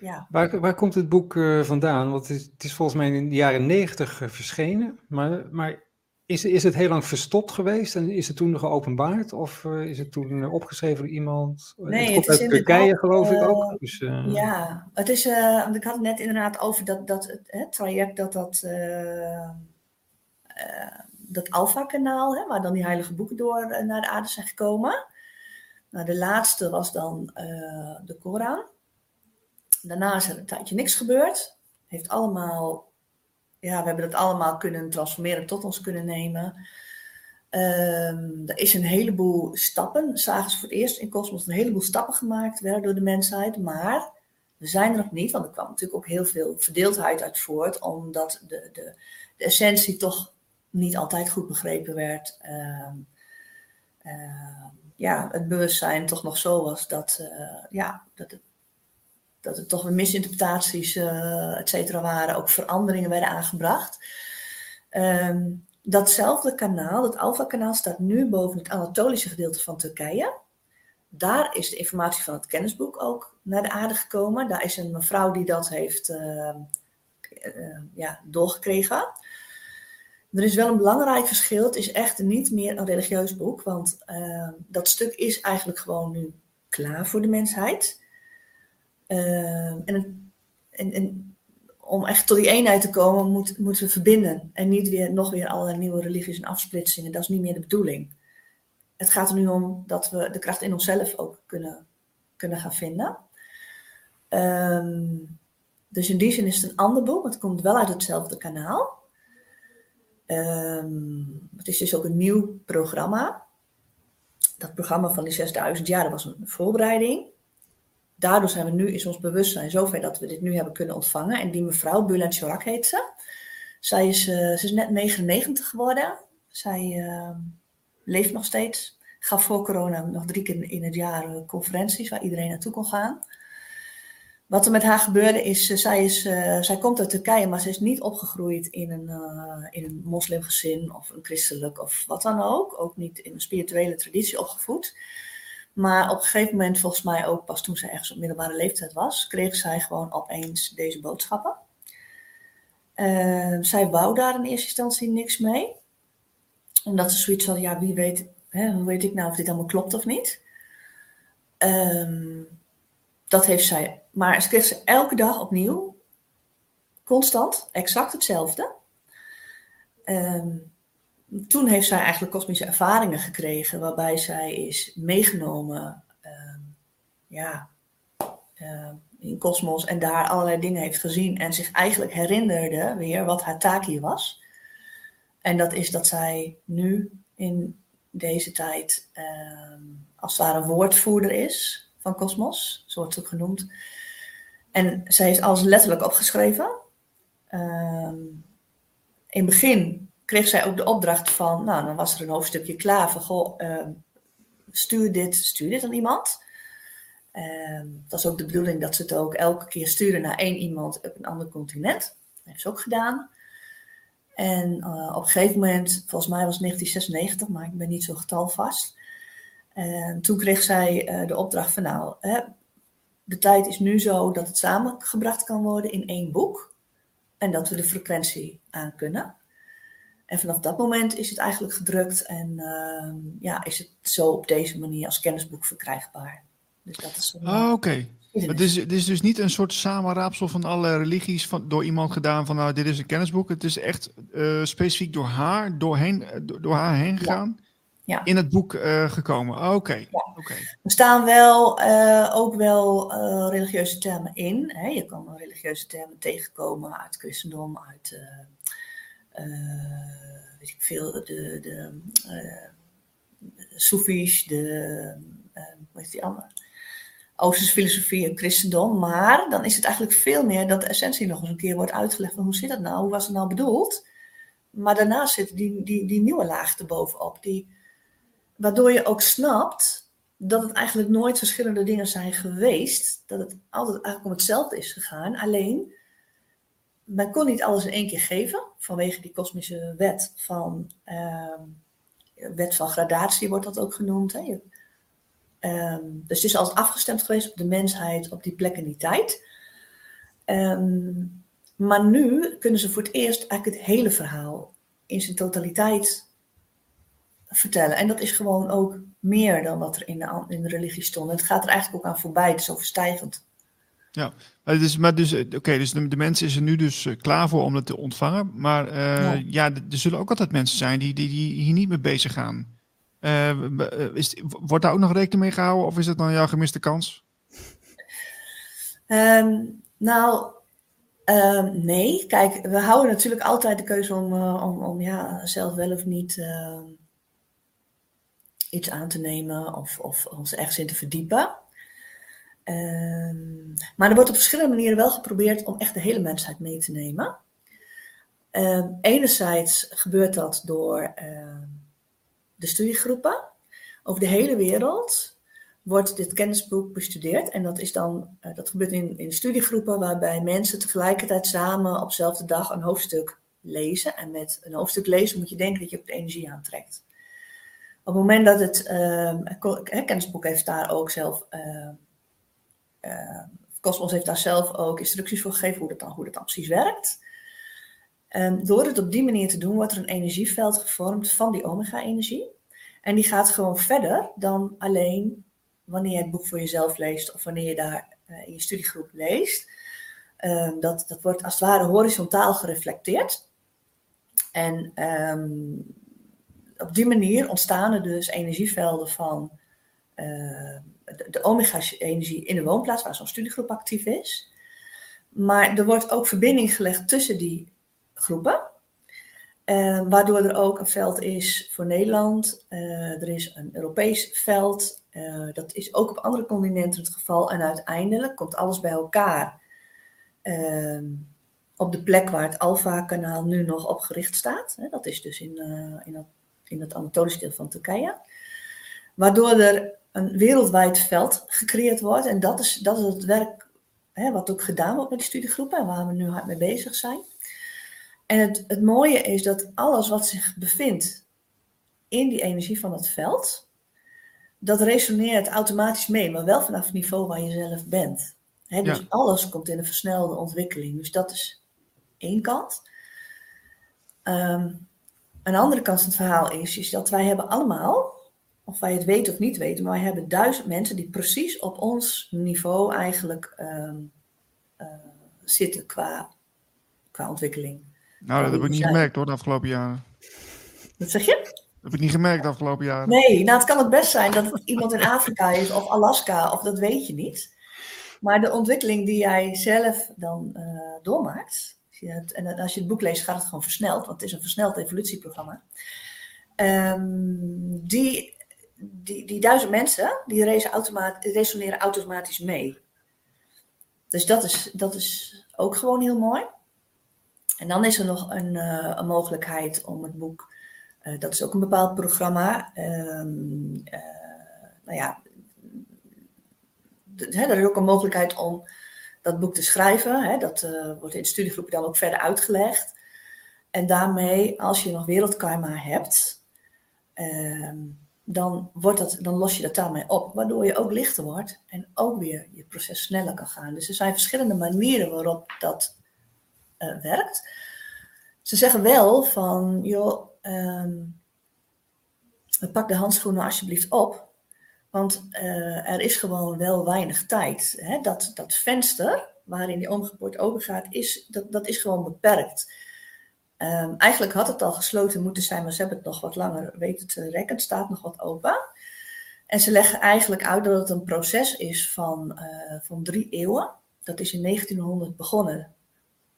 ja. waar, waar komt het boek uh, vandaan? Want het is, het is, volgens mij in de jaren negentig verschenen. Maar, maar is, is het heel lang verstopt geweest en is het toen geopenbaard? Of uh, is het toen opgeschreven door iemand? Nee, het, het is uit Turkije geloof ik ook. Dus, uh... Ja, het is, uh, want ik had het net inderdaad over dat, dat het traject dat dat, dat Alpha-kanaal, waar dan die heilige boeken door naar de aarde zijn gekomen. Nou, de laatste was dan de Koran. Daarna is er een tijdje niks gebeurd. Heeft allemaal ja, we hebben dat allemaal kunnen transformeren, tot ons kunnen nemen. Um, er is een heleboel stappen, zagen ze voor het eerst in Cosmos, een heleboel stappen gemaakt werden door de mensheid. Maar we zijn er nog niet, want er kwam natuurlijk ook heel veel verdeeldheid uit voort, omdat de, de, de essentie toch niet altijd goed begrepen werd. Um, uh, ja, het bewustzijn toch nog zo was dat, uh, ja, dat het dat er toch weer misinterpretaties, uh, et cetera, waren, ook veranderingen werden aangebracht. Um, datzelfde kanaal, het Alpha-kanaal, staat nu boven het Anatolische gedeelte van Turkije. Daar is de informatie van het kennisboek ook naar de aarde gekomen. Daar is een mevrouw die dat heeft uh, uh, ja, doorgekregen. Er is wel een belangrijk verschil. Het is echt niet meer een religieus boek, want uh, dat stuk is eigenlijk gewoon nu klaar voor de mensheid. Uh, en, en, en, om echt tot die eenheid te komen, moet, moeten we verbinden. En niet weer nog weer allerlei nieuwe religies en afsplitsingen. Dat is niet meer de bedoeling. Het gaat er nu om dat we de kracht in onszelf ook kunnen, kunnen gaan vinden. Um, dus in die zin is het een ander boek. Het komt wel uit hetzelfde kanaal. Um, het is dus ook een nieuw programma. Dat programma van die 6000 jaar, was een voorbereiding daardoor zijn we nu, is ons bewustzijn zover dat we dit nu hebben kunnen ontvangen. En die mevrouw, Bulan Chorak heet ze. Zij is, uh, ze is net 99 geworden. Zij uh, leeft nog steeds. Gaf voor corona nog drie keer in het jaar uh, conferenties waar iedereen naartoe kon gaan. Wat er met haar gebeurde is, zij, is zij komt uit Turkije, maar ze is niet opgegroeid in een, in een moslimgezin of een christelijk of wat dan ook. Ook niet in een spirituele traditie opgevoed. Maar op een gegeven moment, volgens mij ook pas toen ze ergens op middelbare leeftijd was, kreeg zij gewoon opeens deze boodschappen. Uh, zij wou daar in eerste instantie niks mee. Omdat ze zoiets had, ja, wie weet, hè, hoe weet ik nou of dit allemaal klopt of niet. Um, dat heeft zij. Maar ze kreeg ze elke dag opnieuw, constant, exact hetzelfde. Um, toen heeft zij eigenlijk kosmische ervaringen gekregen, waarbij zij is meegenomen uh, ja, uh, in kosmos en daar allerlei dingen heeft gezien en zich eigenlijk herinnerde weer wat haar taak hier was. En dat is dat zij nu in deze tijd ehm, als het ware woordvoerder is van Cosmos, zo wordt ze ook genoemd. En zij heeft alles letterlijk opgeschreven. Ehm, in het begin kreeg zij ook de opdracht van, nou, dan was er een hoofdstukje klaar van, goh, ehm, stuur dit, stuur dit aan iemand. Um, dat is ook de bedoeling dat ze het ook elke keer sturen naar één iemand op een ander continent. Dat heeft ze ook gedaan. En uh, op een gegeven moment, volgens mij was het 1996, maar ik ben niet zo getalvast. En toen kreeg zij uh, de opdracht van, nou, de tijd is nu zo dat het samengebracht kan worden in één boek. En dat we de frequentie aan kunnen. En vanaf dat moment is het eigenlijk gedrukt en uh, ja, is het zo op deze manier als kennisboek verkrijgbaar. Dus dat is. Ah, oké. Okay. Het is, het is dus niet een soort samenraapsel van alle religies van, door iemand gedaan van nou dit is een kennisboek. Het is echt uh, specifiek door haar, doorheen, door, door haar heen gegaan. Ja. Ja. In het boek uh, gekomen. Oké. Okay. Ja. Okay. Er staan wel uh, ook wel religieuze termen in. Hè? Je kan religieuze termen tegenkomen uit christendom, uit weet ik veel, de, de, de Soefies, de, hoe heet die andere? Oosterse filosofie en christendom. Maar dan is het eigenlijk veel meer dat de essentie nog eens een keer wordt uitgelegd. Van hoe zit dat nou? Hoe was het nou bedoeld? Maar daarnaast zit die, die, die nieuwe laag erbovenop. Die, waardoor je ook snapt dat het eigenlijk nooit verschillende dingen zijn geweest. Dat het altijd eigenlijk om hetzelfde is gegaan. Alleen, men kon niet alles in één keer geven. Vanwege die kosmische wet van... Uh, wet van gradatie wordt dat ook genoemd. Hè? Um, dus het is altijd afgestemd geweest op de mensheid, op die plek en die tijd. Um, maar nu kunnen ze voor het eerst eigenlijk het hele verhaal in zijn totaliteit vertellen. En dat is gewoon ook meer dan wat er in de, in de religie stond. En het gaat er eigenlijk ook aan voorbij, het is overstijgend. Ja, maar dus, maar dus, oké, dus de, de mensen is er nu dus eh, klaar voor om het te ontvangen. Maar uh, ja. ja, er zullen ook altijd mensen zijn die, die, die hier niet mee bezig gaan. Uh, is, wordt daar ook nog rekening mee gehouden of is het dan jouw gemiste kans? Um, nou, um, nee. Kijk, we houden natuurlijk altijd de keuze om, uh, om, om ja, zelf wel of niet uh, iets aan te nemen of, of ons ergens in te verdiepen. Um, maar er wordt op verschillende manieren wel geprobeerd om echt de hele mensheid mee te nemen. enerzijds gebeurt dat door de studiegroepen. Over de hele wereld wordt dit kennisboek bestudeerd. En dat, is dan, uh, dat gebeurt in, in studiegroepen waarbij mensen tegelijkertijd samen op dezelfde dag een hoofdstuk lezen. En met een hoofdstuk lezen moet je denken dat je ook de energie aantrekt. Op het moment dat het kennisboek heeft daar ook zelf, uh, Cosmos heeft daar zelf ook instructies voor gegeven hoe dat dan, hoe dat precies werkt. Um, door het op die manier te doen, wordt er een energieveld gevormd van die omega-energie. En die gaat gewoon verder dan alleen wanneer je het boek voor jezelf leest of wanneer je daar uh, in je studiegroep leest. Um, dat, dat wordt als het ware horizontaal gereflecteerd. En um, op die manier ontstaan er dus energievelden van uh, de, omega-energie in de woonplaats, waar zo'n studiegroep actief is. Maar er wordt ook verbinding gelegd tussen die groepen. Uh, waardoor er ook een veld is voor Nederland. Uh, er is een Europees veld. Uh, dat is ook op andere continenten het geval. En uiteindelijk komt alles bij elkaar ehm, op de plek waar het Alfa-kanaal nu nog op gericht staat. dat is dus in, in, dat, in deel van Turkije. Waardoor er een wereldwijd veld gecreëerd wordt. En dat is, dat is het werk hè, wat ook gedaan wordt met de studiegroepen en waar we nu hard mee bezig zijn. En het, het mooie is dat alles wat zich bevindt in die energie van het veld, dat resoneert automatisch mee, maar wel vanaf het niveau waar je zelf bent. dus alles komt in een versnelde ontwikkeling. Dus dat is één kant. Um, een andere kant van het verhaal is, is dat wij hebben allemaal, of wij het weten of niet weten, maar wij hebben duizend mensen die precies op ons niveau eigenlijk um, uh, zitten qua, qua ontwikkeling. Nou, dat heb ik niet gemerkt hoor, de afgelopen jaren. Wat zeg je? Dat heb ik niet gemerkt de afgelopen jaren. Nee, nou het kan ook best zijn dat het iemand in Afrika is of Alaska, of dat weet je niet. Maar de ontwikkeling die jij zelf dan uh, doormaakt, en als je het boek leest gaat het gewoon versneld, want het is een versneld evolutieprogramma. Ehm, die, die, die duizend mensen, die resoneren automatisch mee. Dus dat is, dat is ook gewoon heel mooi. En dan is er nog een, uh, een mogelijkheid om het boek, uh, dat is ook een bepaald programma. Um, uh, nou ja, hè, er is ook een mogelijkheid om dat boek te schrijven. Hè, dat wordt in de dan ook verder uitgelegd. En daarmee, als je nog wereldkarma hebt, ehm, dan, wordt dat, dan los je dat daarmee op, waardoor je ook lichter wordt en ook weer je proces sneller kan gaan. Dus er zijn verschillende manieren waarop dat uh, werkt. Ze zeggen wel van, joh, um, pak de handschoenen alsjeblieft op, want uh, er is gewoon wel weinig tijd. Hè? Dat, dat venster waarin die omgeboord open gaat, is, dat, dat is gewoon beperkt. Um, eigenlijk had het al gesloten moeten zijn, maar ze hebben het nog wat langer weten te rekken. Het staat nog wat open. En ze leggen eigenlijk uit dat het een proces is van, uh, van drie eeuwen. Dat is in 1900 begonnen.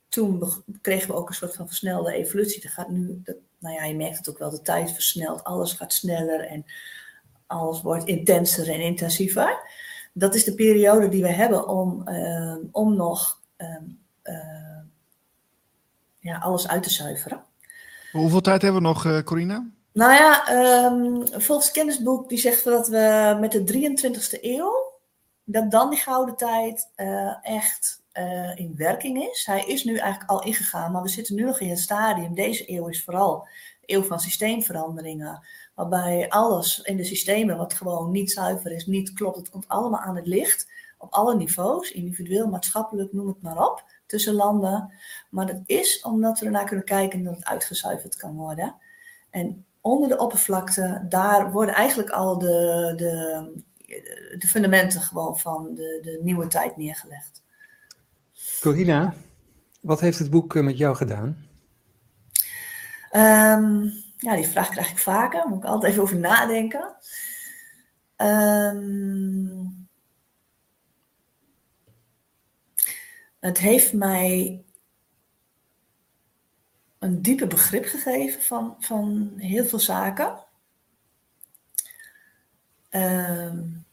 Toen kregen we ook een soort van versnelde evolutie. Dat gaat nu, dat, nou ja, je merkt het ook wel, de tijd versnelt. Alles gaat sneller en alles wordt intenser en intensiever. Dat is de periode die we hebben om, uh, om nog um, uh, ja, alles uit te zuiveren. Hoeveel tijd hebben we nog, uh, Corina? Nou ja, um, volgens het kennisboek die zegt dat we met de 23e eeuw, dat dan die gouden tijd uh, echt uh, in werking is. Hij is nu eigenlijk al ingegaan, maar we zitten nu nog in het stadium. Deze eeuw is vooral de eeuw van systeemveranderingen. Waarbij alles in de systemen wat gewoon niet zuiver is, niet klopt, het komt allemaal aan het licht. Op alle niveaus, individueel, maatschappelijk, noem het maar op tussen landen. Maar dat is omdat we ernaar kunnen kijken dat het uitgezuiverd kan worden. En onder de oppervlakte, daar worden eigenlijk al de, de, de fundamenten gewoon van de, de nieuwe tijd neergelegd. Corina, wat heeft het boek eh, met jou gedaan? Um, ja, die vraag krijg ik vaker. Moet ik altijd even over nadenken. Um, Het heeft mij een diepe begrip gegeven van, van heel veel zaken. Um,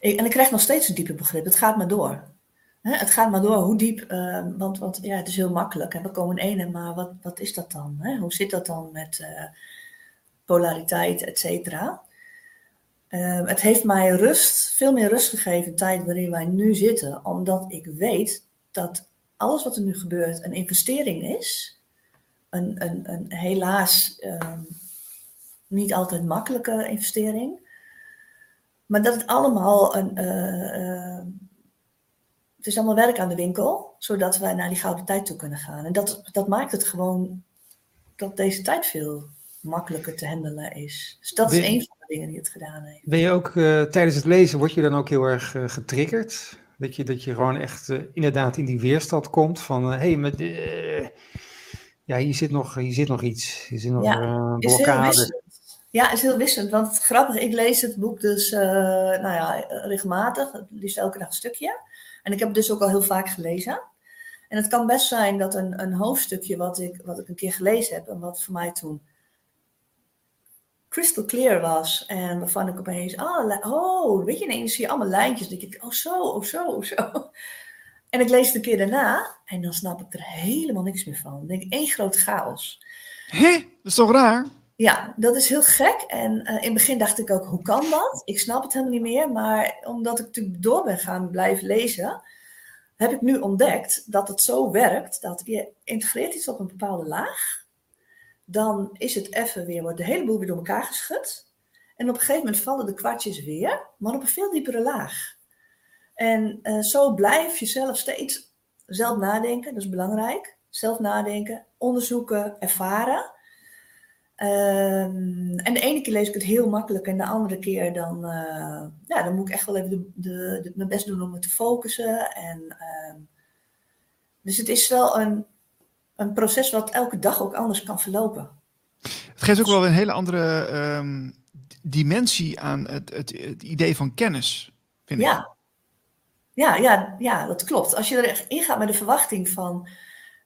ik, en ik krijg nog steeds een diepe begrip. Het gaat maar door. het gaat maar door. Hoe diep? Uh, want, want ja, het is heel makkelijk. We komen in ene, maar wat, wat is dat dan? Hoe zit dat dan met uh, polariteit, et cetera? Uh, het heeft mij rust, veel meer rust gegeven, de tijd waarin wij nu zitten, omdat ik weet dat alles wat er nu gebeurt een investering is. Een, een, een helaas um, niet altijd makkelijke investering. Maar dat het allemaal een. Uh, uh, het is allemaal werk aan de winkel, zodat wij naar die gouden tijd toe kunnen gaan. En dat, dat maakt het gewoon dat deze tijd veel makkelijker te handelen is. Dus dat is een van dingen die het gedaan heeft. Ben je ook uh, tijdens het lezen, word je dan ook heel erg uh, getriggerd? Dat je, dat je gewoon echt uh, inderdaad in die weerstand komt van, hé, hey, met, ja, hier zit, nog, hier zit nog iets, hier zit nog ja, een blokkade. Ja, is heel wisselend. Want het grappige, ik lees het boek dus nou ja, regelmatig, liefst elke dag een stukje. En ik heb het dus ook al heel vaak gelezen. En het kan best zijn dat een, een hoofdstukje wat ik, wat ik een keer gelezen heb en wat voor mij toen crystal clear was. En waarvan ik opeens, oh, oh weet je, ineens zie je allemaal lijntjes. Dan denk ik, oh zo, oh zo, oh zo. (laughs) En ik lees het een keer daarna en dan snap ik er helemaal niks meer van. Dan denk ik, één grote chaos. Hé, dat is toch raar? Ja, dat is heel gek. En uh, in het begin dacht ik ook, hoe kan dat? Ik snap het helemaal niet meer. Maar omdat ik natuurlijk door ben gaan blijven lezen, heb ik nu ontdekt dat het zo werkt dat je integreert iets op een bepaalde laag dan is het even weer, wordt de hele boel weer door elkaar geschud. En op een gegeven moment vallen de kwartjes weer, maar op een veel diepere laag. En uh, zo blijf je zelf steeds zelf nadenken, dat is belangrijk. Zelf nadenken, onderzoeken, ervaren. Um, en de ene keer lees ik het heel makkelijk en de andere keer dan, uh, ja, dan moet ik echt wel even de, de, mijn best doen om me te focussen. En, uh, dus het is wel een, een proces wat elke dag ook anders kan verlopen. Het geeft ook wel een hele andere um, dimensie aan het, het, het, idee van kennis, vind ja. ik. Ja, ja, ja, dat klopt. Als je er echt ingaat met de verwachting van,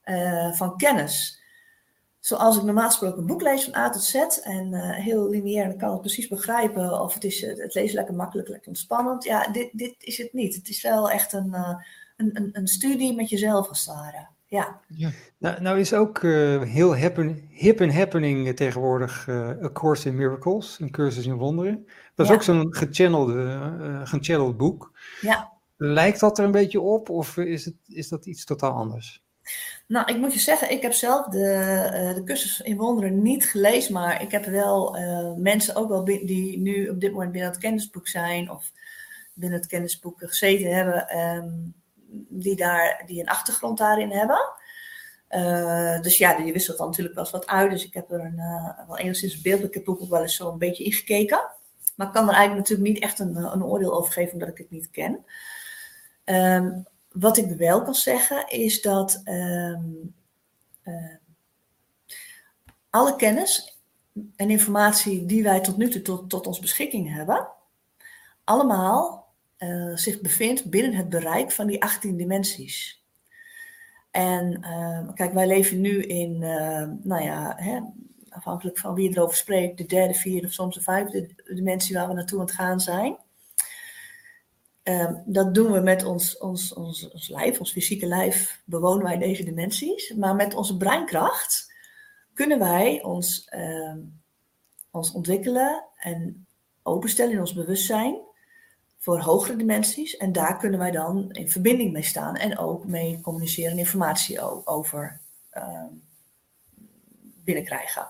uh, van kennis, zoals ik normaal gesproken een boek lees van A tot Z en uh, heel lineair en ik kan het precies begrijpen of het is het lezen lekker makkelijk, lekker ontspannend. Ja, dit, dit is het niet. Het is wel echt een, een, een, een, studie met jezelf als het ware. Ja. ja. Nou, nou is ook uh, heel happen, hip en happening tegenwoordig A Course in Miracles, een cursus in wonderen. Dat is Ja. ook zo'n gechannelde, gechanneld boek. Ja. Lijkt dat er een beetje op of is, het, is dat iets totaal anders? Nou, ik moet je zeggen, ik heb zelf de, uh, de cursus in wonderen niet gelezen, maar ik heb wel uh, mensen ook wel die nu op dit moment binnen het kennisboek zijn of binnen het kennisboek gezeten hebben, um, die, daar, die een achtergrond daarin hebben. Uh, dus ja, die wisselt dan natuurlijk wel eens wat uit. Dus ik heb er een, uh, wel enigszins een beeld. Ik heb ook wel eens zo een beetje ingekeken. Maar ik kan er eigenlijk natuurlijk niet echt een, een oordeel over geven, omdat ik het niet ken. Um, wat ik wel kan zeggen is dat uh, alle kennis en informatie die wij tot nu toe tot, tot ons beschikking hebben, allemaal uh, zich bevindt binnen het bereik van die 18 dimensies. En uh, kijk, wij leven nu in, nou ja, hè, afhankelijk van wie erover spreekt, de derde, vierde of soms de vijfde dimensie waar we naartoe aan het gaan zijn. Um, dat doen we met ons, ons, ons, ons lijf, ons fysieke lijf, bewonen wij deze dimensies. Maar met onze breinkracht kunnen wij ons, um, ons ontwikkelen en openstellen in ons bewustzijn voor hogere dimensies. En daar kunnen wij dan in verbinding mee staan en ook mee communiceren en informatie over um, binnenkrijgen.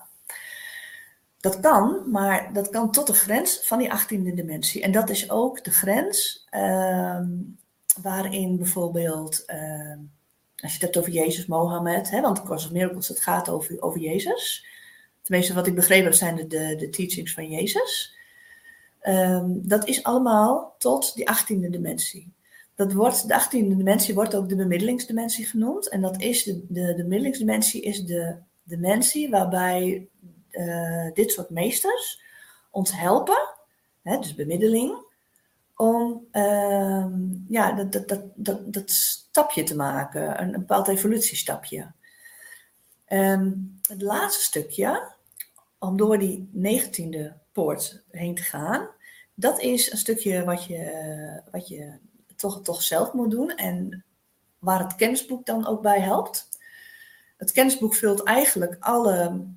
Dat kan, maar dat kan tot de grens van die 18e dimensie. En dat is ook de grens uh, waarin bijvoorbeeld, uh, als je het hebt over Jezus, Mohammed, hè, want Course of Miracles, het gaat over, over Jezus. Tenminste, wat ik begrepen heb, zijn de, de, de teachings van Jezus. Um, dat is allemaal tot die 18e dimensie. Dat wordt, de 18e dimensie wordt ook de bemiddelingsdimensie genoemd. En dat is de, de, de bemiddelingsdimensie is de dimensie waarbij uh, dit soort meesters ons helpen, hè, dus bemiddeling, om uh, ja, dat, dat, dat, dat, stapje te maken, een, bepaald evolutiestapje. Um, het laatste stukje, om door die negentiende heen te gaan, dat is een stukje wat je, wat je toch, toch zelf moet doen en waar het kennisboek dan ook bij helpt. Het kennisboek vult eigenlijk alle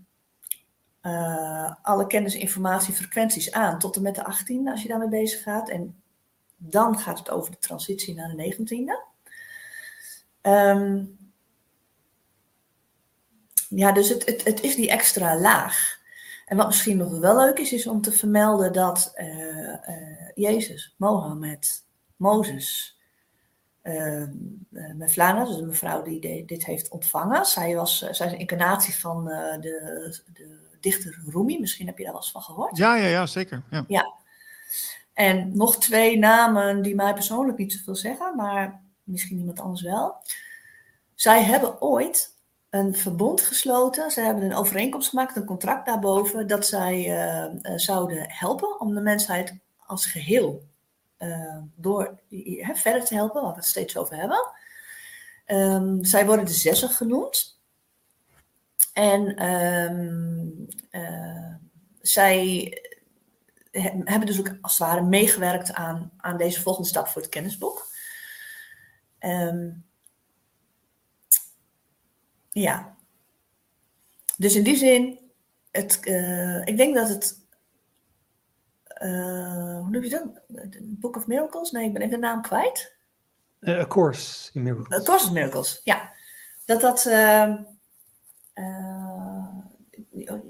uh, alle kennis, informatie, frequenties aan tot en met de 18e als je daarmee bezig gaat. En dan gaat het over de transitie naar de 19e. Um, ja, dus het, het, het is die extra laag. En wat misschien nog wel leuk is, is om te vermelden dat uh, uh, Jezus, Mohammed, Mozes, uh, Mevlana, dus een mevrouw die de, dit heeft ontvangen. Zij, was, zij is een incarnatie van de, de dichter Rumi. Misschien heb je daar wel eens van gehoord. Ja, ja, ja zeker. Ja. ja. En nog twee namen die mij persoonlijk niet zoveel zeggen, maar misschien iemand anders wel. Zij hebben ooit een verbond gesloten. Ze hebben een overeenkomst gemaakt, een contract daarboven, dat zij uh, uh, zouden helpen om de mensheid als geheel uh, door verder te helpen, waar we het steeds over hebben. Um, zij worden de zessen genoemd. En uh, zij hebben dus ook als het ware meegewerkt aan, aan deze volgende stap voor het kennisboek. Um, ja. Dus in die zin, het, uh, ik denk dat het. Uh, hoe noem je dat? Book of Miracles? Nee, ik ben even de naam kwijt. Uh, A Course in Miracles. A Course of Miracles, ja. Dat dat.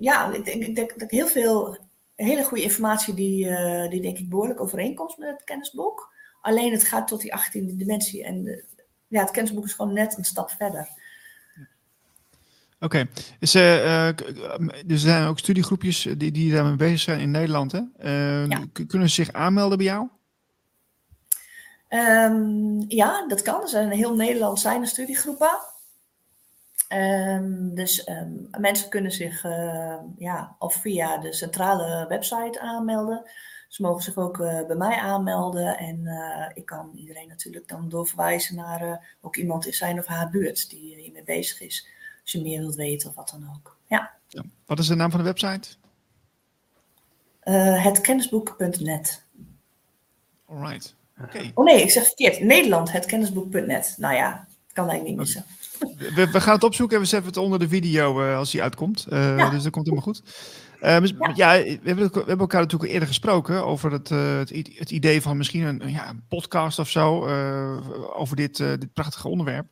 Ja, ik denk, ik denk dat ik heel veel hele goede informatie die, uh, die denk ik behoorlijk overeenkomt met het kennisboek. Alleen het gaat tot die 18e dimensie. En ja, het kennisboek is gewoon net een stap verder. Oké, okay. uh, er zijn ook studiegroepjes die, die daarmee bezig zijn in Nederland. Hè? Ja. Kunnen ze zich aanmelden bij jou? Um, ja, dat kan. Er zijn in heel Nederland zijn er studiegroepen. Um, dus um, mensen kunnen zich uh, ja, of via de centrale website aanmelden. Ze mogen zich ook uh, bij mij aanmelden. En uh, ik kan iedereen natuurlijk dan doorverwijzen naar ook iemand in zijn of haar buurt die hiermee bezig is. Als je meer wilt weten of wat dan ook. Ja. ja. Wat is de naam van de website? Uh, hetkennisboek.net. Alright. Okay. Oh nee, ik zeg verkeerd. Nederland, hetkennisboek.net. Nou ja, kan eigenlijk niet missen. We, we, gaan het opzoeken en we zetten het onder de video uh, als die uitkomt. Uh, ja. Dus dat komt helemaal goed. Uh, dus, ja. ja, we, hebben, we hebben elkaar natuurlijk eerder gesproken over het, het, het, idee van misschien een, ja, een podcast of zo over dit, dit prachtige onderwerp.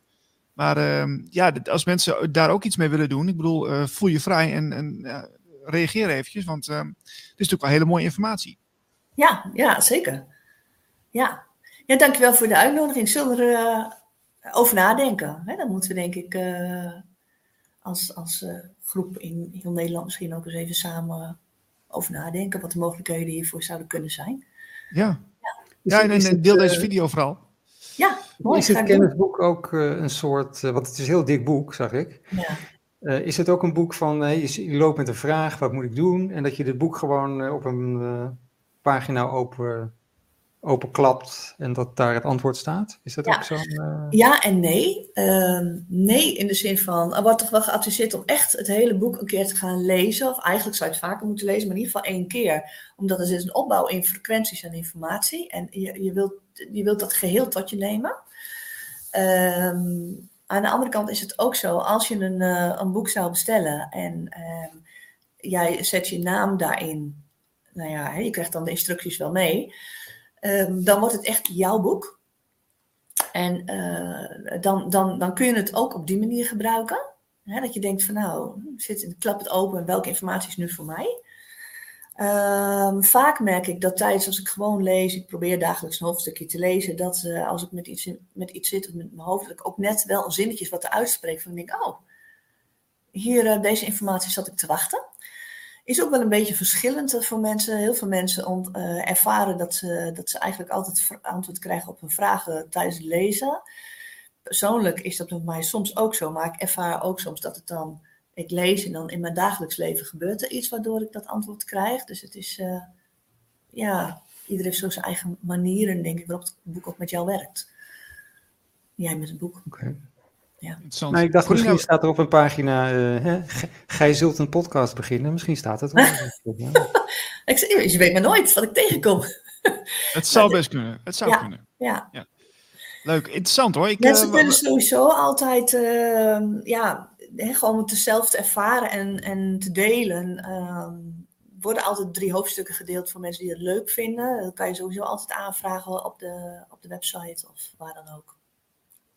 Maar ehm, ja, als mensen daar ook iets mee willen doen, ik bedoel, voel je vrij en, en reageer eventjes, want ehm, het is natuurlijk wel hele mooie informatie. Ja, ja, zeker. Ja. ja, dankjewel voor de uitnodiging. Zullen we er over nadenken? Hè? Dan moeten we denk ik uh, als, als uh, groep in heel Nederland misschien ook eens even samen over nadenken wat de mogelijkheden hiervoor zouden kunnen zijn. Ja, ja. ja en, en deel deze video vooral. Ja, mooi. Is het kennisboek ook uh, een soort, want het is een heel dik boek, zag ik. Ja. Uh, is het ook een boek van, je, loopt met een vraag, wat moet ik doen? En dat je dit boek gewoon uh, op een pagina open, openklapt en dat daar het antwoord staat? Is dat ja. ook zo? Ja en nee. Ehm, nee in de zin van, er wordt toch wel geadviseerd om echt het hele boek een keer te gaan lezen. Of eigenlijk zou je het vaker moeten lezen, maar in ieder geval één keer. Omdat er zit een opbouw in frequenties en informatie. En je, je, wilt, je wilt dat geheel tot je nemen. Um, aan de andere kant is het ook zo, als je een, uh, een boek zou bestellen en uh, jij zet je naam daarin, nou ja, je krijgt dan de instructies wel mee, um, dan wordt het echt jouw boek. En uh, dan, dan, dan kun je het ook op die manier gebruiken. Hè, dat je denkt van nou, zit, klap het open, welke informatie is nu voor mij? Um, vaak merk ik dat tijdens als ik gewoon lees, ik probeer dagelijks een hoofdstukje te lezen, dat uh, als ik met iets, met iets zit of met mijn hoofd, dat ik ook net wel zinnetjes wat eruit spreek. Van denk, oh, hier, uh, deze informatie zat ik te wachten. Is ook wel een beetje verschillend voor mensen. Heel veel mensen ervaren dat ze, dat ze eigenlijk altijd antwoord krijgen op hun vragen tijdens het lezen. Persoonlijk is dat bij mij soms ook zo, maar ik ervaar ook soms dat het dan ik lees en dan in mijn dagelijks leven gebeurt er iets waardoor ik dat antwoord krijg. Dus het is, uh, ja, iedereen heeft zo zijn eigen manieren, denk ik, waarop het boek ook met jou werkt. Jij met het boek. Oké. Okay. Ja. Nou, ik dacht, misschien staat er op een pagina, uh, hè, gij zult een podcast beginnen. Misschien staat het wel. (laughs) ik zeg, je weet maar nooit wat ik tegenkom. (laughs) het zou (laughs) best kunnen. Het zou ja, kunnen. Ja. ja. Leuk, interessant hoor. Ik, Mensen uh, kunnen sowieso altijd, uh, ja, he, gewoon het zelf te ervaren en, en te delen. Um, worden altijd drie hoofdstukken gedeeld voor mensen die het leuk vinden. Dat kan je sowieso altijd aanvragen op de, op de website of waar dan ook.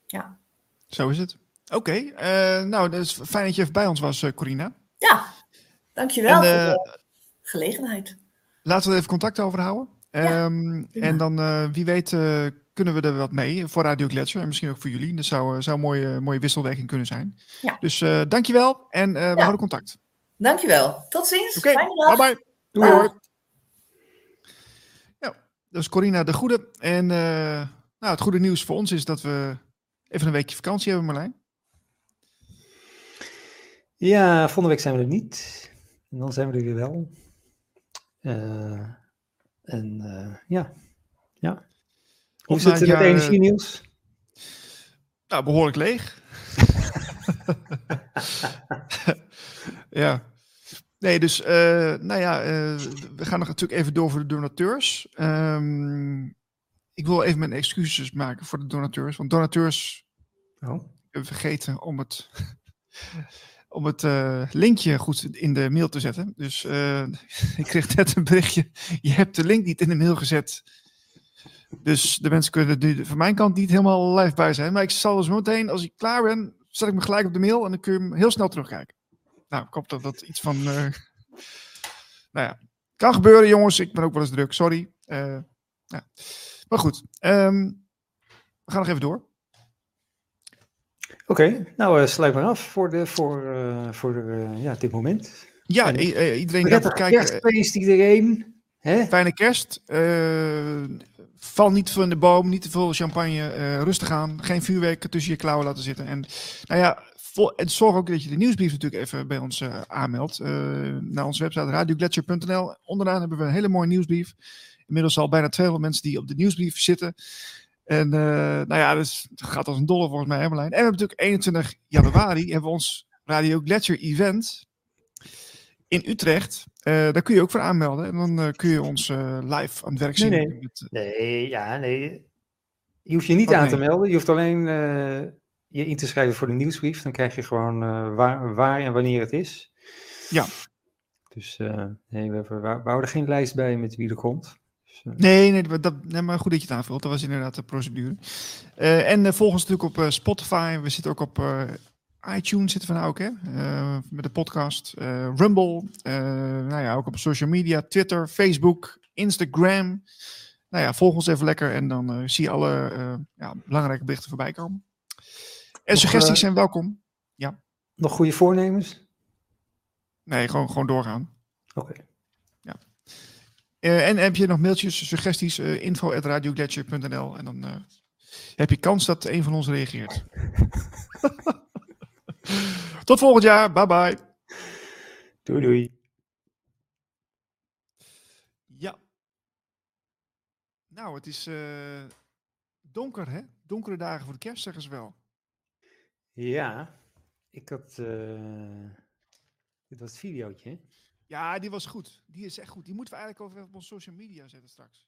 Ja. Zo is het. Oké, okay. uh, nou, dat is fijn dat je even bij ons was, uh, Corina. Ja, dankjewel en, uh, voor de gelegenheid. Laten we er even contact over houden. Ja, um, en dan, uh, wie weet, kunnen we er wat mee voor Radio Gletscher en misschien ook voor jullie. Dat zou, zou een mooie, mooie wisselwerking kunnen zijn. Ja. Dus uh, dankjewel en we ja. houden contact. Dankjewel. Tot ziens. Oké, okay. bye bye. Doei hoor. Ja, dat is Corina de Goede. En nou, het goede nieuws voor ons is dat we even een weekje vakantie hebben, Marlijn. Ja, volgende week zijn we er niet. En dan zijn we er weer wel. Uh, en uh, ja, ja. Hoe zit het met energie, Niels? Nou, behoorlijk leeg. (laughs) ja. Nee, dus, uh, nou ja, uh, we gaan nog natuurlijk even door voor de donateurs. Um, ik wil even mijn excuses maken voor de donateurs. Want donateurs oh. hebben vergeten om het (laughs) om het uh, linkje goed in de mail te zetten. Dus uh, (laughs) ik kreeg net een berichtje. Je hebt de link niet in de mail gezet. Dus de mensen kunnen er nu van mijn kant niet helemaal live bij zijn. Maar ik zal dus meteen, als ik klaar ben, zet ik me gelijk op de mail en dan kun je hem heel snel terugkijken. Nou, ik hoop dat dat iets van. Uh, (laughs) nou ja, kan gebeuren, jongens. Ik ben ook wel eens druk, sorry. ja. Maar goed, um, we gaan nog even door. Oké, okay, nou uh, sluit maar af voor, de, voor, voor de, ja, dit moment. Ja, en, iedereen gaat kijken. Kerstfeest iedereen. Hè? Fijne kerst. Val niet van de boom, niet te veel champagne. rustig aan. Geen vuurwerk tussen je klauwen laten zitten. En nou ja, en zorg ook dat je de nieuwsbrief natuurlijk even bij ons aanmeldt. naar onze website radiogletscher.nl. Onderaan hebben we een hele mooie nieuwsbrief. Inmiddels al bijna 200 mensen die op de nieuwsbrief zitten. En uh, nou ja, dus, het gaat als een dolle volgens mij, Emmerlijn. En we hebben natuurlijk 21 januari hebben we ons Radio Gletscher event. in Utrecht. Uh, daar kun je ook voor aanmelden. En dan uh, kun je ons uh, live aan het werk zien. Nee, nee. Met, nee ja, nee. Je hoeft je niet oh, aan nee. te melden. Je hoeft alleen je in te schrijven voor de nieuwsbrief. Dan krijg je gewoon waar, waar, en wanneer het is. Ja. Dus nee, we, we, we, houden geen lijst bij met wie er komt. Dus, nee, nee, dat, nee, maar goed dat je het aanvult. Dat was inderdaad de procedure. en volg ons natuurlijk op Spotify. We zitten ook op iTunes zitten we nou ook, hè? Uh, met de podcast. Uh, Rumble. Uh, nou ja, ook op social media. Twitter, Facebook, Instagram. Nou ja, volg ons even lekker en dan zie je alle ja, belangrijke berichten voorbij komen. En suggesties zijn welkom. Ja. Nog goede voornemens? Nee, gewoon, gewoon doorgaan. Oké. Okay. Ja. en heb je nog mailtjes, suggesties? radioglacier.nl en dan heb je kans dat een van ons reageert. (laughs) (laughs) Tot volgend jaar. Bye bye. Doei doei. Ja. Nou, het is uh, donker, hè? Donkere dagen voor de kerst, zeggen ze wel. Ja, ik had. Uh, dit was het videootje. Ja, die was goed. Die is echt goed. Die moeten we eigenlijk over op onze social media zetten straks.